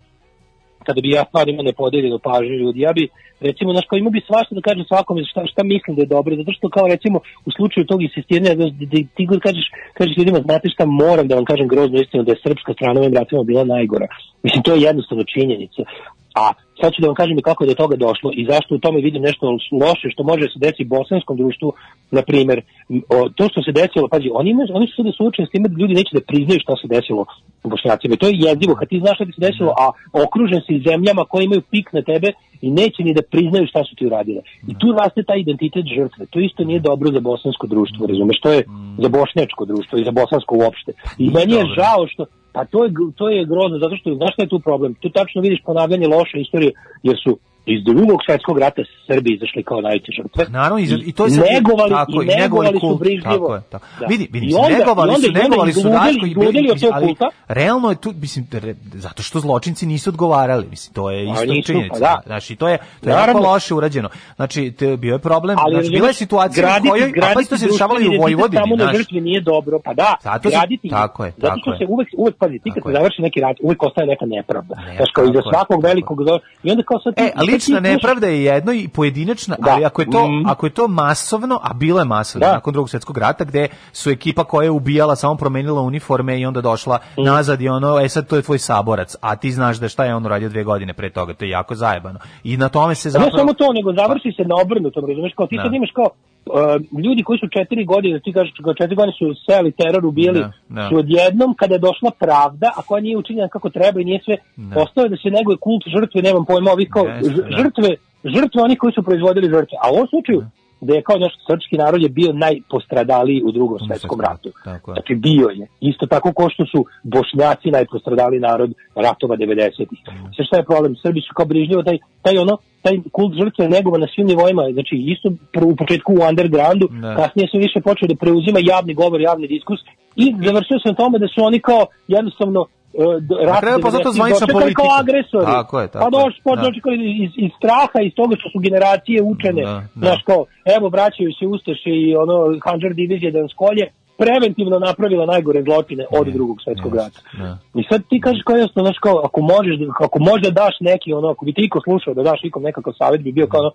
kada bi ja stvarno imao nepodeljenu pažnju ljudi, ja bi, recimo, znaš, kao imao bi svašta da kažem svakome šta, šta mislim da je dobro, zato što kao recimo u slučaju tog insistiranja, da, da, da ti god kažeš, kažeš ljudima, znate šta, moram da vam kažem groznu istinu, da je srpska strana ovim ratima bila najgora. Mislim, to je jednostavno činjenica. A sad ću da vam kažem i kako je do toga došlo i zašto u tome vidim nešto loše što može da se desi bosanskom društvu, na o, to što se desilo, pazi, oni, imaju, oni su sada suočeni s time da ljudi neće da priznaju šta se desilo u Bošnjacima. I to je jezivo, kad ti znaš šta ti se desilo, a okružen si zemljama koje imaju pik na tebe i neće ni da priznaju šta su ti uradile. I tu raste taj identitet žrtve. To isto nije dobro za bosansko društvo, razumeš? To je za bošnjačko društvo i za bosansko uopšte. I meni je žao što pa to je, to je grozno, zato što, znaš šta je tu problem? Tu tačno vidiš ponavljanje loše istorije, jer su iz drugog svjetskog rata Srbi izašli kao najveće žrtve. Naravno, i, i to je sad- negovali, tako, i negovali su brižljivo. Tako je, tako. Da. Vidi, vidi, I onda- negovali onda- su, negovali su Daško i tog ali kulta. realno je tu, mislim, re- zato što zločinci nisu odgovarali, mislim, to je A isto nisu, činjenica. pa da. Znači, to je, to je jako loše urađeno. Znači, te, bio je problem, Ali znači, bila je situacija u graditi- kojoj, a pa isto se dešavalo i u Vojvodini, Samo na žrtvi nije dobro, pa da, Zato graditi. tako je, Zato tako što je. se uvek, uvek, pazi, ti kad se završi neki rat, uvek ostaje neka nepravda. Znaš, kao iza je, svakog velikog I onda kao sad E, a sad ti lična nepravda je jedno i pojedinačna, Da. ali ako je to Mm. ako je to masovno, a bilo je masovno Da. nakon drugog svjetskog rata gde su ekipa koja je ubijala samo promenila uniforme i onda došla Mm. nazad i ono, e sad to je tvoj saborac, a ti znaš da šta je on uradio dve godine pre toga, to je jako zajebano. I na tome se A zapravo Ne samo to, nego završi se na obrnutom, razumeš, kao ti Da. sad imaš kao ljudi koji su četiri godine, ti kažeš četiri godine su seli teror, ubijali, Da, da. su odjednom kada je došla pravda, a koja nije učinjena kako treba i nije sve, Da. ostao je da se neguje kult žrtve, nemam pojma, ovi kao da. žrtve, žrtve oni koji su proizvodili žrtve. A u ovom slučaju, da je kao naš srpski narod je bio najpostradaliji u drugom svetskom ratu. Tako. Znači bio je. Isto tako ko što su bošnjaci najpostradali narod ratova 90-ih. Sve šta je problem? Srbi su kao brižljivo taj, taj ono, taj kult žrtve negova na svim nivoima, znači isto u početku u undergroundu, Da. kasnije se više počeo da preuzima javni govor, javni diskus i završio sam tome da su oni kao jednostavno uh, kraju je poznato 90-ih zvanična dočekali kao politika. agresori. Tako je, tako pa došli, je, pa da. dočekali iz, iz straha, iz toga što su generacije učene, Da, da. znaš kao, evo vraćaju se Ustaše i ono, Hanđar divizije da nas kolje, preventivno napravila najgore zločine od drugog svetskog rata. I sad ti kažeš kao jasno, znaš kao, ako možeš, ako možda daš neki, ono, ako bi ti iko slušao da daš ikom nekakav savjet, bi bio kao ono,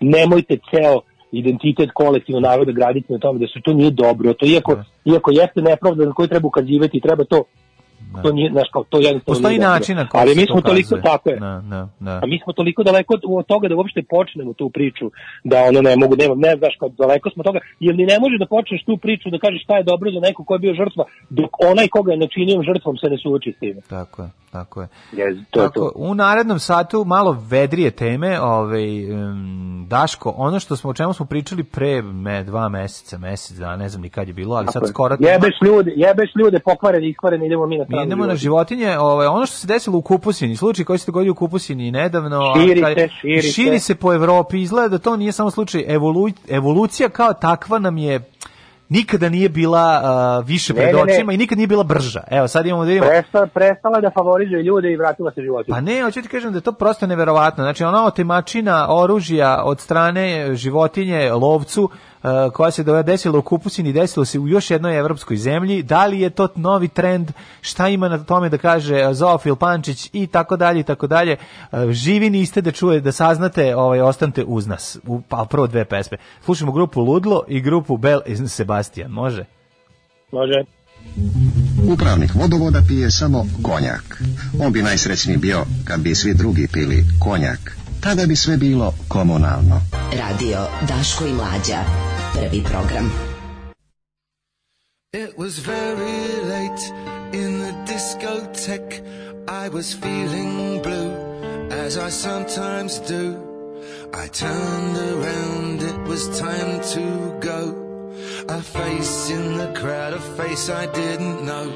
nemojte ceo identitet kolektivno naroda graditi na tome da se to nije dobro. To iako, iako jeste nepravda na koju treba ukazivati, treba to da. To nije, znaš, kao, to jednostavno Postoji nije način na koji Ali mi to smo toliko, kazuje. tako je. Da, da, da. A mi smo toliko daleko od- toga da uopšte počnemo tu priču, da ono ne mogu, nema, ne znaš, kao daleko smo od toga, jer ni ne može da počneš tu priču da kažeš šta je dobro za neko ko je bio žrtva, dok onaj koga je načinio žrtvom se ne suoči s tim. Tako je, tako je. Yes, to Tako, to. u narednom satu malo vedrije teme, ovaj, um, Daško, ono što smo, o čemu smo pričali pre me, dva meseca, mesec, da, ne znam ni kad je bilo, ali Tako sad skoro... Jebeš ljude, jebeš ljude pokvareni, iskvareni, idemo mi na idemo na životinje, ovaj, ono što se desilo u Kupusini, slučaj koji se dogodio u Kupusini nedavno, a Širi kad- se, širi širi se. se po Evropi, izgleda da to nije samo slučaj, evolu, evolucija kao takva nam je nikada nije bila a, više Ne, pred ne, ne. očima i nikad nije bila brža. Evo, sad imamo da vidimo Presta, prestala je da favorizuje ljude i vratila se životinje. Pa ne, hoću ti kažem da je to prosto neverovatno. Znači, ona otemačina oružja od strane životinje, lovcu, e, koja se desila u Kupusini, desilo se u još jednoj evropskoj zemlji. Da li je to novi trend? Šta ima na tome da kaže Zoofil Pančić i tako dalje i tako dalje. E, Živi niste da čuje, da saznate, ovaj, ostanite uz nas. U, pa prvo dve pesme. Slušamo grupu Ludlo i grupu Bel i Sebastian. Može? Može. Upravnik vodovoda pije samo konjak. On bi najsrećniji bio kad bi svi drugi pili konjak. Tada bi sve bilo komunalno. Radio Daško i Mlađa. Prvi program. It was very late in the discotheque. I was feeling blue, as I sometimes do. I turned around, it was time to go. A face in the crowd, a face I didn't know.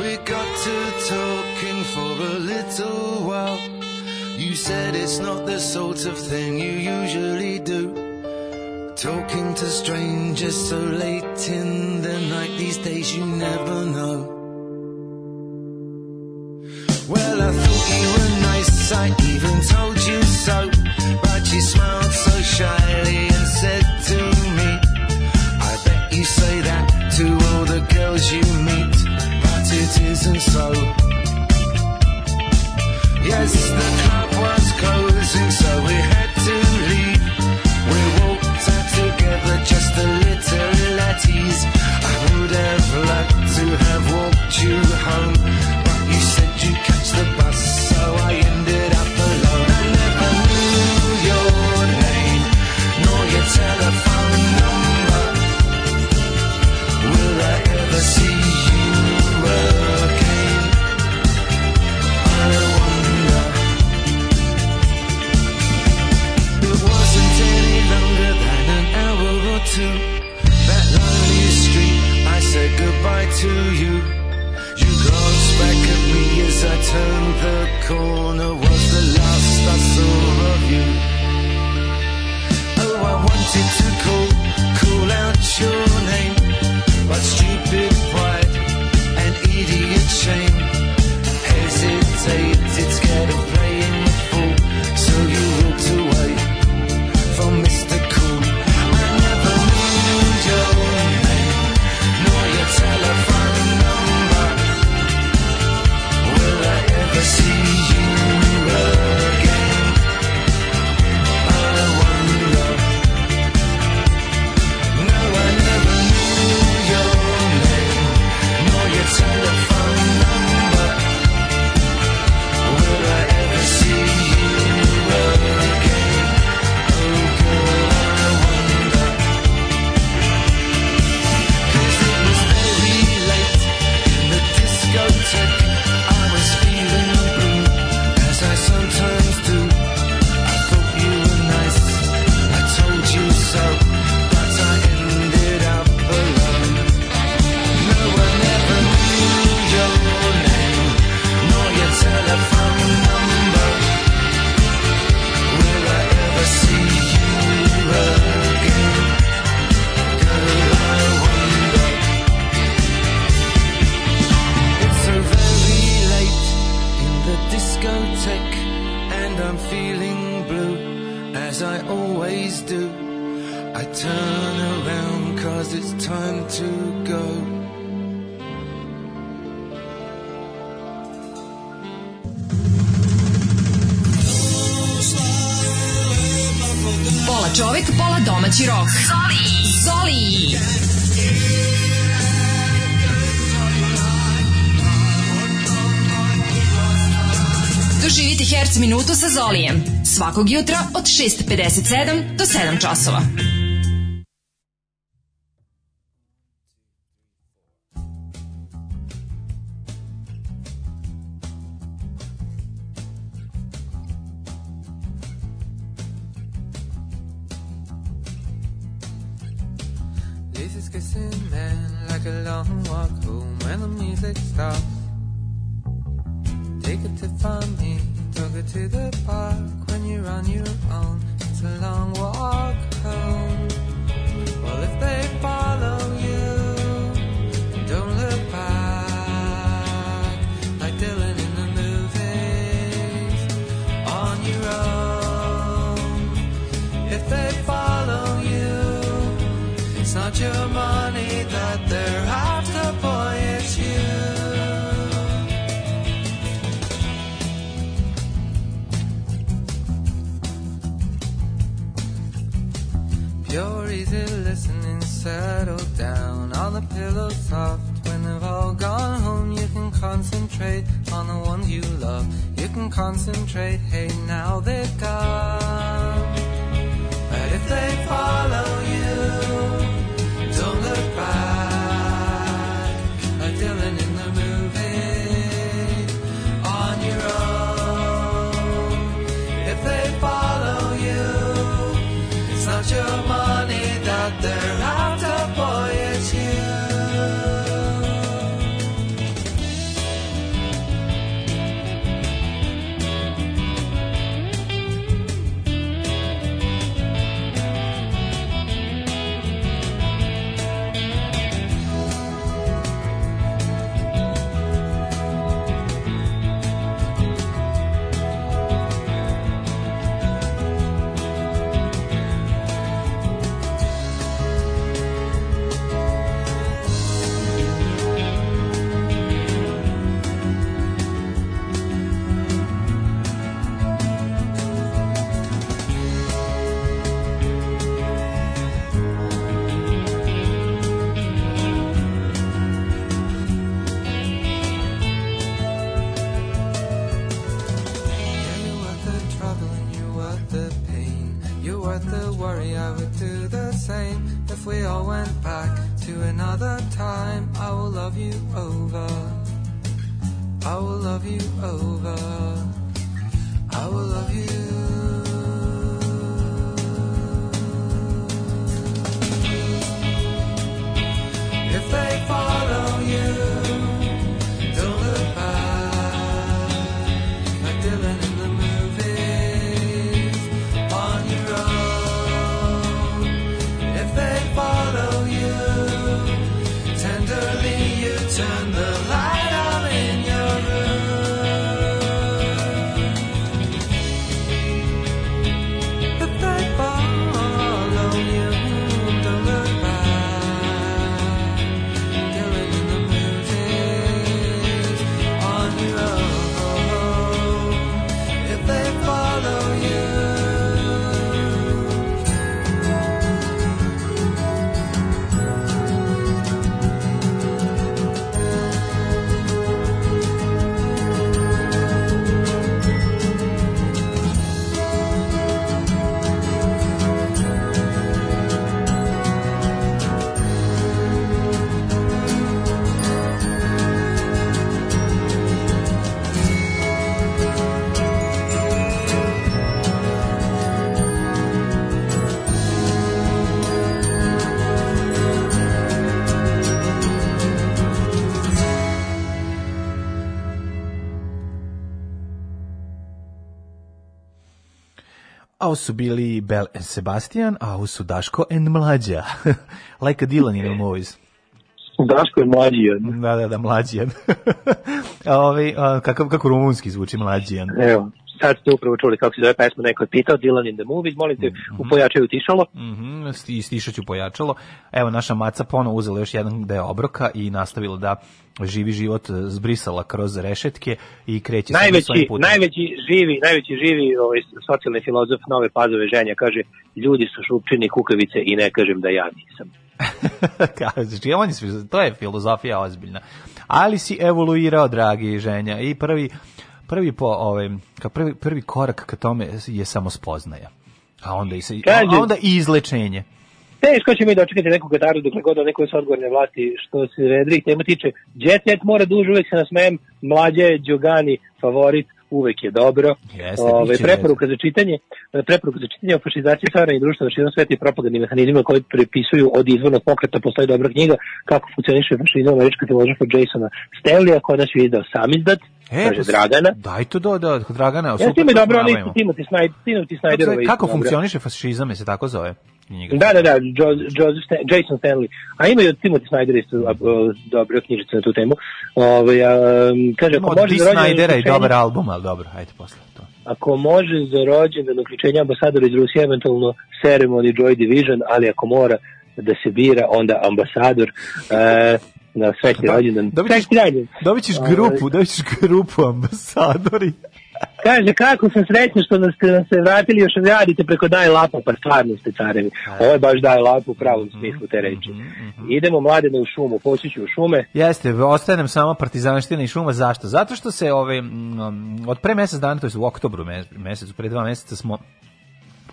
We got to talking for a little while. You said it's not the sort of thing you usually do. Talking to strangers so late in the night, these days you never know. Well, I thought you were nice, I even told you so. But you smiled so shyly and said to me, I bet you say that to all the girls you meet, but it isn't so. Yes, the corner. Was the last I saw of you. Oh, I wanted to call, call out your domaći rok. Zoli! Zoli! Doživite Herc minutu sa Zolijem. Svakog jutra od 6.57 do 7 časova. A ovo su bili Bell and Sebastian, a ovo su Daško and Mlađa. like a Dylan in the movies. Daško je mlađi. Da, da, da, Mlađijan. a ovaj, a, kakav, kako rumunski zvuči Mlađijan. Evo, sad ste upravo čuli kako se zove pesma, neko je pitao Dylan in the Movies, molim te, u pojačaju tišalo. Mhm, sti- stišat ću pojačalo. Evo, naša maca ponovo uzela još jedan deo obroka i nastavila da živi život, zbrisala kroz rešetke i kreće se svojim Najveći, putem. najveći živi, najveći živi ovaj, socijalni filozof Nove Pazove ženja kaže, ljudi su šupčini kukavice i ne kažem da ja nisam. Kaže, on je to je filozofija ozbiljna. Ali si evoluirao, dragi ženja. I prvi prvi po ovaj kao prvi prvi korak ka tome je samo spoznaja. A onda i se, Kaže- a onda i izlečenje. Teško će mi dočekati neku kataru dokle god neko su odgovorne vlasti što se redrih tema tiče. Jet Set mora duže, uvek se nasmejem, mlađe Đogani favorit, uvek je dobro. Jeste, Ove, preporuka za čitanje, preporuka za čitanje o fašizaciji savremenih društva na širom sveta i propagandnim mehanizmima koji prepisuju od izvornog pokreta postoji dobra knjiga kako funkcioniše fašizam američka filozofa Jasona Stanleya, koja nas je izdao sam izdat, kaže pa, Dragana. Daj to do, do Dragana. Ja time to dobro, ali poznavamo. Timothy Snyder, Timothy Kako, funkcioniše fašizam, je se tako zove? Da, da, da, jo, Joseph Stan, Jason Stanley. A ima i od Timothy Snyder isto dobra knjižica na tu temu. Ove, a, kaže, ako može za rođendan Snydera i uključenje- dobar album, ali dobro, ajde posle to. Ako može za rođendan uključenja ambasadora iz Rusije, eventualno ceremony Joy Division, ali ako mora da se bira, onda ambasador e, na sveti rođendan. Dobit ćeš, dobit ćeš Ovaj, grupu, dobit ćeš grupu ambasadori. Kaže, kako sam srećan što nas, nam se vratili, još radite preko daj lapa, pa stvarno ste carevi. Ovo je baš daj lapu u pravom Mhm, smislu te reči. Idemo mladene u šumu, poći u šume. Jeste, ostaje nam samo partizanština i šuma. Zašto? Zato što se ove, mm, od pre mesec dana, to je u oktobru me- mesecu, pre dva meseca smo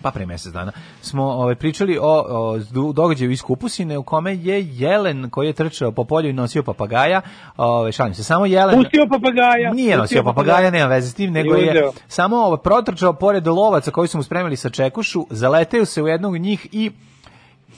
pa pre mesec dana, smo ovaj, pričali o, o događaju iz Kupusine u kome je Jelen koji je trčao po polju i nosio papagaja, ovaj, šalim se, samo Jelen... Pustio papagaja. Nije nosio pustio papagaja, nema veze s tim, nego je uzeo. samo ovaj, protrčao pored lovaca koji su mu spremili sa čekušu, zaleteo se u jednog njih i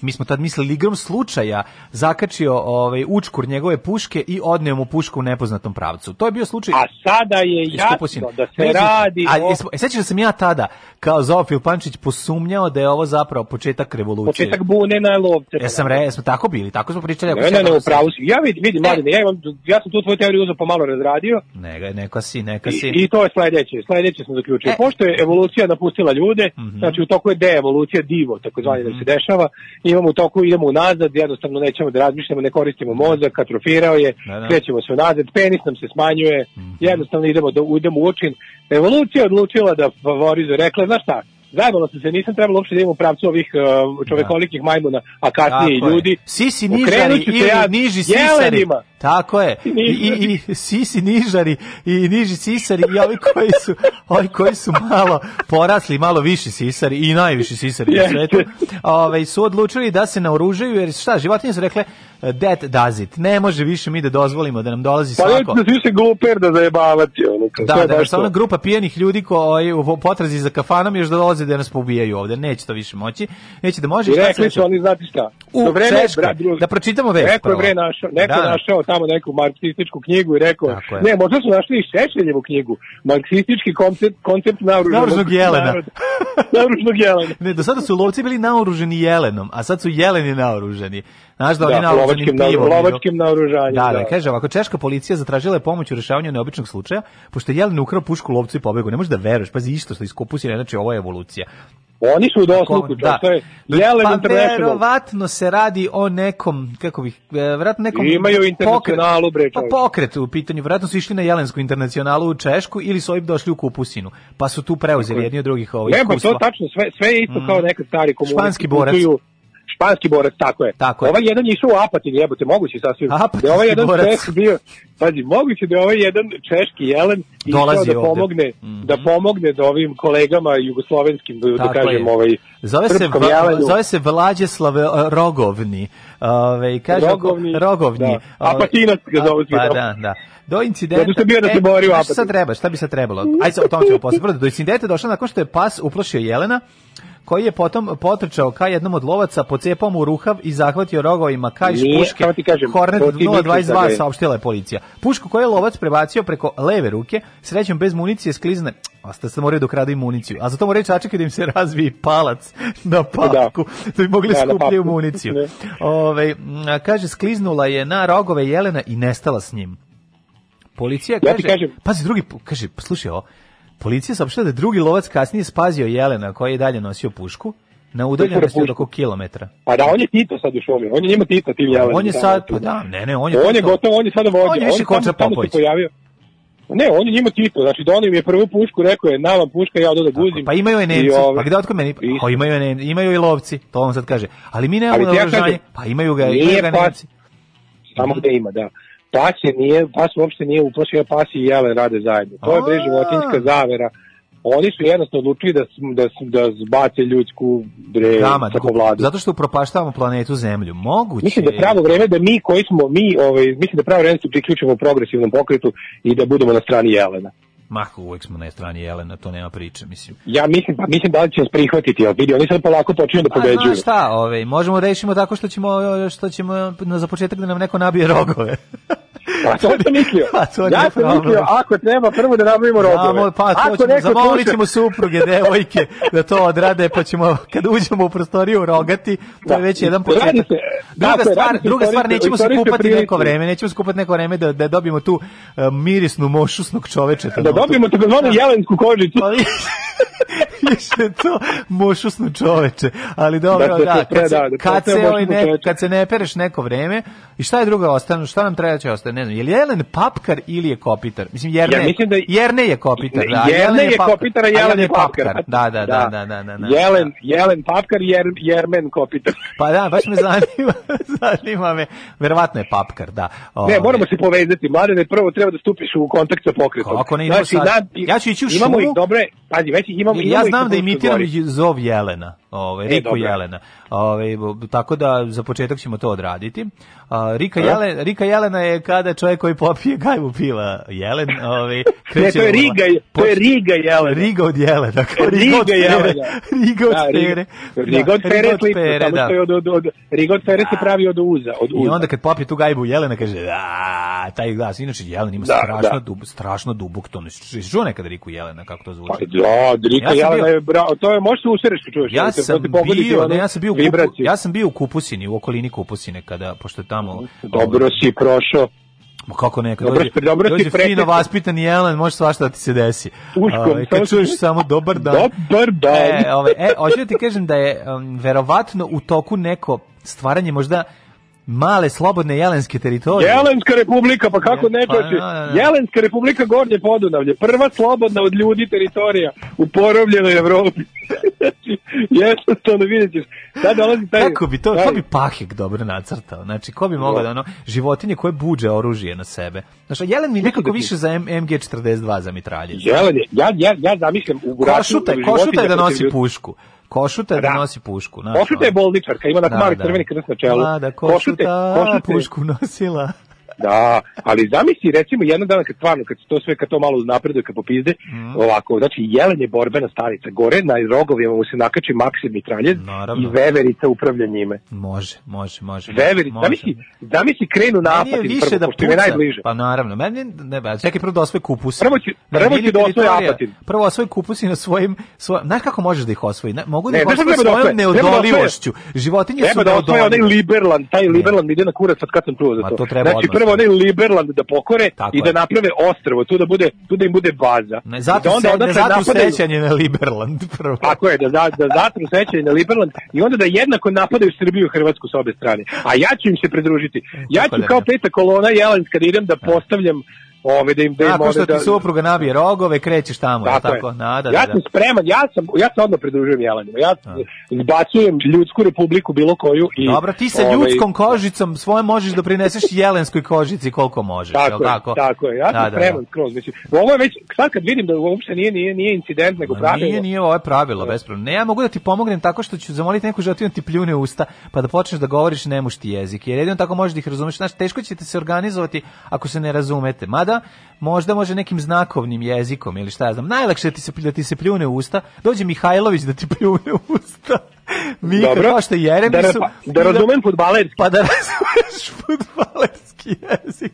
mi smo tad mislili igrom slučaja zakačio ovaj učkur njegove puške i odneo mu pušku u nepoznatom pravcu. To je bio slučaj. A sada je iz jasno da se Među- radi A, o- jesmo- e, sećaš da sam ja tada, kao Zofil Pančić, posumnjao da je ovo zapravo početak revolucije. Početak bune na lovce. Jesam re, jesmo tako bili, tako smo pričali. Ne, ne, ja ne, upravo si. Ja vidim, vidim, mladine, ja, imam, ja sam tu tvoju teoriju uzeo pomalo razradio Neka, neka si, neka i, si. i to je sledeće. Sledeće sam zaključio. Pošto je evolucija napustila ljude, znači u toku je deevolucija, divo, tako zvanje da se dešava, imamo u toku, idemo unazad, jednostavno nećemo da razmišljamo, ne koristimo mozak, atrofirao je, Da, da. krećemo se unazad, penis nam se smanjuje, jednostavno idemo, da, idemo u učin. Evolucija odlučila da favorizuje, rekla, znaš šta, Zajebalo sam se, nisam trebalo uopšte da idem u pravcu ovih uh, čovekolikih majmuna, a kasnije i Tako je. ljudi. Sisi Okrenut nižari ili ja niži sisari. jelenima. Tako je. I, i, i sisi nižari i niži sisari i ovi koji su ovi koji su malo porasli, malo viši sisari i najviši sisari Jeste. svetu. Ovaj su odlučili da se naoružaju jer šta, životinje su rekle that does it. Ne može više mi da dozvolimo da nam dolazi Pa svako. neće da si se gluper da zajebavati. Ono, Da, da, što to. ona grupa pijenih ljudi koji u potrazi za kafanom još da dolaze da nas poubijaju ovde. Neće to više moći. Neće da može. I rekli su oni, znate šta, U do vreme, Češkoj. Da pročitamo vest Neko je bre našao, neko Da, da. našao tamo neku marksističku knjigu i rekao, ne, možda su našli i Šešeljevu knjigu, marksistički koncept, koncept naoružanog, Naoružanog jelena. naroda. naoružanog jelena. Ne, do sada su lovci bili naoruženi jelenom, a sad su jeleni naoruženi. Znaš da, Da, oni naoruženi lovačkim pivom. lovačkim naoružanjem, Da, da, da. kaže ovako, češka policija zatražila je pomoć u rešavanju neobičnog slučaja, pošto je jelen ukrao pušku lovcu i pobegao. Ne možeš da veruješ, pazi isto što iskupusi, znači ovo je evolucija. Oni su u dosluku, Da. to je Jelen pa International. verovatno se radi o nekom, kako bih, e, verovatno nekom Imaju internacionalu, bre, Pa pokret u pitanju, verovatno su išli na Jelensku internacionalu u Češku ili su ovim došli u Kupusinu, pa su tu preuzeli jedni od drugih ovo Ne, pa to tačno, sve, sve je isto Mm. kao nekad stari komunisti. Španski borac. putuju- Španski borac, tako je. Tako je. Ovaj jedan je išao u Apatin, jebote, moguće sasvim. Apatinski da ovaj jedan borac. češki bio, pazi, moguće da je ovaj jedan češki jelen išao Dolazi da ovde. pomogne, da pomogne da ovim kolegama jugoslovenskim, da, da kažem, je. ovaj, Zove se, jelenu. zove se Vlađeslav e, Rogovni. Ove, kaže, Rogovni, Rogovni. da. Apatinac ga svi Pa da, da. Do incidenta... Zato što bio da se bori u šta Apatinu. sad treba, šta bi sad trebalo? Ajde, o tom ćemo posle. Prvo, Do incidenta je došlo nakon što je pas uplašio Jelena, koji je potom potrčao ka jednom od lovaca, pocepao mu ruhav i zahvatio rogovima ka iz puške. ti kažem, Hornet to ti misliš da 022 je- saopštila je policija. Pušku koju je lovac prebacio preko leve ruke, srećom bez municije sklizne, Osta se moraju dok radi municiju. A zato moraju čačekati da im se razvije palac na papku, da, bi mogli Da, na skupljaju papku. municiju. Ove, kaže, skliznula je na rogove Jelena i nestala s njim. Policija Ja kaže, ti kažem- pazi, drugi, kaže, pa slušaj ovo, policija saopštila da drugi lovac kasnije spazio Jelena koji je dalje nosio pušku na udaljenosti od oko kilometra. Pa da, on je Tito sad u šumi, on je njima Tito, tim jelenima. On je sad, pa da, ne, ne, on je, on je gotovo, on je sada vođa. On je više Koča Popović. pojavio. Ne, on je njima Tito, znači donio im je prvu pušku, rekao je, nama puška, ja odo da guzim. Pa imaju je Nemci, ove- pa gde otko meni? Pa imaju, je Ne- imaju i lovci, to on sad kaže. Ali mi nemamo ja naoružanje, kažem, pa imaju ga, imaju ga pa- Nemci. Samo gde ima, da. Pas je nije, pas uopšte nije uplašio, pas i jelen rade zajedno. To je bre životinjska zavera. Oni su jednostavno odlučili da, da, da zbace ljudsku bre Gama, tako vladu. zato što upropaštavamo planetu Zemlju. Moguće. Mislim da pravo vreme da mi koji smo, mi, ovaj, mislim da pravo vreme da se priključimo progresivnom pokretu i da budemo na strani Jelena. Mah, uvek smo na strani Jelena, to nema priče, mislim. Ja mislim, pa mislim da li će nas prihvatiti, ali vidi, oni sad polako počinju da A pobeđuju. znaš šta, ovaj, možemo rešimo tako što ćemo, što ćemo na, za početak da nam neko nabije rogove. Pa to sam mislio. Pa to ja sam problem. mislio, ako treba, prvo da nabavimo rogove. Znamo, pa to ako ćemo, neko zamolit ćemo supruge, devojke, da to odrade, pa ćemo, kad uđemo u prostoriju rogati, to je već jedan početak. Druga tako je, stvar, druga stvar, nećemo se kupati neko vreme, nećemo se kupati neko vreme da, da dobijemo tu uh, mirisnu mošusnog čovečeta. Da dobijemo takozvanu jelensku kožicu. Više to mošusno čoveče, ali dobro, Da da, da, kad, se, da, da kad, se, ovaj ne, kad se ne pereš neko vreme, i šta je drugo ostane, šta nam treba će ostane, ne znam, je li Jelen papkar ili je kopitar? Mislim, Jerne, Ja mislim da je- Jerne je kopitar, da, a Jelen je papkar. kopitar, a A Jelen je papkar. Da, da, da, da, da, da, da. Jelen, Jelen papkar, jer, Jermen kopitar. Pa da, baš me zanima, zanima me, verovatno je papkar, da. Ne, Ovaj, moramo se povezati. Mladene, prvo treba da stupiš u kontakt sa pokretom. Kako ne idemo sad? na- Ja ću ići u Imamo šumu. ih dobre, pazi, već ih imamo. ja imamo ih znam na da imitiram zov Jelena, ovaj, E, Riku dobro. Jelena. Ovaj, tako da za početak ćemo to odraditi. A, Rika? Jelen, Rika Jelena je kada čovjek koji popije gajbu pila Jelen. Ovaj, Ne, kreće to je Riga, to je Riga Jelena. Riga od Jelena. kao Riga Fere. Jelena. Riga od Da, Fere. Riga od Da, Riga od samo da. što je od, od, od, Riga od Fere se pravi od uza. Od I uza. onda kad popije tu gajbu Jelena kaže a taj glas inače Jelen ima Da, strašno da. dub, strašno dubok ton. Čuo nekada Riku Jelena kako to zvuči? Pa da, Rika Ja Jelena je bravo, to je možeš kad čuješ. Ja sam bio, ne, ja sam bio u kupu, ja sam bio u Kupusini, u okolini Kupusine kada pošto je tamo Dobro si prošao. Ma kako ne, kad Dobro dođe, si- dobro si dođe fino pretekao. vaspitan jelen, može svašta da ti se desi. Uškom, Ovaj, kad samo- čuješ samo dobar dan. Dobar dan. E, ovaj, e, hoću da ti kažem da je um, verovatno u toku neko stvaranje možda male slobodne jelenske teritorije. Jelenska republika, pa kako ne Pa, čoče? da, da, da. Jelenska republika Gornje Podunavlje, prva slobodna od ljudi teritorija u porobljenoj Evropi. Znači, jednostavno vidjet ćeš. Sad dolazi taj... Kako bi to, taj- ko bi Pahek dobro nacrtao? Znači, ko bi mogao da ono, životinje koje buđe oružje na sebe. Znači, jelen mi nekako više za M- MG42 za mitralje. Jelen je, ja, ja, ja zamišljam u košuta je da nosi pušku. Košuta da, Da. nosi pušku. znaš, Košuta je bolničarka, ima onako mali crveni krst na čelu. Mlada Košuta košuta, košuta je- pušku nosila. Da, ali zamisli recimo jedan dan kad stvarno, kad se to sve, kad to malo napreduje, kad popizde, Mhm. ovako, znači jelen je borbena stanica, gore na rogovima mu se nakači maksim mitraljez i veverica upravlja njime. Može, može, može. Veverica, može. zamisli, zamisli krenu Meni je napad više prvo, da puca. najbliže. Pa naravno, meni ne, ba, čekaj prvo da osvoje kupus. Prvo će- prvo će da osvoje. Apatin. Prvo osvoji kupus i na svojim, svoj, znaš kako možeš da ih osvoji? Ne, mogu da Ne, ih šta osvoji da svojom osvoje? Da osvoje- neodoljivošću. Životinje su Treba da osvoje onaj neodoljive. Liberland, taj Liberland mi ide na kurac, od kad sam čuo za Ma to. to treba znači prvo staviti. onaj Liberland da pokore Tako i da je. naprave ostrvo, tu da bude, tu da im bude baza. Ne, I zato, da onda se, odatle zato napadaju- sećanje na Liberland prvo. Tako je, da, da, da zatru sećanje na Liberland i onda da jednako napadaju Srbiju i Hrvatsku s obe strane. A ja ću im se pridružiti. Ja ću da kao peta kolona jelenska da idem da postavljam ove, da im da Tako što ove, da, ti supruga nabije rogove, krećeš tamo, Tako je. tako? Na, da, ja da, sam da. spreman, ja sam, ja sam odmah pridružujem Jelenima. Ja izbacujem ljudsku republiku bilo koju i... Dobro, ti sa ovaj, ljudskom kožicom svoje možeš da prineseš jelenskoj kožici koliko možeš. Tako je, tako? tako je. Ja sam Da, da, da. spreman skroz. Mislim, ovo je već, sad kad vidim da uopšte nije, nije, nije incident, nego Ma pravilo. Nije, nije ovo je pravilo, bespravno. Ne, ja mogu da ti pomognem tako što ću zamoliti neku životinju da ti pljune usta, pa da počneš da govoriš nemušti jezik. Jer jedino tako možeš da ih razumeš. Znaš, teško ćete se organizovati ako se ne razumete. Mada, možda može nekim znakovnim jezikom ili šta ja znam. Najlakše je ti se, da ti se pljune u usta. Dođe Mihajlović da ti pljune u usta. Mika, Dobro. kao što je Jeremić Da pa- da razumem fudbalerski. Pa da razumeš fudbalerski jezik.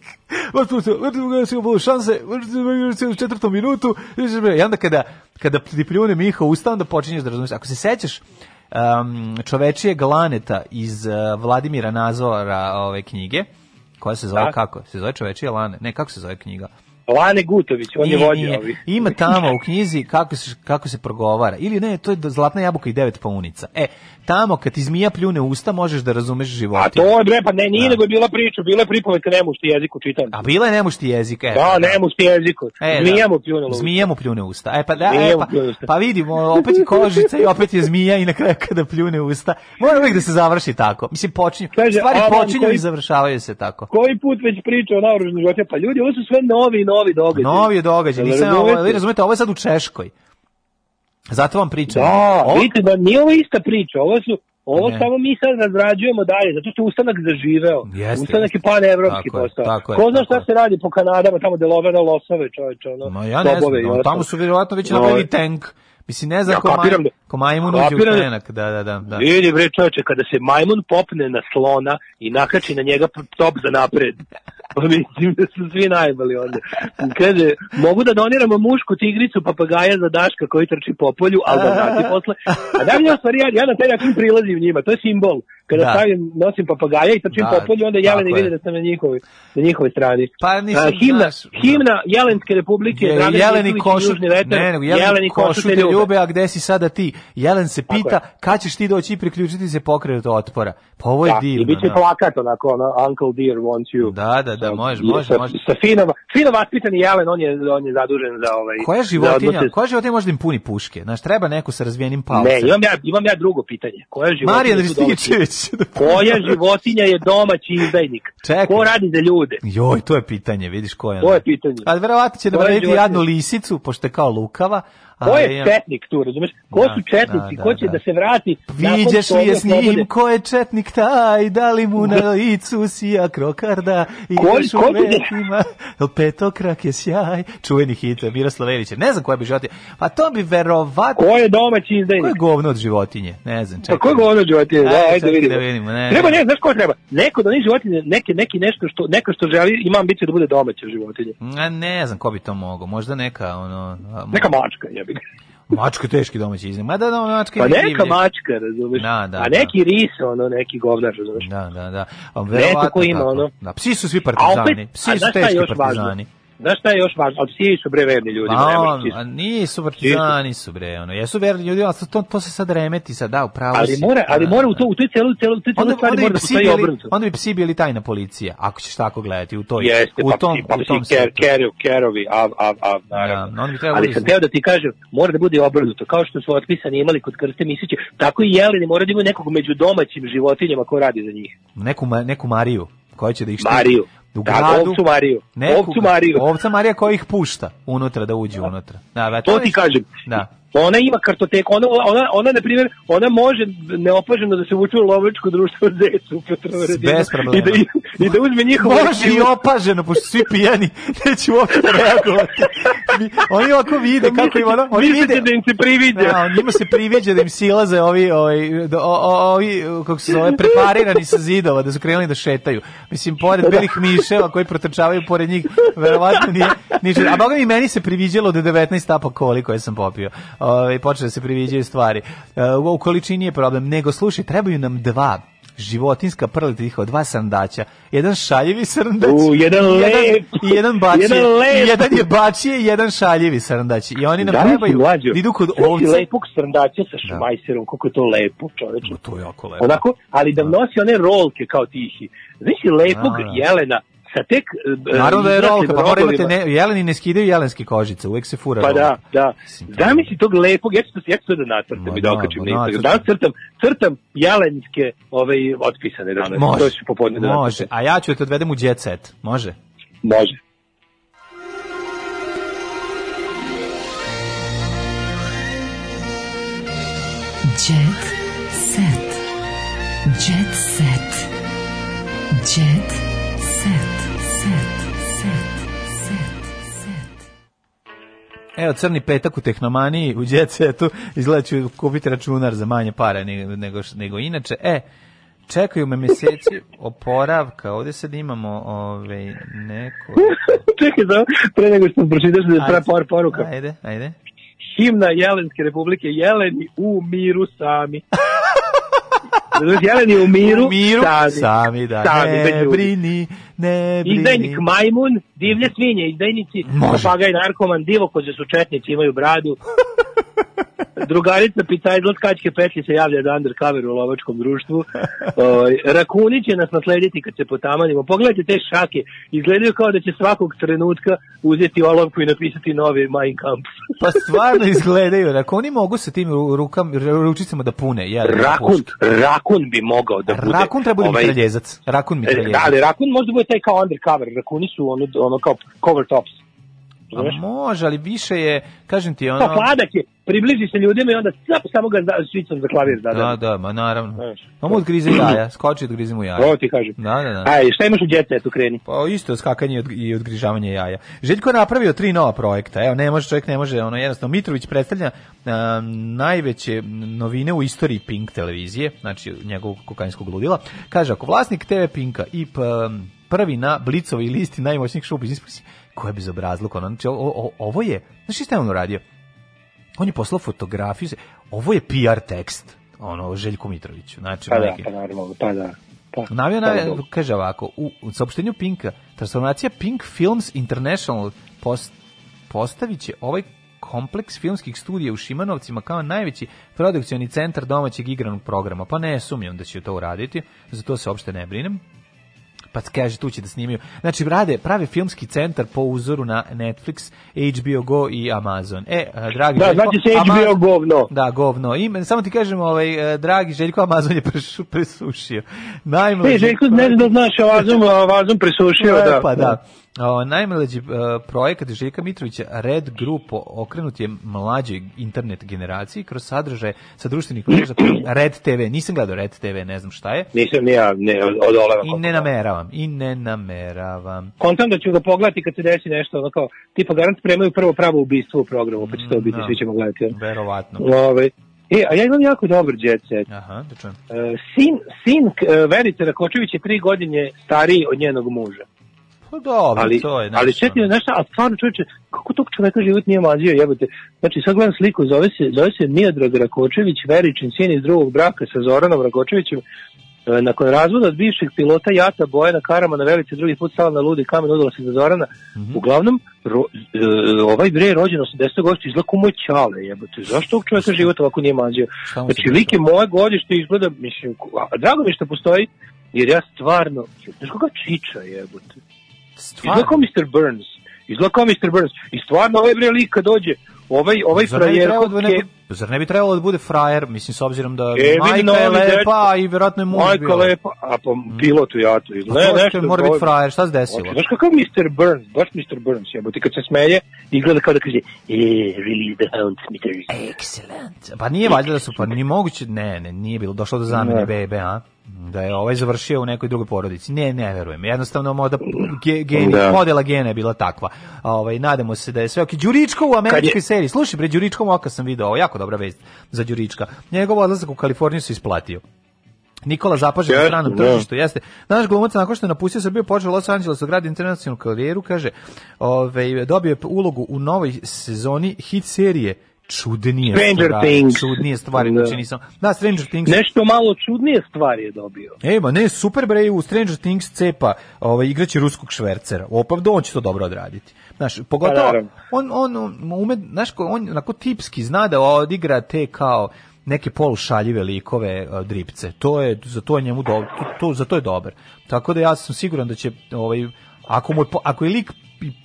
šanse u četvrtom minutu i onda kada, kada ti pljune Miha u usta, onda počinješ da razumeš. Ako se sećaš um, čovečije glaneta iz uh, Vladimira Nazora ove knjige, koja se zove Da. kako? Se zove čovečije lane? Ne, kako se zove knjiga? Lane Gutović, on je Nije, vođa nije. ovih. Ima tamo u knjizi kako se, kako se progovara. Ili ne, to je zlatna jabuka i devet paunica. E, tamo kad ti zmija pljune usta, možeš da razumeš život. A to je bre, pa ne, nije nego je bila priča, bila je pripovetka nemušti jeziku čitam. A bila je nemušti jezik, e. Da, nemušti jeziku. E, Zmija da. mu pljunula u usta. Zmija mu pljune usta. E, pa da, e, pa, pljune pa vidimo, opet je kožica i opet je zmija i na kraju kada pljune usta. Mora uvijek da se završi tako. Mislim, počinju, Kaže, stvari počinju koji- i završavaju se tako. Koji put već priča o naoružanim životinjama? Pa ljudi, ovo su sve novi i novi događaji. Novi je događaj, Jel nisam, ovo, vi razumete, ovo je sad u Češkoj. Zato vam pričam. Da, Ovo- vidite da nije ovo ista priča, ovo su Ovo Ne. samo mi sad razrađujemo dalje, zato što je ustanak zaživeo. Jeste, ustanak je pan-evropski Tako je, postao. tako je, Ko zna šta je. se radi po Kanadama, tamo gde love na losove, čoveče, ono, Ma ja ne znam, no, tamo su vjerovatno već No, napravili tank. Mislim, ne znam Ja ko, da- ko majmun uđe u kapiram da-. Da, da, da. Vidi bre čoveče, kada se majmun popne na slona i nakači na njega top za napred. Pa mislim da su svi najbali onda. Kaže, mogu da doniramo mušku tigricu papagaja za Daška koji trči po polju, ali da vrati posle. A da mi je stvari, ja, ja na taj način prilazim njima, to je simbol. Kada Da. stavim, nosim papagaja i trčim Da, po polju, onda jeleni tako je. vide da sam na njihovoj, na njihovoj strani. Pa nisam, A, himna, znaš, da. himna Jelenske republike, Je, jeleni košut, ne, nego jeleni, košut te ljube, a gde si sada ti? Jelen se pita, je. kad ćeš ti doći i priključiti se pokretu otpora? Pa ovo je Da, divno. I bit će da. plakat onako, ono, Uncle Dear wants you. Da, da, da, može, I može, sa, može. Sa fino, fino vaspitani Jelen, on je, on je zadužen za ovaj... Koja za životinja, odnose- koja životinja može da im puni puške? Znaš, treba neko sa razvijenim palcem. Ne, imam ja, imam ja drugo pitanje. Koja životinja Marijan? Rističević. Koja životinja je domaći izdajnik? Čekaj. Ko radi za ljude? Joj, to je pitanje, vidiš ko je. To je pitanje. A verovatno će napraviti životinja? jadnu lisicu, pošto je kao lukava. Ko je četnik tu, razumeš? Ko Da, su četnici? da, Ko da, će da. da se vrati? što li je s njim, slobode? ko je četnik taj, da li mu na licu sija krokarda i Ko- još u ko da- vetima, jel petokrak je sjaj, čuveni hit Miroslav Verića, ne znam koja bi životinja, pa to bi verovatno, Ko je domaći ko je izdajnik? govno od životinje, ne znam, čekaj. Pa ko je ono životinje? Da, Ajde, ajde čekaj vidimo. da vidimo, ne, treba, ne. ne, znaš ko treba? Neko da nije životinje, neki, neki nešto što, neko što želi, ima ambiciju da bude domaća životinja. A ne znam ko bi to mogao, možda neka, ono, Neka mačka, ga. mačka teški domaći iznem, mada da, mačka Pa neka divlje. mačka, razumeš? Da, da, A da. neki ris, ono, neki govnar, razumeš? Da, da, da. A Neko verovatno ko ima, tako. ono. Da, psi su svi A partizani, opet, psi a su teški još važno? Znaš šta je još važno? Psi su bre verni ljudi. Pa ne on, a nisu partizani su bre, ono. Jesu verni ljudi, ali to, to se sad remeti sad, da, upravo Ali si. mora, ali Da, mora u da. to, u toj celoj, u toj Onda, stvari onda, mora da postoji obrnuto. onda bi psi bili tajna policija, ako ćeš tako gledati, u toj, Jeste, u pa, tom, psi, pa u tom ker, kerovi, av, av, av, naravno. Da, bi trebalo Ali sam teo da ti kažem, mora da bude obrnuto, kao što su otpisani imali kod Krste Misića, tako i jeleni mora da imaju nekog među domaćim životinjama ko radi za njih. neku, neku Mariju, koja će da ih štiti. Mariju. U Da, gradu, ovcu Mariju. Neku, Ovcu Mariju. Ovca Marija koja ih pušta unutra da uđu unutra. Da, da, To ti kažem. Da. Ona ima kartoteku, ona, ona, ona, na primjer, ona može neopaženo da se vuče u lovačko društvo Zecu u Petrovaradinu. Bez problema. I da, i da uzme njihovo... Može i opaženo, pošto svi pijani neće uopšte reagovati. Mi- Oni ovako vide kako im ono, oni vide, da im se priviđa. Da, njima se priviđa da im silaze ovi, ovi, do- o- o- ovi kako se zove, preparirani sa zidova, da su krenuli da šetaju. Mislim, pored belih miševa koji protrčavaju pored njih, verovatno nije ništa. A boga mi meni se priviđalo do 19 tapa koli koje sam popio. Ove, počeo da se priviđaju stvari. E, u, količini je problem. Nego, slušaj, trebaju nam dva životinska prletiha od dva srndaća. Jedan šaljivi srndać. U, jedan lep. I jedan bačije. Jedan lep. Jedan je bačije jedan šaljivi srndać. I oni nam Zamisli, trebaju mlađo, da idu kod ovce. lepog srndaća sa šmajserom, koliko je to lepo, čoveče. To je jako lepo. Onako, ali da nosi one rolke kao tihi. Znaš li lepog Da, da. jelena sa tek... e, Naravno da je rolka, pa mora imate ne, jeleni ne skidaju jelenske kožice, uvek se fura Pa rolka. da, da. Zamisli tog lepog, ja ću to, ja ću to da nacrtam i da da, okačim ma na Instagram. Danas crtam, crtam jelenske ovaj, otpisane danas. Može, To ću popodne da može. nacrtam. A ja ću da te odvedem u jet set, može? Može. Jet set. Jet set. Jet set. Evo, crni petak u tehnomaniji, u setu, izgleda ću kupiti računar za manje pare nego, nego, nego inače. E, čekaju me meseci oporavka, ovdje sad imamo ove, neko... Čekaj, da, pre nego što pročitaš da je par poruka. Ajde, ajde. Himna Jelenske republike, Jeleni u miru sami. Jeleni u miru, U miru, sami, sami, da, sami, ne brini, ne brini. Izdajnik majmun, divlje svinje, izdajnici, papagaj narkoman, divo koze su četnici, imaju bradu. Drugarica pizza izlaz kačke petlje se javlja da undercover u lovačkom društvu. Oj, rakuni će nas naslediti kad se potamanimo. Pogledajte te šake, izgledaju kao da će svakog trenutka uzeti olovku i napisati novi Mein Kampf. Pa stvarno izgledaju, ako oni mogu sa tim ru- rukam, ru- ručicama da pune. Ja, Rakun, rakun bi mogao da bude. Rakun treba bude ovaj, mitraljezac. Rakun E, mitraljezac. Da, ali rakun možda bude taj kao undercover. Rakuni su ono, ono kao cover tops. A može, ali više je, kažem ti, ono... Kao hladak je, približi se ljudima i onda cap, samo ga da, švicom za klavir. Da, Da, da, ma naravno. Pa mu odgrize jaja, skoči i odgrize mu jaja. Ovo ti kažem. Da, da, da. Aj, šta imaš u jet setu, kreni? Pa isto skakanje i od- i odgrižavanje jaja. Željko je napravio tri nova projekta. Evo, ne može, čovjek ne može, ono jednostavno Mitrović predstavlja a, najveće novine u istoriji Pink televizije, znači njegovog kokainskog ludila. Kaže, ako vlasnik TV Pinka i p- prvi na Blicovoj listi najmoćnijih šup iz ispresi, koje bi bezobrazluk, ono, znači, o- o- ovo je, znaš šta je on uradio? On je poslao fotografiju, ovo je PR tekst, ono, Željko Mitroviću, znači, Pa da, pa naravno, pa da. Pa, Navio Hvala na, Bogu. kaže ovako, u, u saopštenju Pinka, transformacija Pink Films International post, postavit će ovaj kompleks filmskih studija u Šimanovcima kao najveći produkcioni centar domaćeg igranog programa. Pa ne sumnjam da će to uraditi, za to se uopšte ne brinem. Pa kaže tu će da snimaju. Znači rade, prave filmski centar po uzoru na Netflix, HBO Go i Amazon. E, a, dragi Da, Željko, znači se HBO govno. Da, govno. Ime, samo ti kažem, ovaj, e, dragi Željko Amazon je presušio. Najmlađi E, Željko, ne znam da znaš, a vazom, a vazom presušio, E, da. Pa da. O, najmlađi e, projekat Željka Mitrovića Red Group okrenut je mlađoj internet generaciji kroz sadržaje sa društvenih mreža Red TV. Nisam gledao Red TV, ne znam šta je. Nisam ni ja, ne, odolevam. I ne nameravam. I ne nameravam. Kontam da ću ga pogledati kad se desi nešto, ono kao, tipa garant spremaju prvo pravo ubistvo u programu, pa će to biti, da. svi ćemo gledati. Verovatno. Ovaj, E, a ja imam jako dobar jet set. Aha, da čujem. E, sin, sin e, Verice Rakočević je tri godine stariji od njenog muža. Pa dobro, ali, to je ali nešto. čekaj, znaš šta, a stvarno čovječe, kako tog čoveka život nije mazio, jebote. Znači, sad gledam sliku, zove se, zove se Miodrag Rakočević, Veričin sin iz drugog braka sa Zoranom Rakočevićem. E, nakon razvoda od bivšeg pilota Jata Bojana Karama na Velici drugi put stala na ludi kamen udala se za Zorana. Mhm. Uglavnom, ro, e, ovaj bre je rođen 80. godište izgleda kao moj čale, jebote. Zašto tog čoveka život ovako nije mazio? Znači, lik je moje godište izgleda, mislim, a drago mi što postoji, jer ja stvarno, znaš koga čiča jebote? Izgleda kao Mr. Burns. Izgleda kao Mr. Burns. I stvarno ovaj bre lik kad dođe, ovaj, ovaj Zar ne bi frajer da Zar ne bi trebalo da bude frajer, mislim, s obzirom da E, majka je lepa i vjerojatno je muž Majka bio. lepa, a pa pilot u jatu. A Izgleda to što nešto... mora biti frajer, šta se desilo? Znači, Znaš kakav Mr. Burns, baš Mr. Burns, jebote, kad se smeje, izgleda kao da kaže, e, release the hound, Smithers. Excellent. Pa nije valjda da su, pa ni moguće, ne, ne, nije bilo, došlo do zamene Ne. bebe, a? Da je ovaj završio u nekoj drugoj porodici. Ne, ne verujem. Jednostavno moda ge, geni, Da. podela gena je bila takva. Ovaj nadamo se da je sve okej. Đuričko u američkoj je- seriji. Slušaj, bre Đuričkom oka sam video, ovo jako dobra vest za Đurička. Njegov odlazak u Kaliforniju se isplatio. Nikola zapažen na stranom da. tržištu, jeste. Naš glumac nakon što je napustio Srbiju, počeo u Los Angeles da gradi internacionalnu karijeru, kaže, ovaj, dobio je ulogu u novoj sezoni hit serije Čudnije Stranger stvari. Things. Čudnije stvari, Da. znači nisam. Da, Stranger Things. Nešto malo čudnije stvari je dobio. Ej, ma ne, super bre, u Stranger Things cepa ovaj, igraće ruskog švercera. Opa, on će to dobro odraditi. Znaš, Pa, pogotovo, naravno. on, on, ume, znaš, on onako tipski zna da odigra te kao neke polušaljive likove uh, dripce. To je, za to je njemu do, to, to, za to je dobar. Tako da ja sam siguran da će, ovaj, ako, mu je, ako je lik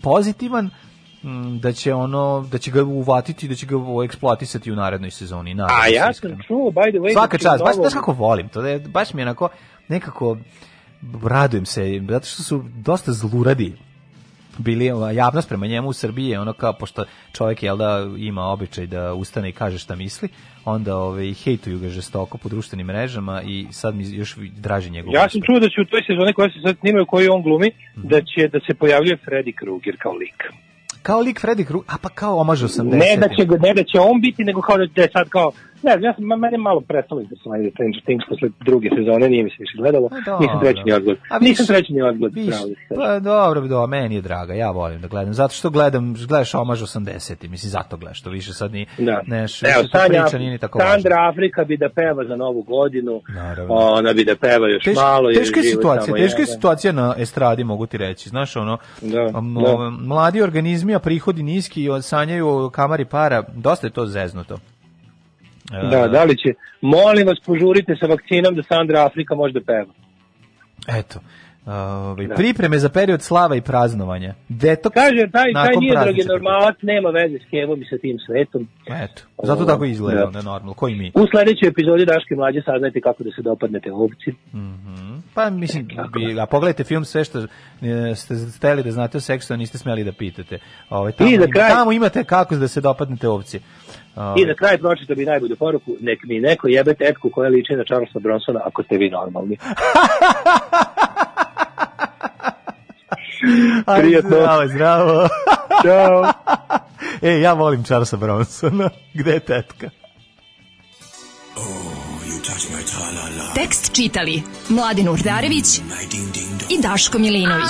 pozitivan, da će ono da će ga uvatiti da će ga eksploatisati u narednoj sezoni nadam A ja sam čuo, by the way, Svaka će čast, baš, znaš kako volim to, da je, baš mi je onako, nekako, radujem se, zato što su dosta zluradi bili ova, javnost prema njemu u Srbiji je ono kao, pošto čovjek jel da ima običaj da ustane i kaže šta misli, onda ovaj, hejtuju ga žestoko po društvenim mrežama i sad mi još draži njegov Ja sam čuo da će u toj sezoni koja se sad snimaju koju on glumi, Mhm. da će da se pojavljuje Freddy Krueger kao lik. Kao lik Freddy Krueger, a pa kao omaž 80. Ne da će ne da će on biti, nego kao da je sad kao Ne, ja sam, mene je malo prestalo interesovanje Stranger Things posle druge sezone, nije mi se više gledalo, nisam treći ni odgled. A Nisam viš- treći ni odgled, Viš, pravo da se pa dobro, dobro, meni je draga, ja volim da gledam, zato što gledam, gledaš omaž 80 mislim, zato gledaš, to više sad ni, Da. neš, Evo, Sanja, priča nije ni tako važna. Sandra Afrika bi da peva za novu godinu, Naravno. ona bi da peva još Teš, malo. teška je situacija, teška je situacija na estradi, mogu ti reći. Znaš, ono, Da, da. mladi organizmi, a prihodi niski i sanjaju kamari para, dosta je to zeznuto. E, Da, da li će, molim vas, požurite sa vakcinom da Sandra Afrika može da peva. Eto. Ovaj, Da. Pripreme za period slava i praznovanja. Detoks Kaže, taj, taj nije, prazničnog normalac, nema veze s Kevom i sa tim svetom. Eto, zato tako izgleda, Da. normalno, koji mi. U sledećoj epizodi Daške mlađe saznajte kako da se dopadnete ovci. Pa mislim, bi, a pogledajte film sve što e, ste steli da znate o seksu, a niste smeli da pitate. Ovaj, tamo, I za ima- kraj- tamo imate kako da se dopadnete ovci. I na kraj pročito bi najbolju poruku, nek mi neko jebe tetku koja liči na Charlesa Bronsona ako ste vi normalni. Prijatno. Zdravo, zdravo. Ćao. e, ja volim Charlesa Bronsona. Gde je tetka? Tekst čitali Mladin Urdarević i Daško Milinović.